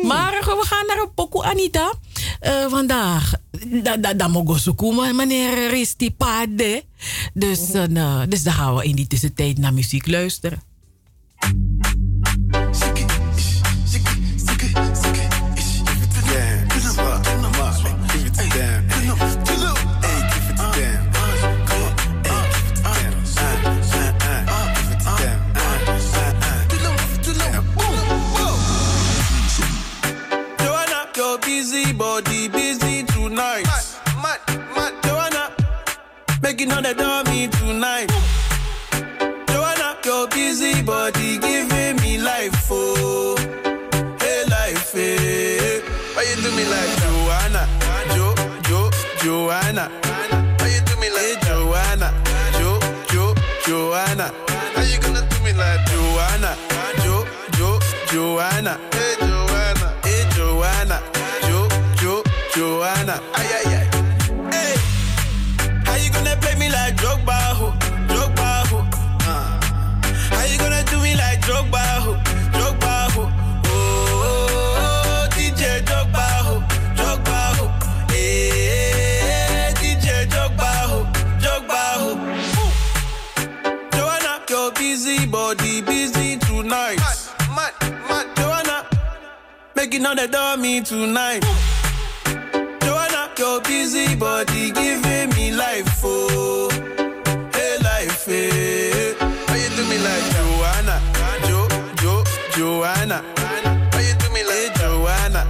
Maar eh, we gaan naar een pokoe, Anita. Eh, vandaag. Da, da, da mogen zoeken, meneer Risti Pade. Dus, eh, dus dan gaan we in die tussentijd naar muziek luisteren. Body busy tonight. Mad, mad, Joanna, making all the dummy tonight. Joanna, your busy body giving me life, oh, hey life, hey. Why you do me like Joanna, Jo, Jo, Joanna? Why you do me like Joanna, Jo, Jo, Joanna? How you gonna do me like Joanna, Jo, Jo, Joanna? Hey Joanna, Joanna? Ay ay ay. Hey, how you gonna play me like Drogba, ho, Drogba, ho? Uh. How you gonna do me like Drogba, ho, Drogba, ho? Oh, oh, oh DJ Drogba, ho, Drogba, ho. Hey, DJ Drogba, ho, Drogba, ho. Joanna, your busy body busy tonight. Mad, mad, Joanna, making all the dummy tonight. Joanna, your busy body giving me life, oh, hey life, eh. hey. Why you do me like Joanna, Jo, Jo, Joanna? Why you do me like Joanna,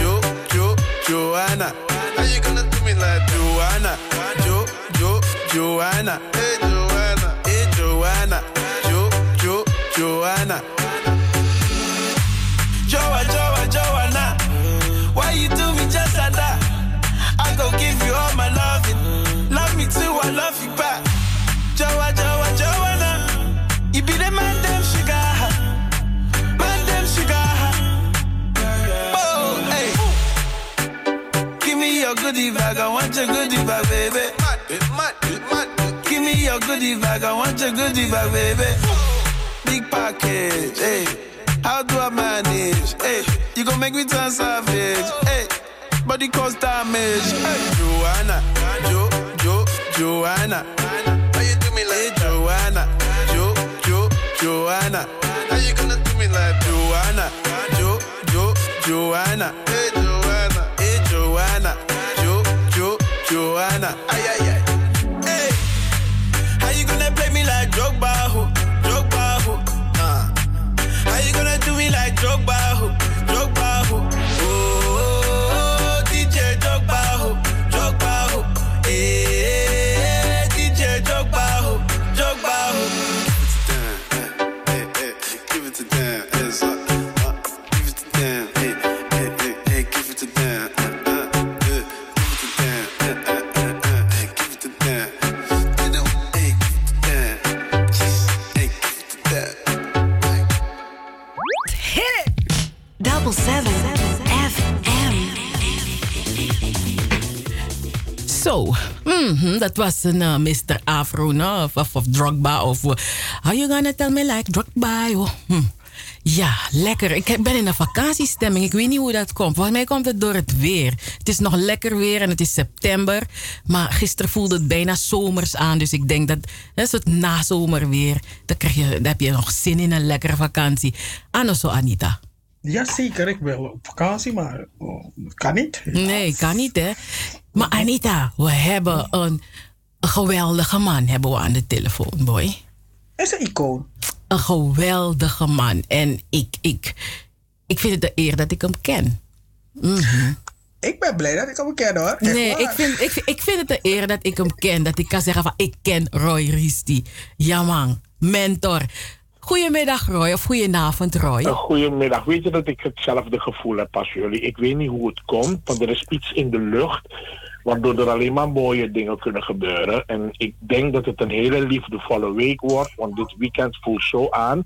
Jo, Jo, Joanna? How you gonna do me like Joanna, Jo, Jo, Joanna? Hey Joanna, hey Joanna, Jo, Jo, Joanna. Joa, Joa, Joanna. Why you do me just like that? Give you all my loving. Love me too, I love you back. Joa, Joa, Joanna. You be the man, them sugar. Man, them sugar. Oh, hey. Give me your goodie bag, I want your goodie bag, baby. Give me your goodie bag, I want your goodie bag, baby. Big package, hey. How do I manage? Hey, you gon' make me turn savage. Hey, body cause damage. Hey, Joanna, Jo, Jo, Joanna. How you do me like Joanna? Jo, Jo, Joanna. How you gonna do me like Joanna? Jo, Jo, Joanna. Hey, Joanna. Hey, Joanna. Jo, Jo, Joanna. Ay, ay, mhm, dat was een eh, Mr. Afro, of, of, of Drogba. Of, uh, how you gonna tell me like Drogba? Oh. Ja, lekker. Ik ben in een vakantiestemming. Ik weet niet hoe dat komt. Volgens mij komt het door het weer. Het is nog lekker weer en het is september. Maar gisteren voelde het bijna zomers aan. Dus ik denk dat dat is het nazomerweer. Dan, krijg je, dan heb je nog zin in een lekkere vakantie. Anoso Anita. Jazeker, ik wil op vakantie, maar oh, kan niet. Nee, kan niet hè. Maar Anita, we hebben een, geweldige man hebben we aan de telefoon, boy. Is een icoon. Een geweldige man. En ik, ik, ik vind het de eer dat ik hem ken. Mhm. Ik ben blij dat ik hem ken hoor. Echt Nee, waar. ik vind, ik, ik vind het de eer dat ik hem ken. Dat ik kan zeggen van ik ken Roy Risti. Ja man, mentor. Goedemiddag Roy of goedenavond Roy. Een goedemiddag. Weet je dat ik hetzelfde gevoel heb als jullie? Ik weet niet hoe het komt, want er is iets in de lucht waardoor er alleen maar mooie dingen kunnen gebeuren. En ik denk dat het een hele liefdevolle week wordt, want dit weekend voelt zo aan.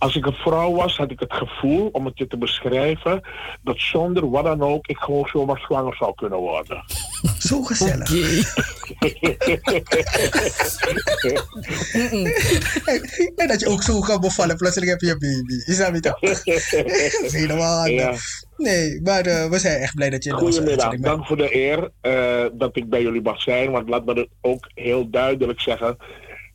Als ik een vrouw was, had ik het gevoel, om het je te beschrijven, dat zonder wat dan ook ik gewoon zomaar zwanger zou kunnen worden. Zo gezellig. en dat je ook zo kan bevallen, plotseling heb je een baby. Is dat niet toch? Dat is helemaal Ja. Nee, maar eh, we zijn echt blij dat je onze Goedemiddag, dank voor de eer eh, dat ik bij jullie mag zijn. Want laat me het ook heel duidelijk zeggen.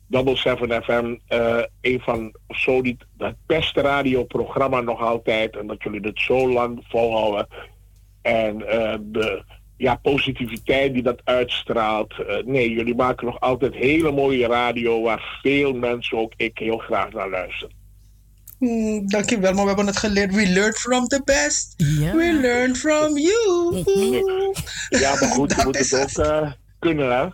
Double 7 FM, eh, een van zo niet het beste radioprogramma nog altijd. En dat jullie dit zo lang volhouden. En eh, de ja, positiviteit die dat uitstraalt. eh, nee, jullie maken nog altijd hele mooie radio waar veel mensen, ook ik, heel graag naar luisteren. Hmm, dankjewel, maar we hebben het geleerd. We learned from the best. We learned from you. Ja, maar goed, je Dat moet het ook eh, kunnen, hè?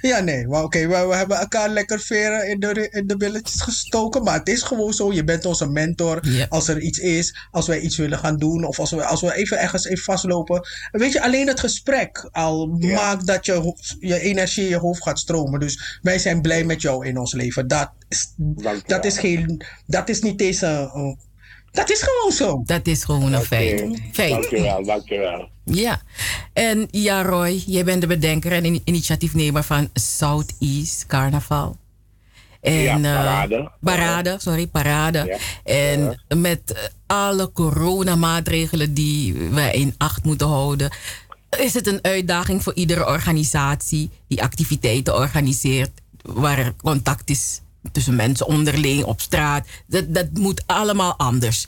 Ja, nee, maar oké, we, we hebben elkaar lekker veren in de, in de billetjes gestoken. Maar het is gewoon zo, je bent onze mentor. Als er iets is, als wij iets willen gaan doen, of als we, als we even ergens even vastlopen. Weet je, alleen het gesprek al maakt dat je, je energie in je hoofd gaat stromen. Dus wij zijn blij met jou in ons leven. Dat is, dat is, geen, dat is niet deze. Dat is gewoon zo. Dat is gewoon een feit. feit. Dankjewel, dankjewel. Ja, en ja Roy, jij bent de bedenker en in- initiatiefnemer van Southeast Carnaval. En, Ja, eh, parade. parade, sorry, parade. En met alle coronamaatregelen die wij in acht moeten houden, is het een uitdaging voor iedere organisatie die activiteiten organiseert, waar er contact is tussen mensen onderling, op straat. Dat, dat moet allemaal anders.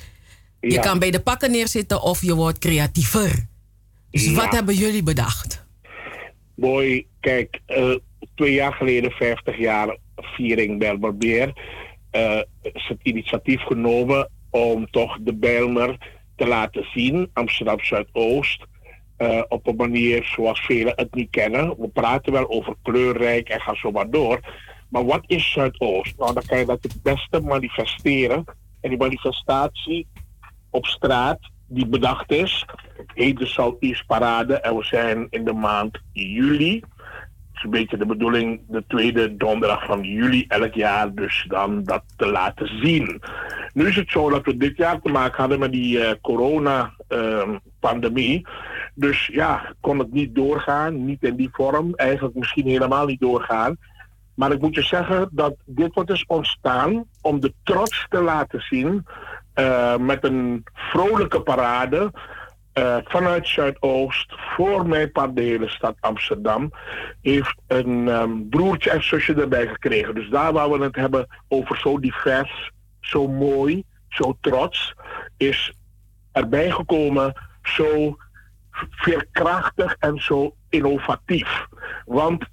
Je kan bij de pakken neerzitten of je wordt creatiever. Dus Ja. wat hebben jullie bedacht? Mooi, kijk, eh, twee jaar geleden, 50 jaar viering Bijlmer Beer, eh, is het initiatief genomen om toch de Bijlmer te laten zien, Amsterdam Zuidoost, eh, op een manier zoals velen het niet kennen. We praten wel over kleurrijk en ga zo maar door. Maar wat is Zuidoost? Nou, dan kan je dat het beste manifesteren. En die manifestatie op straat die bedacht is, heet de Southeast Parade. En we zijn in de maand juli. Het is een beetje de bedoeling, de tweede donderdag van juli elk jaar, dus dan dat te laten zien. Nu is het zo dat we dit jaar te maken hadden met die eh, corona-pandemie. dus ja, kon het niet doorgaan, niet in die vorm, eigenlijk misschien helemaal niet doorgaan. Maar ik moet je zeggen dat dit wat is ontstaan om de trots te laten zien eh, met een vrolijke parade eh, vanuit Zuidoost voor mijn part de hele stad Amsterdam heeft een ehm, broertje en zusje erbij gekregen. Dus daar waar we het hebben over zo divers, zo mooi, zo trots, is erbij gekomen zo veerkrachtig en zo innovatief. Want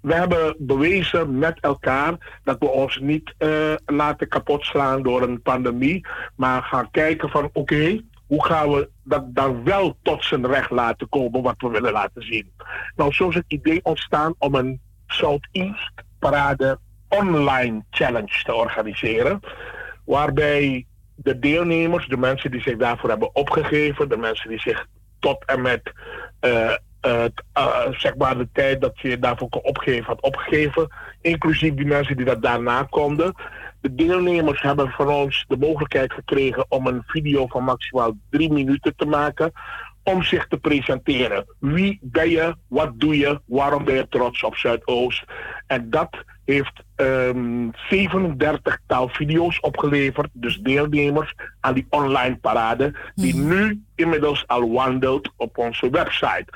we hebben bewezen met elkaar dat we ons niet eh, laten kapotslaan door een pandemie, maar gaan kijken van oké, hoe gaan we dat dan wel tot zijn recht laten komen wat we willen laten zien. Nou, zo is het idee ontstaan om een Southeast Parade online challenge te organiseren, waarbij de deelnemers, de mensen die zich daarvoor hebben opgegeven, de mensen die zich tot en met eh, eh, zeg maar de tijd dat je daarvoor kon opgeven had opgegeven, inclusief die mensen die dat daarna konden. De deelnemers hebben van ons de mogelijkheid gekregen om een video van maximaal drie minuten te maken, om zich te presenteren. Wie ben je? Wat doe je? Waarom ben je trots op Zuidoost? En dat heeft ehm 37 taal video's opgeleverd, dus deelnemers aan die online parade, die nu inmiddels al wandelt op onze website.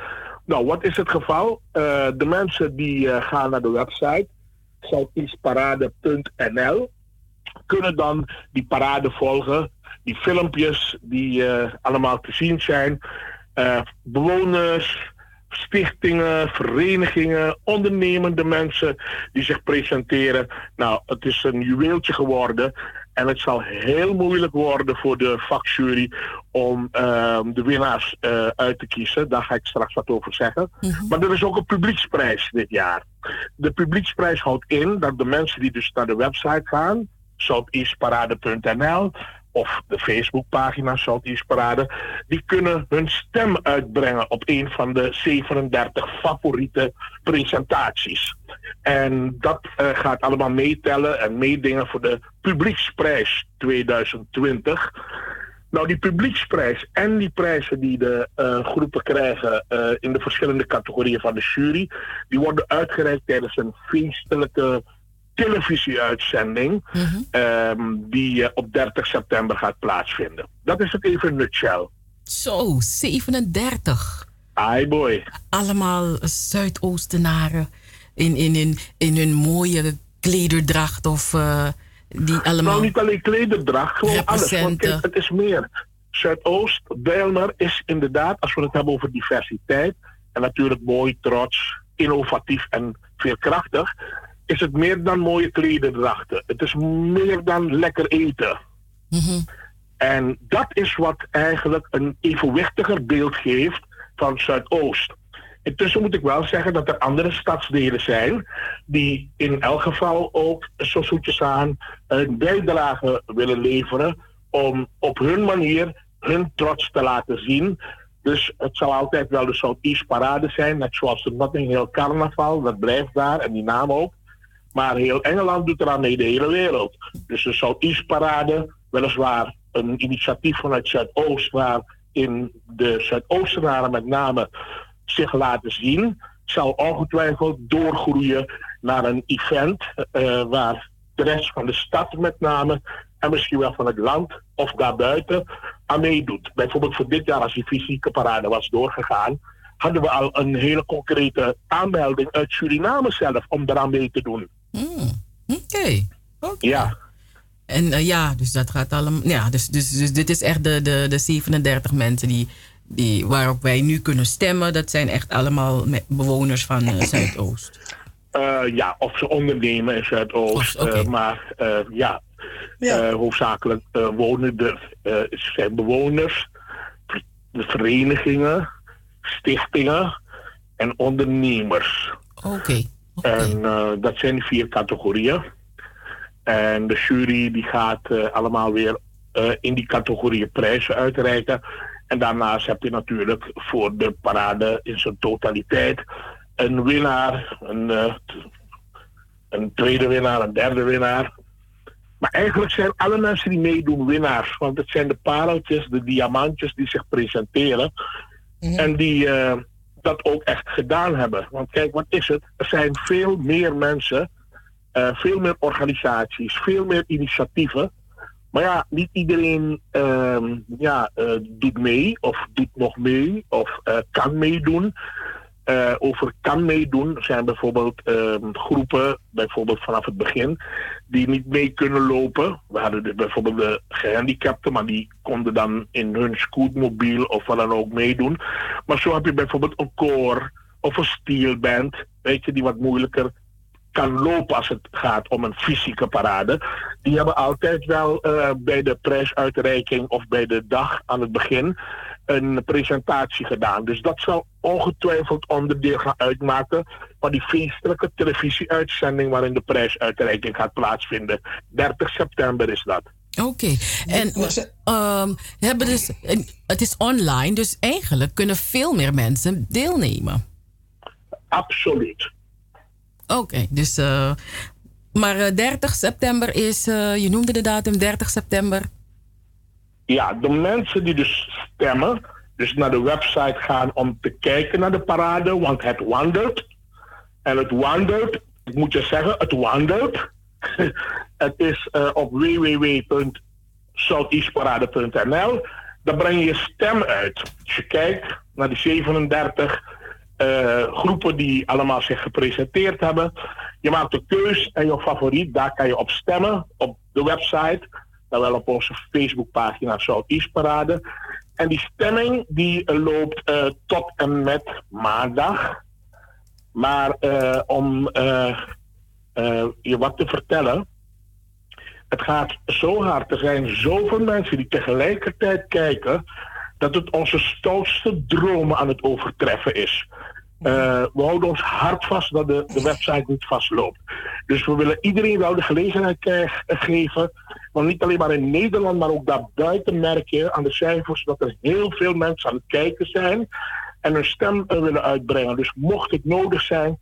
Nou, wat is het geval? Eh, de mensen die eh, gaan naar de website, southeastparade.nl, kunnen dan die parade volgen. Die filmpjes die eh, allemaal te zien zijn. Bewoners, stichtingen, verenigingen, ondernemende mensen die zich presenteren. Nou, het is een juweeltje geworden. En het zal heel moeilijk worden voor de vakjury om ehm, de winnaars eh, uit te kiezen. Daar ga ik straks wat over zeggen. Maar er is ook een publieksprijs dit jaar. De publieksprijs houdt in dat de mensen die dus naar de website gaan, southeastparade.nl of de Facebookpagina Southeast Parade, die kunnen hun stem uitbrengen op een van de 37 favoriete presentaties. En dat eh, gaat allemaal meetellen en meedingen voor de Publieksprijs 2020. Nou, die publieksprijs en die prijzen die de eh, groepen krijgen eh, in de verschillende categorieën van de jury, die worden uitgereikt tijdens een feestelijke televisieuitzending ehm, die eh, op 30 september gaat plaatsvinden. Dat is het even in nutshell. Zo, 37. Ai boy. Allemaal Zuidoostenaren in, in, in, in hun mooie klederdracht of eh, die allemaal... Nou, niet alleen klederdracht, gewoon alles. Want kijk, het is meer. Zuidoost, Bijlmer is inderdaad, als we het hebben over diversiteit, en natuurlijk mooi, trots, innovatief en veerkrachtig, is het meer dan mooie klederdrachten. Het is meer dan lekker eten. En dat is wat eigenlijk een evenwichtiger beeld geeft van Zuidoost. Intussen moet ik wel zeggen dat er andere stadsdelen zijn die in elk geval ook zo zoetjes aan een bijdrage willen leveren om op hun manier hun trots te laten zien. Dus het zal altijd wel de Southeast Parade zijn, net zoals de Notting Hill Carnaval, dat blijft daar en die naam ook. Maar heel Engeland doet eraan mee, de hele wereld. Dus de Southeast Parade, weliswaar een initiatief vanuit Zuidoost, waarin de Zuidoostenaren met name zich laten zien, zal ongetwijfeld doorgroeien naar een event eh, waar de rest van de stad met name en misschien wel van het land of daarbuiten aan meedoet. Bijvoorbeeld voor dit jaar als die fysieke parade was doorgegaan, hadden we al een hele concrete aanmelding uit Suriname zelf om eraan mee te doen. Oké. Ja. En eh, ja, dus dat gaat allemaal. Ja, dus, dus, dus dit is echt de, de, de 37 mensen die, die, waarop wij nu kunnen stemmen. Dat zijn echt allemaal bewoners van eh, Zuidoost. Eh, ja, of ze ondernemen in Zuidoost. eh, maar eh, ja, eh, hoofdzakelijk eh, wonen de, eh, zijn bewoners, de verenigingen, stichtingen en ondernemers. Oké. En eh, dat zijn vier categorieën. En de jury die gaat eh, allemaal weer eh, in die categorieën prijzen uitreiken. En daarnaast heb je natuurlijk voor de parade in zijn totaliteit een winnaar, een, een tweede winnaar, een derde winnaar. Maar eigenlijk zijn alle mensen die meedoen winnaars. Want het zijn de pareltjes, de diamantjes die zich presenteren. En die dat ook echt gedaan hebben. Want kijk, wat is het? Er zijn veel meer mensen, eh, veel meer organisaties, veel meer initiatieven. Maar ja, niet iedereen ehm, ja, eh, doet mee of doet nog mee of eh, kan meedoen. Eh, over kan meedoen zijn bijvoorbeeld ehm, groepen, bijvoorbeeld vanaf het begin, die niet mee kunnen lopen. We hadden bijvoorbeeld de gehandicapten, maar die konden dan in hun scootmobiel of wat dan ook meedoen. Maar zo heb je bijvoorbeeld een koor of een steelband, weet je, die wat moeilijker kan lopen als het gaat om een fysieke parade. Die hebben altijd wel eh, bij de prijsuitreiking of bij de dag aan het begin een presentatie gedaan. Dus dat zal ongetwijfeld onderdeel gaan uitmaken van die feestelijke televisieuitzending waarin de prijsuitreiking gaat plaatsvinden. 30 september is dat. Oké. En ehm, we hebben dus, het is online, dus eigenlijk kunnen veel meer mensen deelnemen. Absoluut. Oké, dus. eh, maar eh, 30 september is, eh, je noemde de datum 30 september. Ja, de mensen die dus stemmen dus naar de website gaan om te kijken naar de parade, want het wandelt. En het wandelt, ik moet je zeggen, het wandelt. het is eh, op www.southeastparade.nl. Daar breng je stem uit. Als je kijkt naar die 37 eh, groepen die allemaal zich gepresenteerd hebben. Je maakt de keus en je favoriet, daar kan je op stemmen op de website. Dan wel op onze Facebookpagina Southeast Parade. En die stemming die eh, loopt eh, tot en met maandag. Maar eh, om je wat te vertellen. Het gaat zo hard. Er zijn zoveel mensen die tegelijkertijd kijken. Dat het onze stoutste dromen aan het overtreffen is. Eh, we houden ons hard vast dat de, de website niet vastloopt. Dus we willen iedereen wel de gelegenheid krijg- geven. Want niet alleen maar in Nederland, maar ook daarbuiten merk je aan de cijfers dat er heel veel mensen aan het kijken zijn. En hun stem eh, willen uitbrengen. Dus mocht het nodig zijn,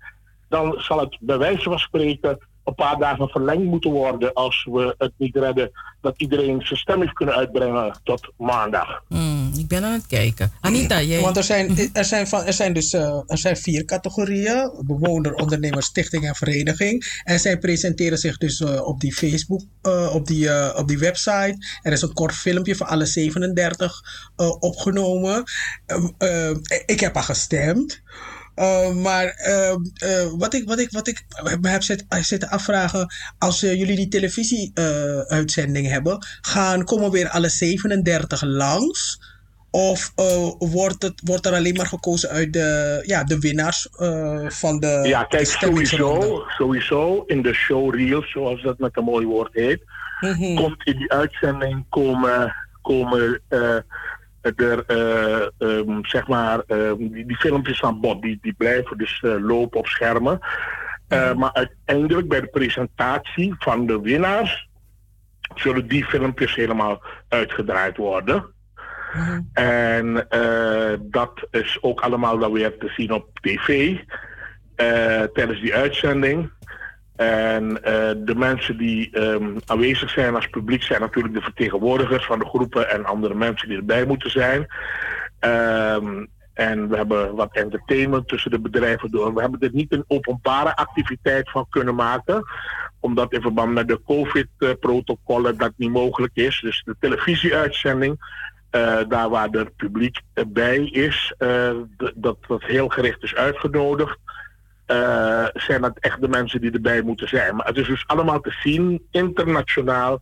dan zal het bij wijze van spreken een paar dagen verlengd moeten worden als we het niet redden dat iedereen zijn stem heeft kunnen uitbrengen tot maandag. Hmm, ik ben aan het kijken. Anita, jij... Want er zijn, er zijn, van, er zijn dus eh, er zijn vier categorieën: bewoner, ondernemer, stichting en vereniging. En zij presenteren zich dus eh, op die Facebook, eh, op, die, op die website. Er is een kort filmpje van alle 37 eh, opgenomen. Ehm, eh, ik heb al gestemd. Uh, maar uh, uh, wat, ik, wat, ik, wat ik me heb zit, zitten afvragen, als jullie die televisie-uitzending hebben, gaan, komen weer alle 37 langs? Of uh, wordt, het, wordt er alleen maar gekozen uit de, ja, de winnaars uh, van de. Ja, kijk, de sowieso, sowieso in de showreel, zoals dat met een mooi woord heet, Mhm. komt in die uitzending komen, komen er, eh, ehm, zeg maar, ehm, die, die filmpjes van bod, die, die blijven dus eh, lopen op schermen. Eh, Maar uiteindelijk bij de presentatie van de winnaars zullen die filmpjes helemaal uitgedraaid worden. En eh, dat is ook allemaal dan weer te zien op tv tijdens die uitzending. En eh, de mensen die ehm, aanwezig zijn als publiek zijn natuurlijk de vertegenwoordigers van de groepen en andere mensen die erbij moeten zijn. Ehm, en we hebben wat entertainment tussen de bedrijven door. We hebben er niet een openbare activiteit van kunnen maken, omdat in verband met de COVID-protocollen dat niet mogelijk is. Dus de televisieuitzending, eh, daar waar er publiek bij is, eh, dat dat heel gericht is uitgenodigd. Eh, zijn dat echt de mensen die erbij moeten zijn. Maar het is dus allemaal te zien internationaal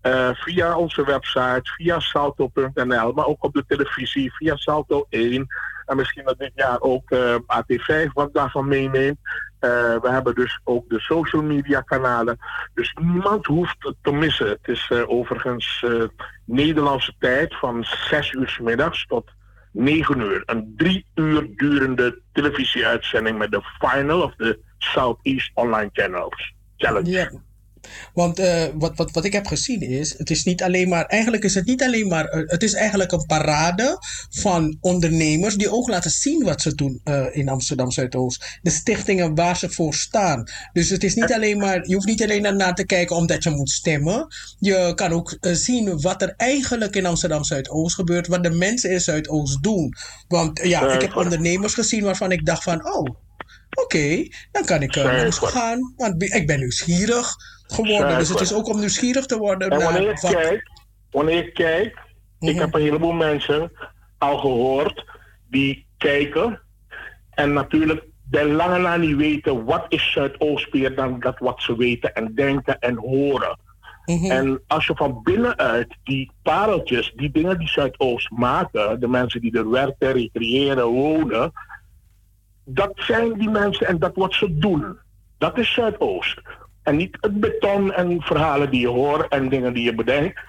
eh, via onze website, via salto.nl, maar ook op de televisie, via Salto 1. En misschien dat dit jaar ook eh, AT5 wat daarvan meeneemt. We hebben dus ook de social media kanalen. Dus niemand hoeft het te missen. Het is overigens eh, Nederlandse tijd van 6 uur middags tot 9 uur. Een drie uur durende televisieuitzending met de final of de Southeast Online Channels. Challenge. Want eh, wat, wat, wat ik heb gezien is, het is niet alleen maar, eigenlijk is het niet alleen maar, eh, het is eigenlijk een parade van ondernemers die ook laten zien wat ze doen eh, in Amsterdam Zuidoost. De stichtingen waar ze voor staan. Dus het is niet alleen maar, je hoeft niet alleen naar te kijken omdat je moet stemmen. Je kan ook zien wat er eigenlijk in Amsterdam Zuidoost gebeurt, wat de mensen in Zuidoost doen. Want ja, ik heb ondernemers gezien waarvan ik dacht van, oh, oké, dan kan ik langs gaan. Want ik ben nieuwsgierig geworden. Dus het is ook om nieuwsgierig te worden En wanneer naar ik wat... kijk, wanneer ik kijk, ik heb een heleboel mensen al gehoord die kijken en natuurlijk bij lange na niet weten wat is Zuidoost meer dan dat wat ze weten en denken en horen. En als je van binnenuit die pareltjes, die dingen die Zuidoost maken, de mensen die er werken, recreëren, wonen, dat zijn die mensen en dat wat ze doen. Dat is Zuidoost. En niet het beton en verhalen die je hoort en dingen die je bedenkt.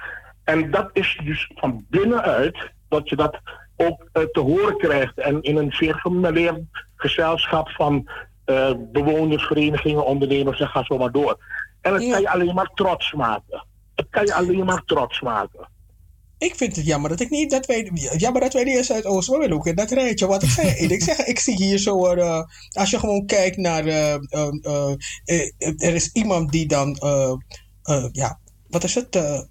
En dat is dus van binnenuit dat je dat ook eh, te horen krijgt. En in een zeer gemêleerd gezelschap van eh, bewoners, verenigingen, ondernemers en ga zo maar door. En het kan je alleen maar trots maken. Het kan je alleen maar trots maken. Ik vind het jammer dat ik niet, dat wij, jammer dat wij niet in Zuidoost, we willen ook in dat rijtje. Wat ik zei, ik zeg, ik zie hier zo, eh, als je gewoon kijkt naar, eh, eh, er is iemand die dan, ja, wat is het? Eh,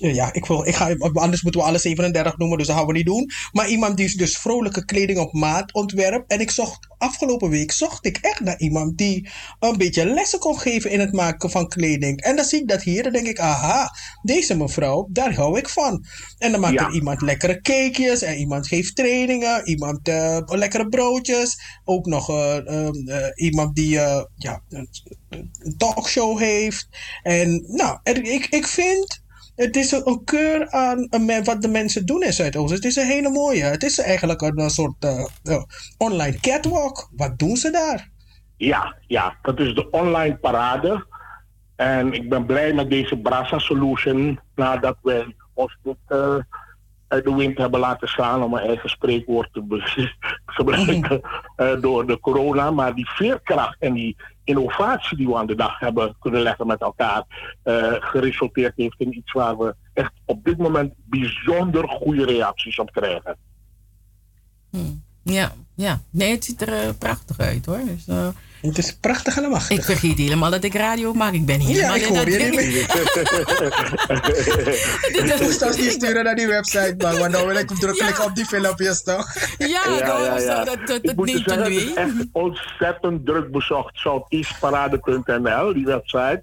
eh, ja, ik wil, ik ga, anders moeten we alle 37 noemen, dus dat gaan we niet doen. Maar iemand die dus vrolijke kleding op maat ontwerpt. En ik zocht, afgelopen week zocht ik echt naar iemand die een beetje lessen kon geven in het maken van kleding. En dan zie ik dat hier, dan denk ik, aha, deze mevrouw, daar hou ik van. En dan maakt Ja. er iemand lekkere cakejes en iemand geeft trainingen, iemand eh, lekkere broodjes. Ook nog eh, ehm, eh, iemand die ja, een talkshow heeft. En nou, er- ik, ik vind, het is een, een keur aan een wat de mensen doen in Zuidoost. Het is een hele mooie. Het is eigenlijk een, een soort eh, eh, online catwalk. Wat doen ze daar? Ja, ja, dat is de online parade. En ik ben blij met deze Brasa Solution nadat wij ons dit eh, uit de wind hebben laten slaan, om mijn eigen spreekwoord te gebruiken, eh, door de corona. Maar die veerkracht en die innovatie die we aan de dag hebben kunnen leggen met elkaar, eh, geresulteerd heeft in iets waar we echt op dit moment bijzonder goede reacties op krijgen. Ja, ja. Nee, het ziet er eh, prachtig uit hoor. Dus, het is prachtig allemaal. Ik vergeet helemaal dat ik radio maak. Ik ben helemaal Ja, ik in hoor dat- je niet meer. Ik moest ons niet sturen naar die website, man. Want dan wil ik druk klikken op die filmpjes, toch? Ja, ik hoor zo dat, dat, je neemt zeggen, een het is wee. echt ontzettend druk bezocht. Southeastparade.nl, die website.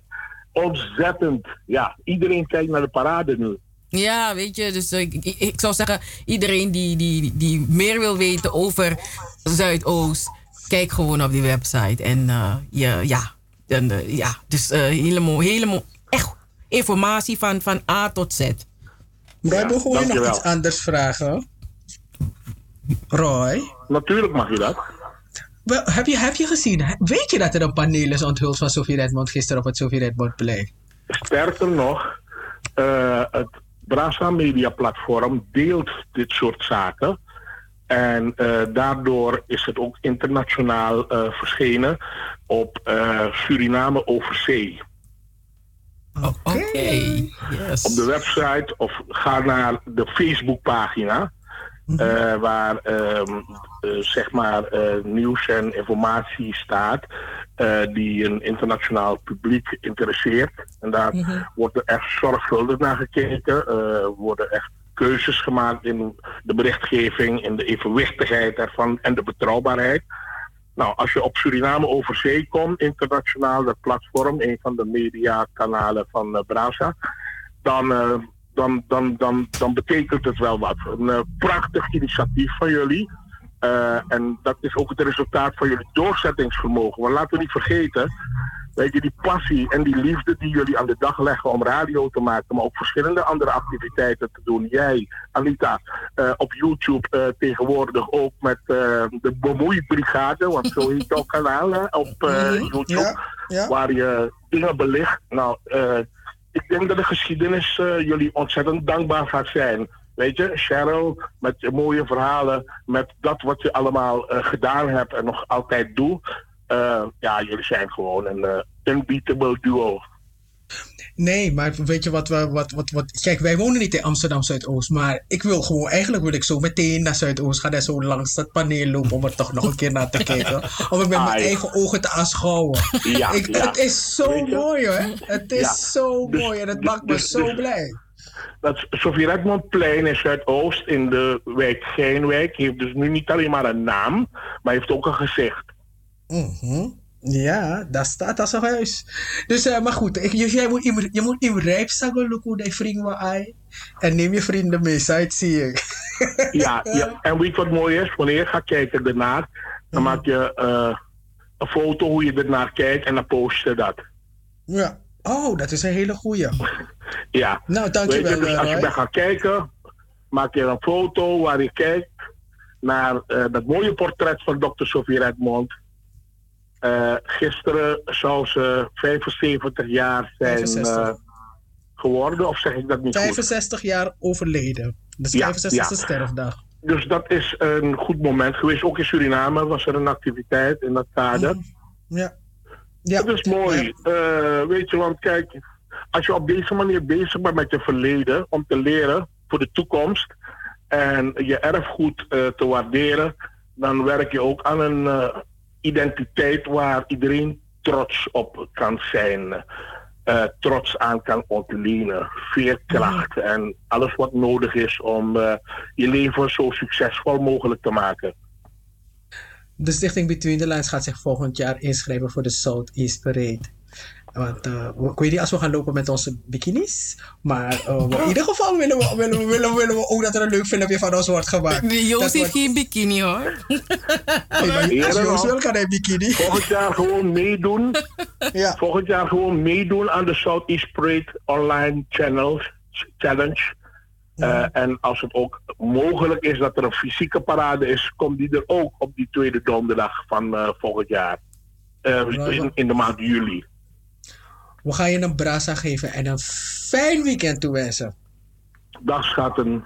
Ontzettend. Ja, iedereen kijkt naar de parade nu. Ja, weet je, dus ik, ik, ik zou zeggen, iedereen die, die, die meer wil weten over Zuidoost, kijk gewoon op die website. En eh, ja, ja, en, eh, ja, dus eh helemaal, helemaal echt informatie van, van A tot Z. We je nog dankjewel. iets anders vragen? Roy? Natuurlijk mag je dat. Wel, heb, je, heb je gezien, weet je dat er een paneel is onthuld van Sofie Redmond gisteren op het Sofie Redmondplein? Sterker nog, eh, het Brasa Media Platform deelt dit soort zaken. En eh, daardoor is het ook internationaal eh, verschenen op eh, Suriname Overzee. Oké, yes. Op de website of ga naar de Facebookpagina. eh, waar ehm, eh, zeg maar eh, nieuws en informatie staat eh, die een internationaal publiek interesseert. En daar Mhm. wordt er echt zorgvuldig naar gekeken. Er worden echt keuzes gemaakt in de berichtgeving, in de evenwichtigheid ervan en de betrouwbaarheid. Nou, als je op Suriname over zee komt, internationaal, dat platform, een van de mediakanalen van eh, Brasa, dan, eh, dan, dan, dan, dan betekent het wel wat. Een eh, prachtig initiatief van jullie. En dat is ook het resultaat van jullie doorzettingsvermogen. Want laten we niet vergeten, weet je, die passie en die liefde die jullie aan de dag leggen om radio te maken, maar ook verschillende andere activiteiten te doen. Jij, Anita, eh, op YouTube eh, tegenwoordig ook met eh, de Bemoeibrigade, want zo heet jouw kanaal hè, op Mhm, YouTube, ja. waar je dingen belicht. Nou, ik denk dat de geschiedenis jullie ontzettend dankbaar gaat zijn. Weet je, Cheryl, met je mooie verhalen, met dat wat je allemaal gedaan hebt en nog altijd doet. Eh, ja, jullie zijn gewoon een eh, unbeatable duo. Nee, maar weet je wat, we- wat, wat, wat... Kijk, wij wonen niet in Amsterdam Zuidoost, maar ik wil gewoon... Eigenlijk wil ik zo meteen naar Zuidoost gaan en zo langs dat paneel lopen om er toch nog een keer naar te kijken. Om het met mijn Ai. eigen ogen te aanschouwen. Ja, ik, ja. Het is zo mooi hoor. Het is zo Dus- mooi en het dus- maakt me dus- zo dus- blij. Dat Sofie Redmondplein in Zuidoost in de wijk Geinwijk heeft dus nu niet alleen maar een naam, maar heeft ook een gezicht. Mhm. Ja, daar staat als een huis. Dus, eh, maar goed, ik, je, jij moet, in- je moet in rijp zeggen, hoe die vrienden wat ai. En neem je vrienden mee, site zie ik. Ja, ja, en weet je wat mooi is? Wanneer je gaat kijken ernaar, dan maak je eh, een foto hoe je ernaar kijkt en dan post je dat. Ja. Oh, dat is een hele goeie. Ja. Nou, dankjewel, Weet je, dus als je bent gaat kijken, maak je een foto waar je kijkt naar eh, dat mooie portret van Dr. Sofie Redmond. Eh, gisteren zou ze 75 jaar zijn 65. eh, geworden, of zeg ik dat niet goed? 65 jaar overleden. Dus Ja, 65e ja. sterfdag. Dus dat is een goed moment geweest. Ook in Suriname was er een activiteit in dat kader. Ja. Dat is mooi. Eh, weet je, want kijk, als je op deze manier bezig bent met je verleden om te leren voor de toekomst en je erfgoed te waarderen, dan werk je ook aan een identiteit waar iedereen trots op kan zijn. eh, trots aan kan ontlenen. Veerkracht en alles wat nodig is om eh, je leven zo succesvol mogelijk te maken. De stichting Between the Lines gaat zich volgend jaar inschrijven voor de Southeast Parade. Want eh, we- ik weet niet als we gaan lopen met onze bikinis. Maar eh, in ieder geval willen we, willen, we, willen, we- willen we ook dat er een leuk filmpje van ons wordt gemaakt. Nee, Joost heeft geen bikini hoor. Maar als Joost wil, kan hij bikini. Volgend jaar gewoon meedoen. Volgend jaar gewoon meedoen aan de Southeast Parade Online Channels Challenge. Eh, en als het ook mogelijk is dat er een fysieke parade is, komt die er ook op die tweede donderdag van eh, volgend jaar. Eh, in, in de maand juli. We gaan je een brasa geven en een fijn weekend toewensen. Dag schatten.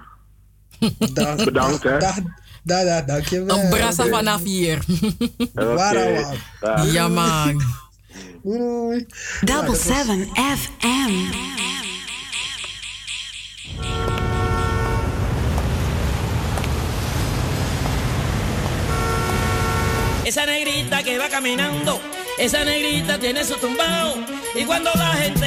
Dag, Bedankt hè. Dag, dag, dag, dankjewel. Een brassa vanaf hier. Dag. Ja man. Doei. Double 7 FM. Esa negrita que va caminando, esa negrita tiene su tumbao. Y cuando la gente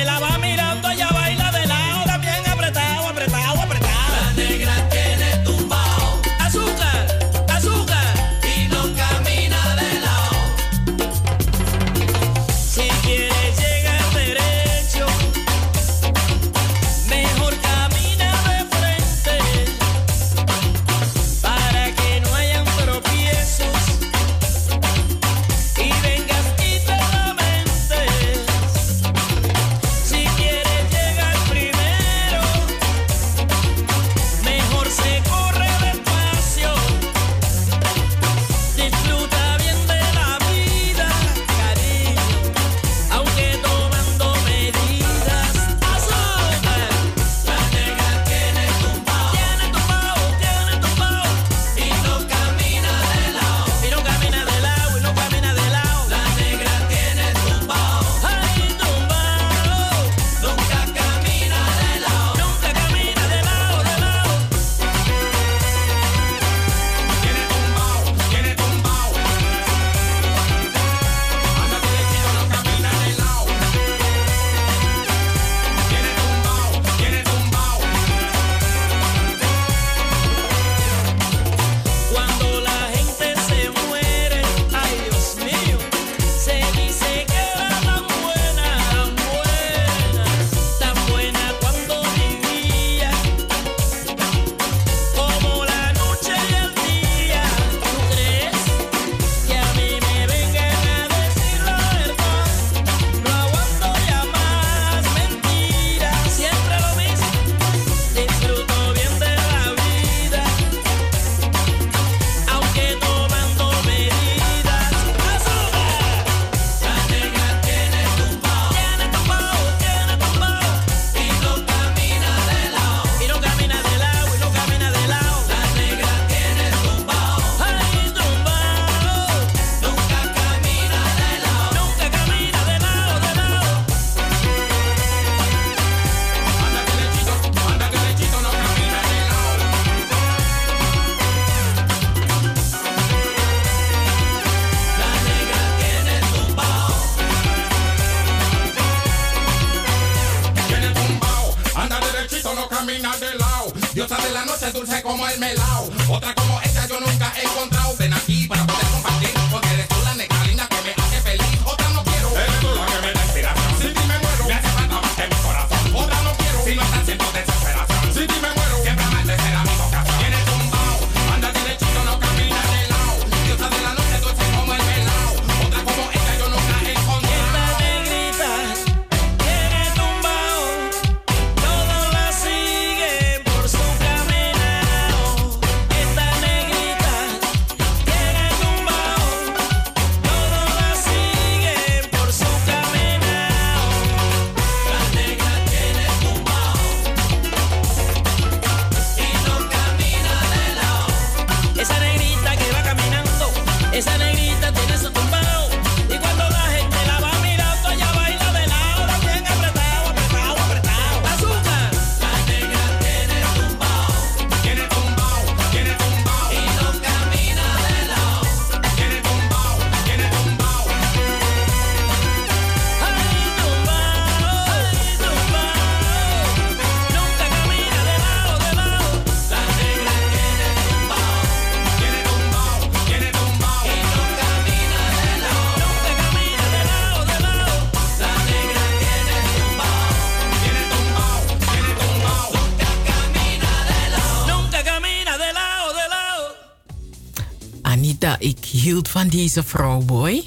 hield van deze vrouw, boy.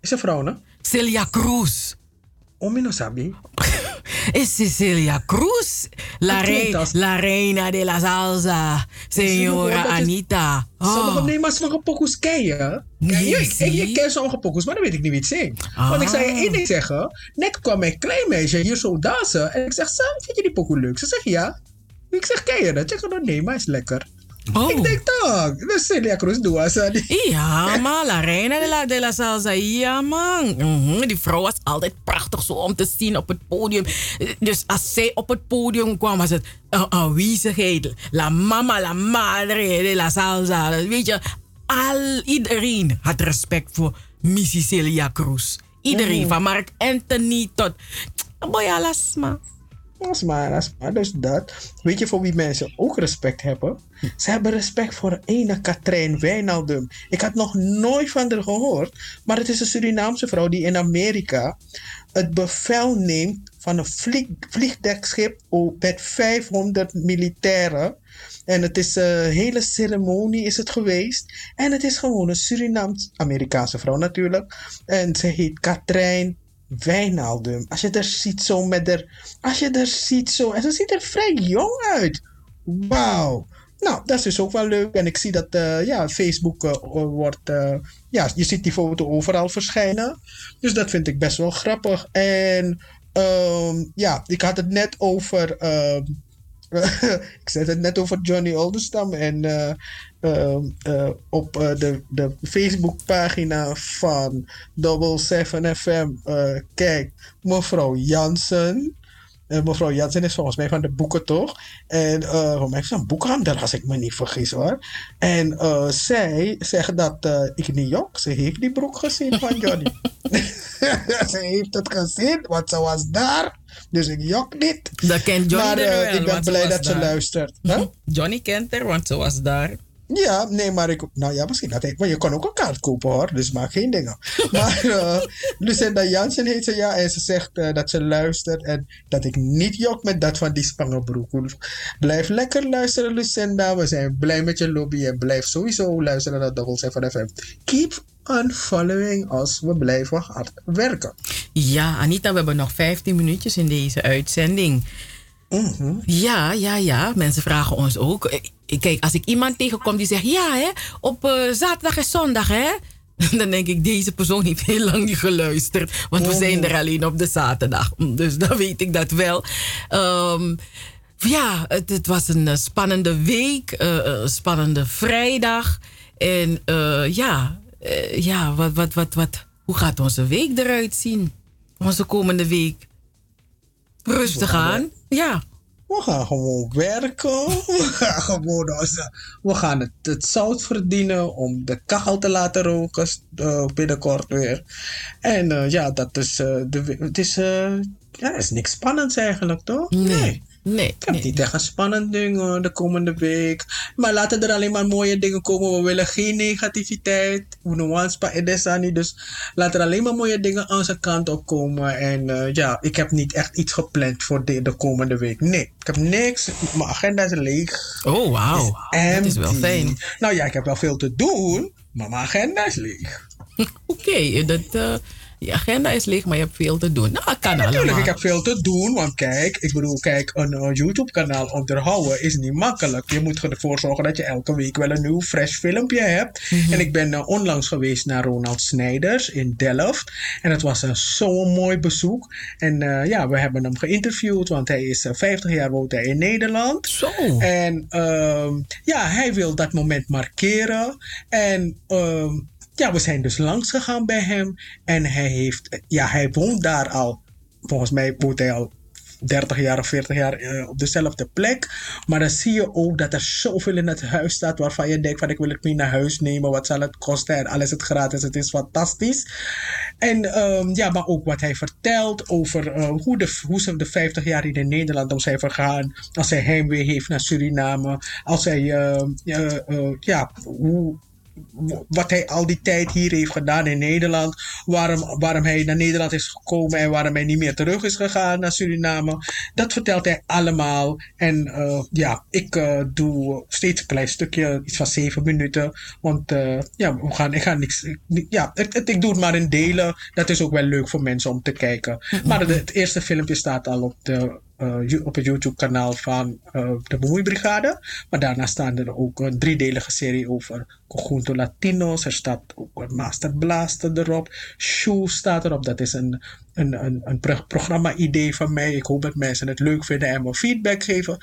Is een vrouw, ne? Celia Cruz. Omino Sabi. Es Cecilia Cruz, la, als- la reina de la salsa, señora dat je- Anita. Sommige Oh. nemen sommige pokoes ken je. Nee, ik, ik, zie. ik ken sommige pokoes, maar dan weet ik niet wie het zingt. Want ik zou je Ah. één ding zeggen. Net kwam een klein meisje hier zo dansen. En ik zeg, Sam, vind je die pokoe leuk? Ze zegt ja. Ik zeg, ken je dat? Zeg, oh, nee, maar is lekker. Ik denk toch, dus Celia Cruz doe als Ja, man, la reina de la, de la salsa. Ja, man. Mhm, Die vrouw was altijd prachtig zo om te zien op het podium. Dus als zij op het podium kwam, was het een aanwezigheid. La mama, la madre de la salsa. Weet je, al iedereen had respect voor Missy Celia Cruz. Iedereen, van Mark Anthony tot Boya Lasma. Asma, asma, dus dat. Weet je voor wie mensen ook respect hebben? Ze hebben respect voor ene Katrijn Wijnaldum. Ik had nog nooit van haar gehoord. Maar het is een Surinaamse vrouw die in Amerika het bevel neemt van een vlieg, vliegdekschip met 500 militairen. En het is een hele ceremonie is het geweest. En het is gewoon een Surinaams-Amerikaanse vrouw natuurlijk. En ze heet Katrijn Wijnaldum. Als je er ziet zo met haar... Als je er ziet zo... En ze ziet er vrij jong uit. Wauw. Nou, dat is dus ook wel leuk. En ik zie dat eh, ja, Facebook eh, wordt... eh, ja, je ziet die foto overal verschijnen. Dus dat vind ik best wel grappig. En ehm, ja, ik had het net over... ik zei het net over Johnny Oldenstam. En eh, ehm, eh, op eh, de, de Facebookpagina van Double 7 FM. kijk, mevrouw Jansen. Eh, mevrouw Jansen is volgens mij van de boeken toch? En uh, mij is ze een boekhandel als ik me niet vergis hoor. En eh, zij zegt dat eh, ik niet jok. Ze heeft die broek gezien van Johnny. ze heeft het gezien, want ze was daar. Dus ik jok niet. Dat kent Johnny maar wel, ik ben blij dat ze luistert. Huh? Johnny kent haar, want ze was daar. Ja, nee, maar ik... Nou ja, misschien dat ik... Maar je kan ook een kaart kopen hoor, dus maak geen dingen. Maar uh, Lucinda Jansen heet ze ja. En ze zegt uh, dat ze luistert en dat ik niet jok met dat van die spangenbroek. Blijf lekker luisteren Lucinda. We zijn blij met je lobby en blijf sowieso luisteren naar Double 7 FM. Keep on following us. We blijven hard werken. Ja, Anita, we hebben nog 15 minuutjes in deze uitzending. Mhm. Ja, ja, ja. Mensen vragen ons ook. Eh, Kijk, als ik iemand tegenkom die zegt... Ja, hè, op uh, zaterdag en zondag, hè. Dan denk ik, deze persoon heeft heel lang niet geluisterd. Want we zijn er alleen op de zaterdag. Dus dan weet ik dat wel. Um, ja, het, het, was een uh, spannende week. Uh, een spannende vrijdag. En ja, ja wat, wat, wat, wat, hoe gaat onze week eruit zien? Onze komende week? Rustig aan. Ja. We gaan gewoon werken. We gaan gewoon onze, we gaan het, het zout verdienen om de kachel te laten roken uh, binnenkort weer. En uh, ja, dat is, uh, de, het is, ja, is niks spannends eigenlijk, toch? Nee. Nee, ik heb niet echt een spannend ding de komende week. Maar laten er alleen maar mooie dingen komen. We willen geen negativiteit. We nuance edesani. Dus laat er alleen maar mooie dingen aan zijn kant op komen. En uh, ja, ik heb niet echt iets gepland voor de, de komende week. Nee, ik heb niks. Mijn agenda is leeg. Oh, wauw. Dat is wel fijn. Nou ja, ik heb wel veel te doen. Maar mijn agenda is leeg. Oké, okay, dat... Uh... Je agenda is leeg, maar je hebt veel te doen. Nou, kan ja, natuurlijk, allemaal. ik heb veel te doen. Want kijk, ik bedoel, kijk, een uh, YouTube-kanaal onderhouden is niet makkelijk. Je moet ervoor zorgen dat je elke week wel een nieuw, fresh filmpje hebt. Mm -hmm. En ik ben uh, onlangs geweest naar Ronald Snijders in Delft. En het was een zo'n mooi bezoek. En uh, ja, we hebben hem geïnterviewd, want hij is 50 jaar woont hij in Nederland. Zo. En ja, hij wil dat moment markeren. En ja, we zijn dus langs gegaan bij hem. En hij heeft, ja, hij woont daar al. Volgens mij woont hij al 30 jaar of 40 jaar uh, op dezelfde plek. Maar dan zie je ook dat er zoveel in het huis staat waarvan je denkt van ik wil het mee naar huis nemen. Wat zal het kosten? En alles het gratis. Het is fantastisch. En um, ja, maar ook wat hij vertelt over uh, hoe, de, hoe ze de 50 jaar in Nederland om zijn vergaan. Als hij heimwee heeft naar Suriname. Als hij, uh, ja, hoe wat hij al die tijd hier heeft gedaan in Nederland. Waarom, waarom hij naar Nederland is gekomen en waarom hij niet meer terug is gegaan naar Suriname. Dat vertelt hij allemaal. En eh, ja, ik eh, doe steeds een klein stukje, iets van zeven minuten. Want eh, ja, we gaan, ik ga niks. ik- ja, ik doe het maar in delen. Dat is ook wel leuk voor mensen om te kijken. Maar het eerste filmpje staat al op de op het YouTube-kanaal van eh, de Bemoeibrigade. Maar daarna staan er ook een driedelige serie over Conjunto Latinos. Er staat ook een Master Blaster erop. Shoe staat erop. Dat is een, een, een, een pro- programma-idee van mij. Ik hoop dat mensen het leuk vinden en me feedback geven.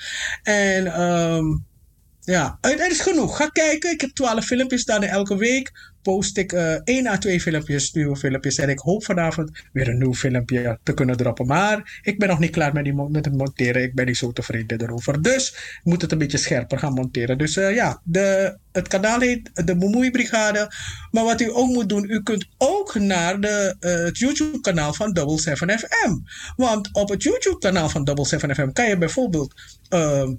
En ehm, ja, het is genoeg. Ga kijken. Ik heb 12 filmpjes staan elke week post ik eh 1 à 2 filmpjes, nieuwe filmpjes. En ik hoop vanavond weer een nieuw filmpje te kunnen droppen. Maar ik ben nog niet klaar met, die, met het monteren. Ik ben niet zo tevreden erover. Dus ik moet het een beetje scherper gaan monteren. Dus eh, ja, de, het kanaal heet de Bemoeibrigade. Maar wat u ook moet doen, u kunt ook naar de, eh, het YouTube-kanaal van Double 7 FM. Want op het YouTube-kanaal van Double 7 FM kan je bijvoorbeeld... ehm,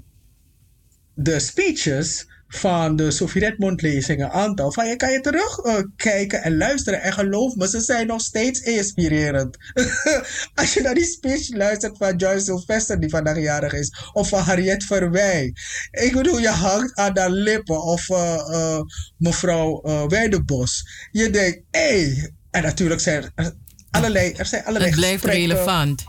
de speeches van de Sofie Redmond lezingen aantal van je kan je terug eh, kijken en luisteren en geloof me ze zijn nog steeds inspirerend als je naar die speech luistert van Joyce Sylvester die vandaag jarig is of van Harriet Verwij ik bedoel je hangt aan de lippen of eh, eh, mevrouw Weidebos je denkt hé hey. en natuurlijk zijn er allerlei er zijn allerlei Het blijft relevant.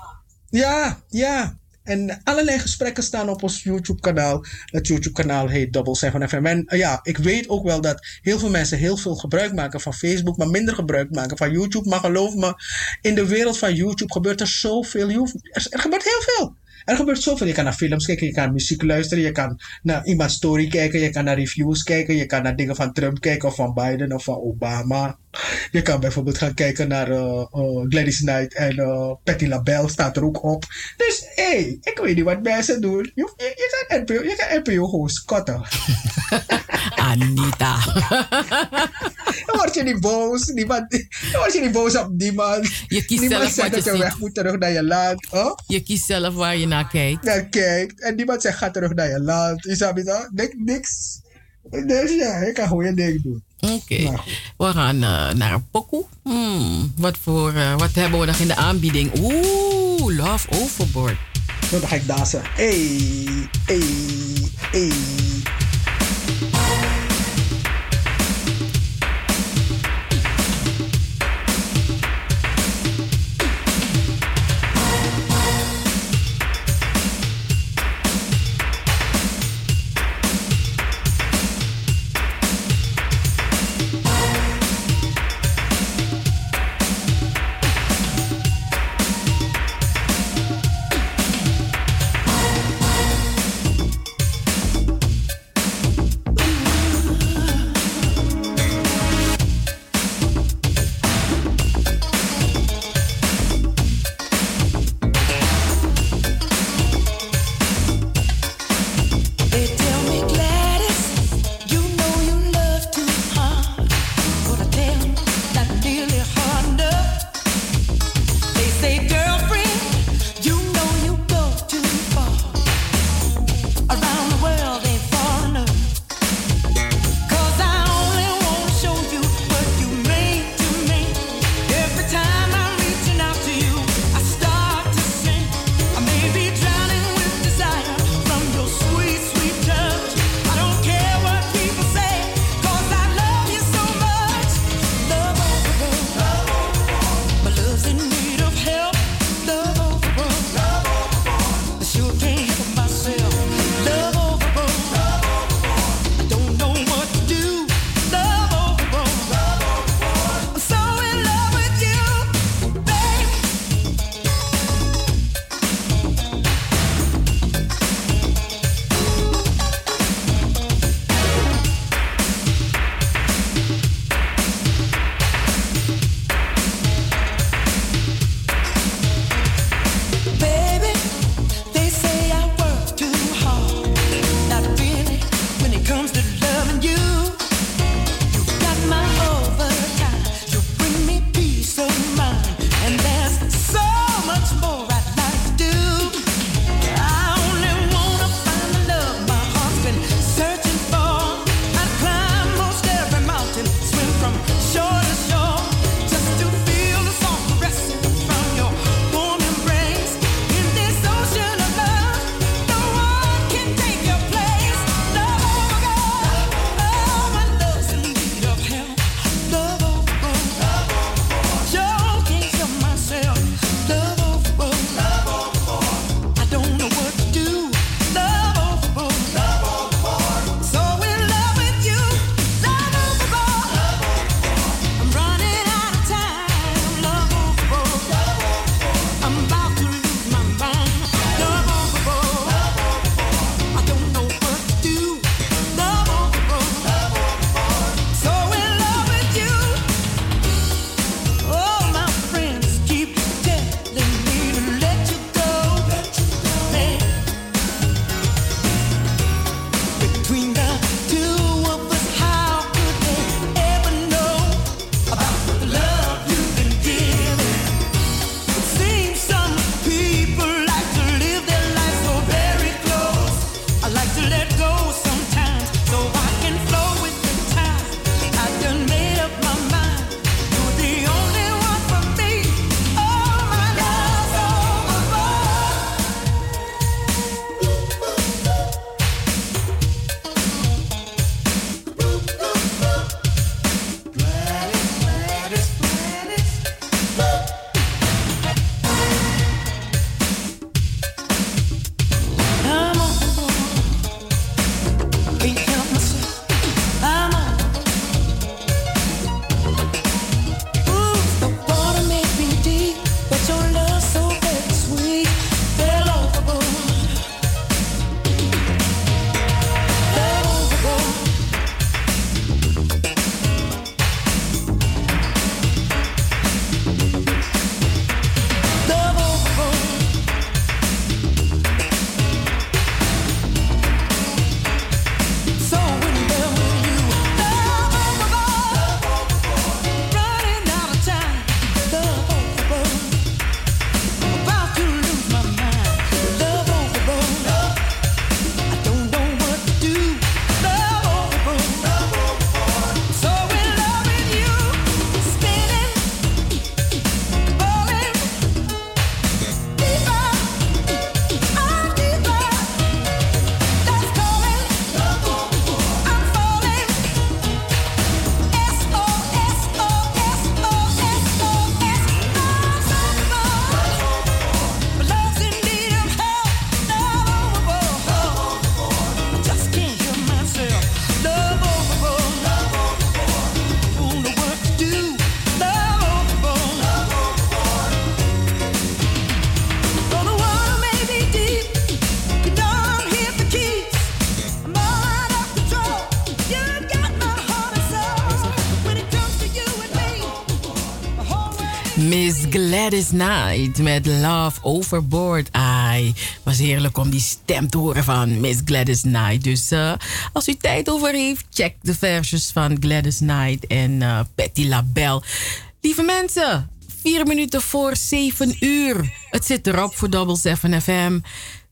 Ja, ja. En allerlei gesprekken staan op ons YouTube-kanaal. Het YouTube-kanaal heet Double 7 FM. En eh, ja, ik weet ook wel dat heel veel mensen heel veel gebruik maken van Facebook, maar minder gebruik maken van YouTube. Maar geloof me, in de wereld van YouTube gebeurt er zoveel. Er, er gebeurt heel veel. Er gebeurt zoveel. Je kan naar films kijken, je kan naar muziek luisteren, je kan naar iemands story kijken, je kan naar reviews kijken, je kan naar dingen van Trump kijken of van Biden of van Obama. Je kan bijvoorbeeld gaan kijken naar eh, eh, Gladys Knight en eh Patti LaBelle staat er ook op. Dus hé, hey, ik weet niet wat mensen doen. Je, je, je kan NPO, je kan NPO gewoon scotten. Anita. Dan word je niet boos. Niemand, dan word je niet boos op niemand. Je kiest niemand zelf zegt je dat je weg moet terug naar je land. Je kiest zelf waar je naar kijkt. naar kijkt. En niemand zegt ga terug naar je land. Je snapt? Niks, niks. Dus ja, je kan gewoon je ding doen. Oké. We gaan eh, naar een pokoe. Hmm, wat, voor, eh, wat hebben we nog in de aanbieding? Oeh, Love Overboard. Dan ga ik dansen. Hey, hey, hey. Knight met Love Overboard. Ai, was heerlijk om die stem te horen van Miss Gladys Knight. Dus eh, als u tijd over heeft, check de versies van Gladys Knight en eh Patti LaBelle. Lieve mensen, vier minuten voor zeven uur. Het zit erop voor Double 7 FM.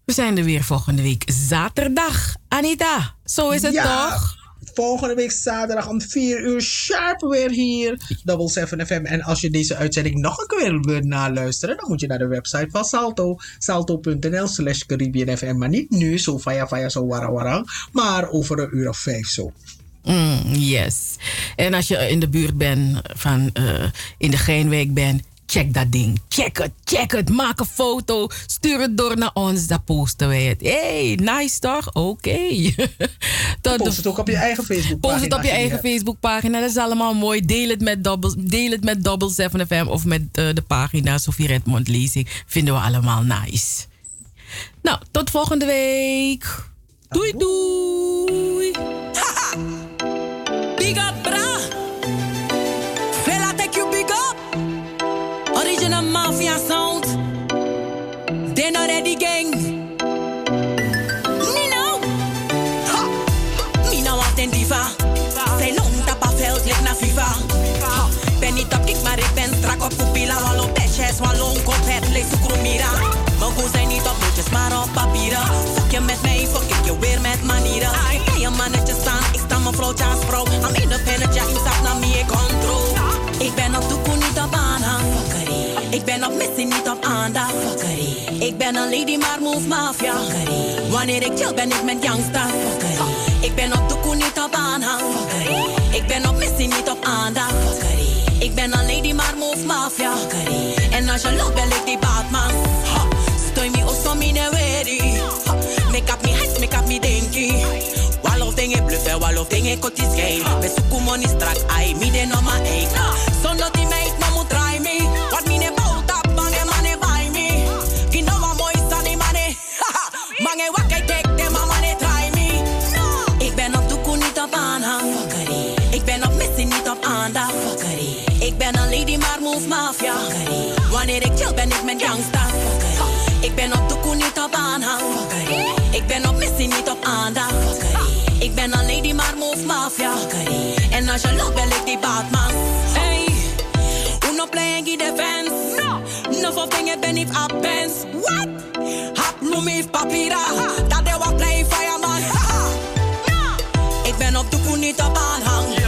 We zijn er weer volgende week zaterdag. Anita, zo is het Ja, toch? Volgende week zaterdag om 4 uur sharp weer hier. Double 7 FM. En als je deze uitzending nog een keer wilt naluisteren, dan moet je naar de website van Salto. Salto.nl slash Caribbean FM. Maar niet nu, zo vaya vaya, zo wara wara. Maar over een uur of vijf zo. Mm, yes. En als je in de buurt bent van eh, in de Geenwijk bent, check dat ding. Check het, check het. Maak een foto. Stuur het door naar ons. Dan posten wij het. Hey, nice toch? Oké. Post het ook op je eigen Facebook Post het op je eigen Facebookpagina. Dat is allemaal mooi. Deel het met Double, deel het met Double 7 FM of met eh, de pagina Sophie Redmond Lezing. Vinden we allemaal nice. Nou, tot volgende week. Doei doei. Big up, bra. Mafia sound. They that the gang. Nino. Ha. Mina want een diva. Zij lont op haar veld, naar FIFA. Ha. Ben niet op kick, maar ik ben strak op pupila. Wal op petjes, wal op kop, het lees mira. Mijn zijn niet op notjes, maar op papieren. Fuck je met mij, fuck ik je weer met manieren. Ik ben je mannetje staan, ik sta mijn vrouw als vrouw. I'm independent, ja, ik stap naar me, control. Ik ben op op aanhang. Fuckery. Ik ben op missie, niet op aandacht. Fuckery. Ik ben een lady, maar move mafia. Fuckery. Wanneer ik chill, ben ik met youngsters. Fuckery. Ik ben op toekomst, niet op aanhang. Fuckery. Ik ben op missie, niet op aandacht. Fuckery. Ik ben een lady, maar move mafia. Fuckery. En als je loopt, ben ik die Batman. Ha. Stoy me osso mi ne wedi. Ha. Make up me head, make up me dinky. Walof dingen bluffen, walof dingen kot is gay. Me suku money strak, ai mi de no ma niet op aandacht. Ik ben een lady, maar move mafia. En als je loopt, ben ik die Batman. Hey. Uno playing in defense. No. No for dingen ben ik op pens. What? Hap lumi papira. Dat de wat play fireman. Ik ben op toekoe niet op aanhang.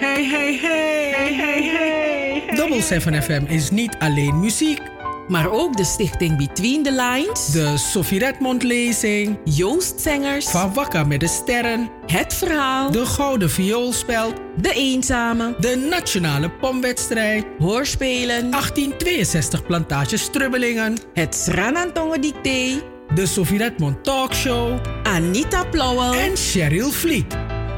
Hey, hey, hey, hey, hey, hey. Double 7 FM is niet alleen muziek. Maar ook de stichting Between the Lines. De Sophie Redmond lezing. Joost Zengers. Van Wakka met de Sterren. Het Verhaal. De Gouden Vioolspeld. De Eenzame. De Nationale Pomwedstrijd. Hoorspelen. 1862 Plantage Strubbelingen. Het Sranantongen Dicté. De Sophie Redmond Talkshow. Anita Plauwel. En Cheryl Vliet.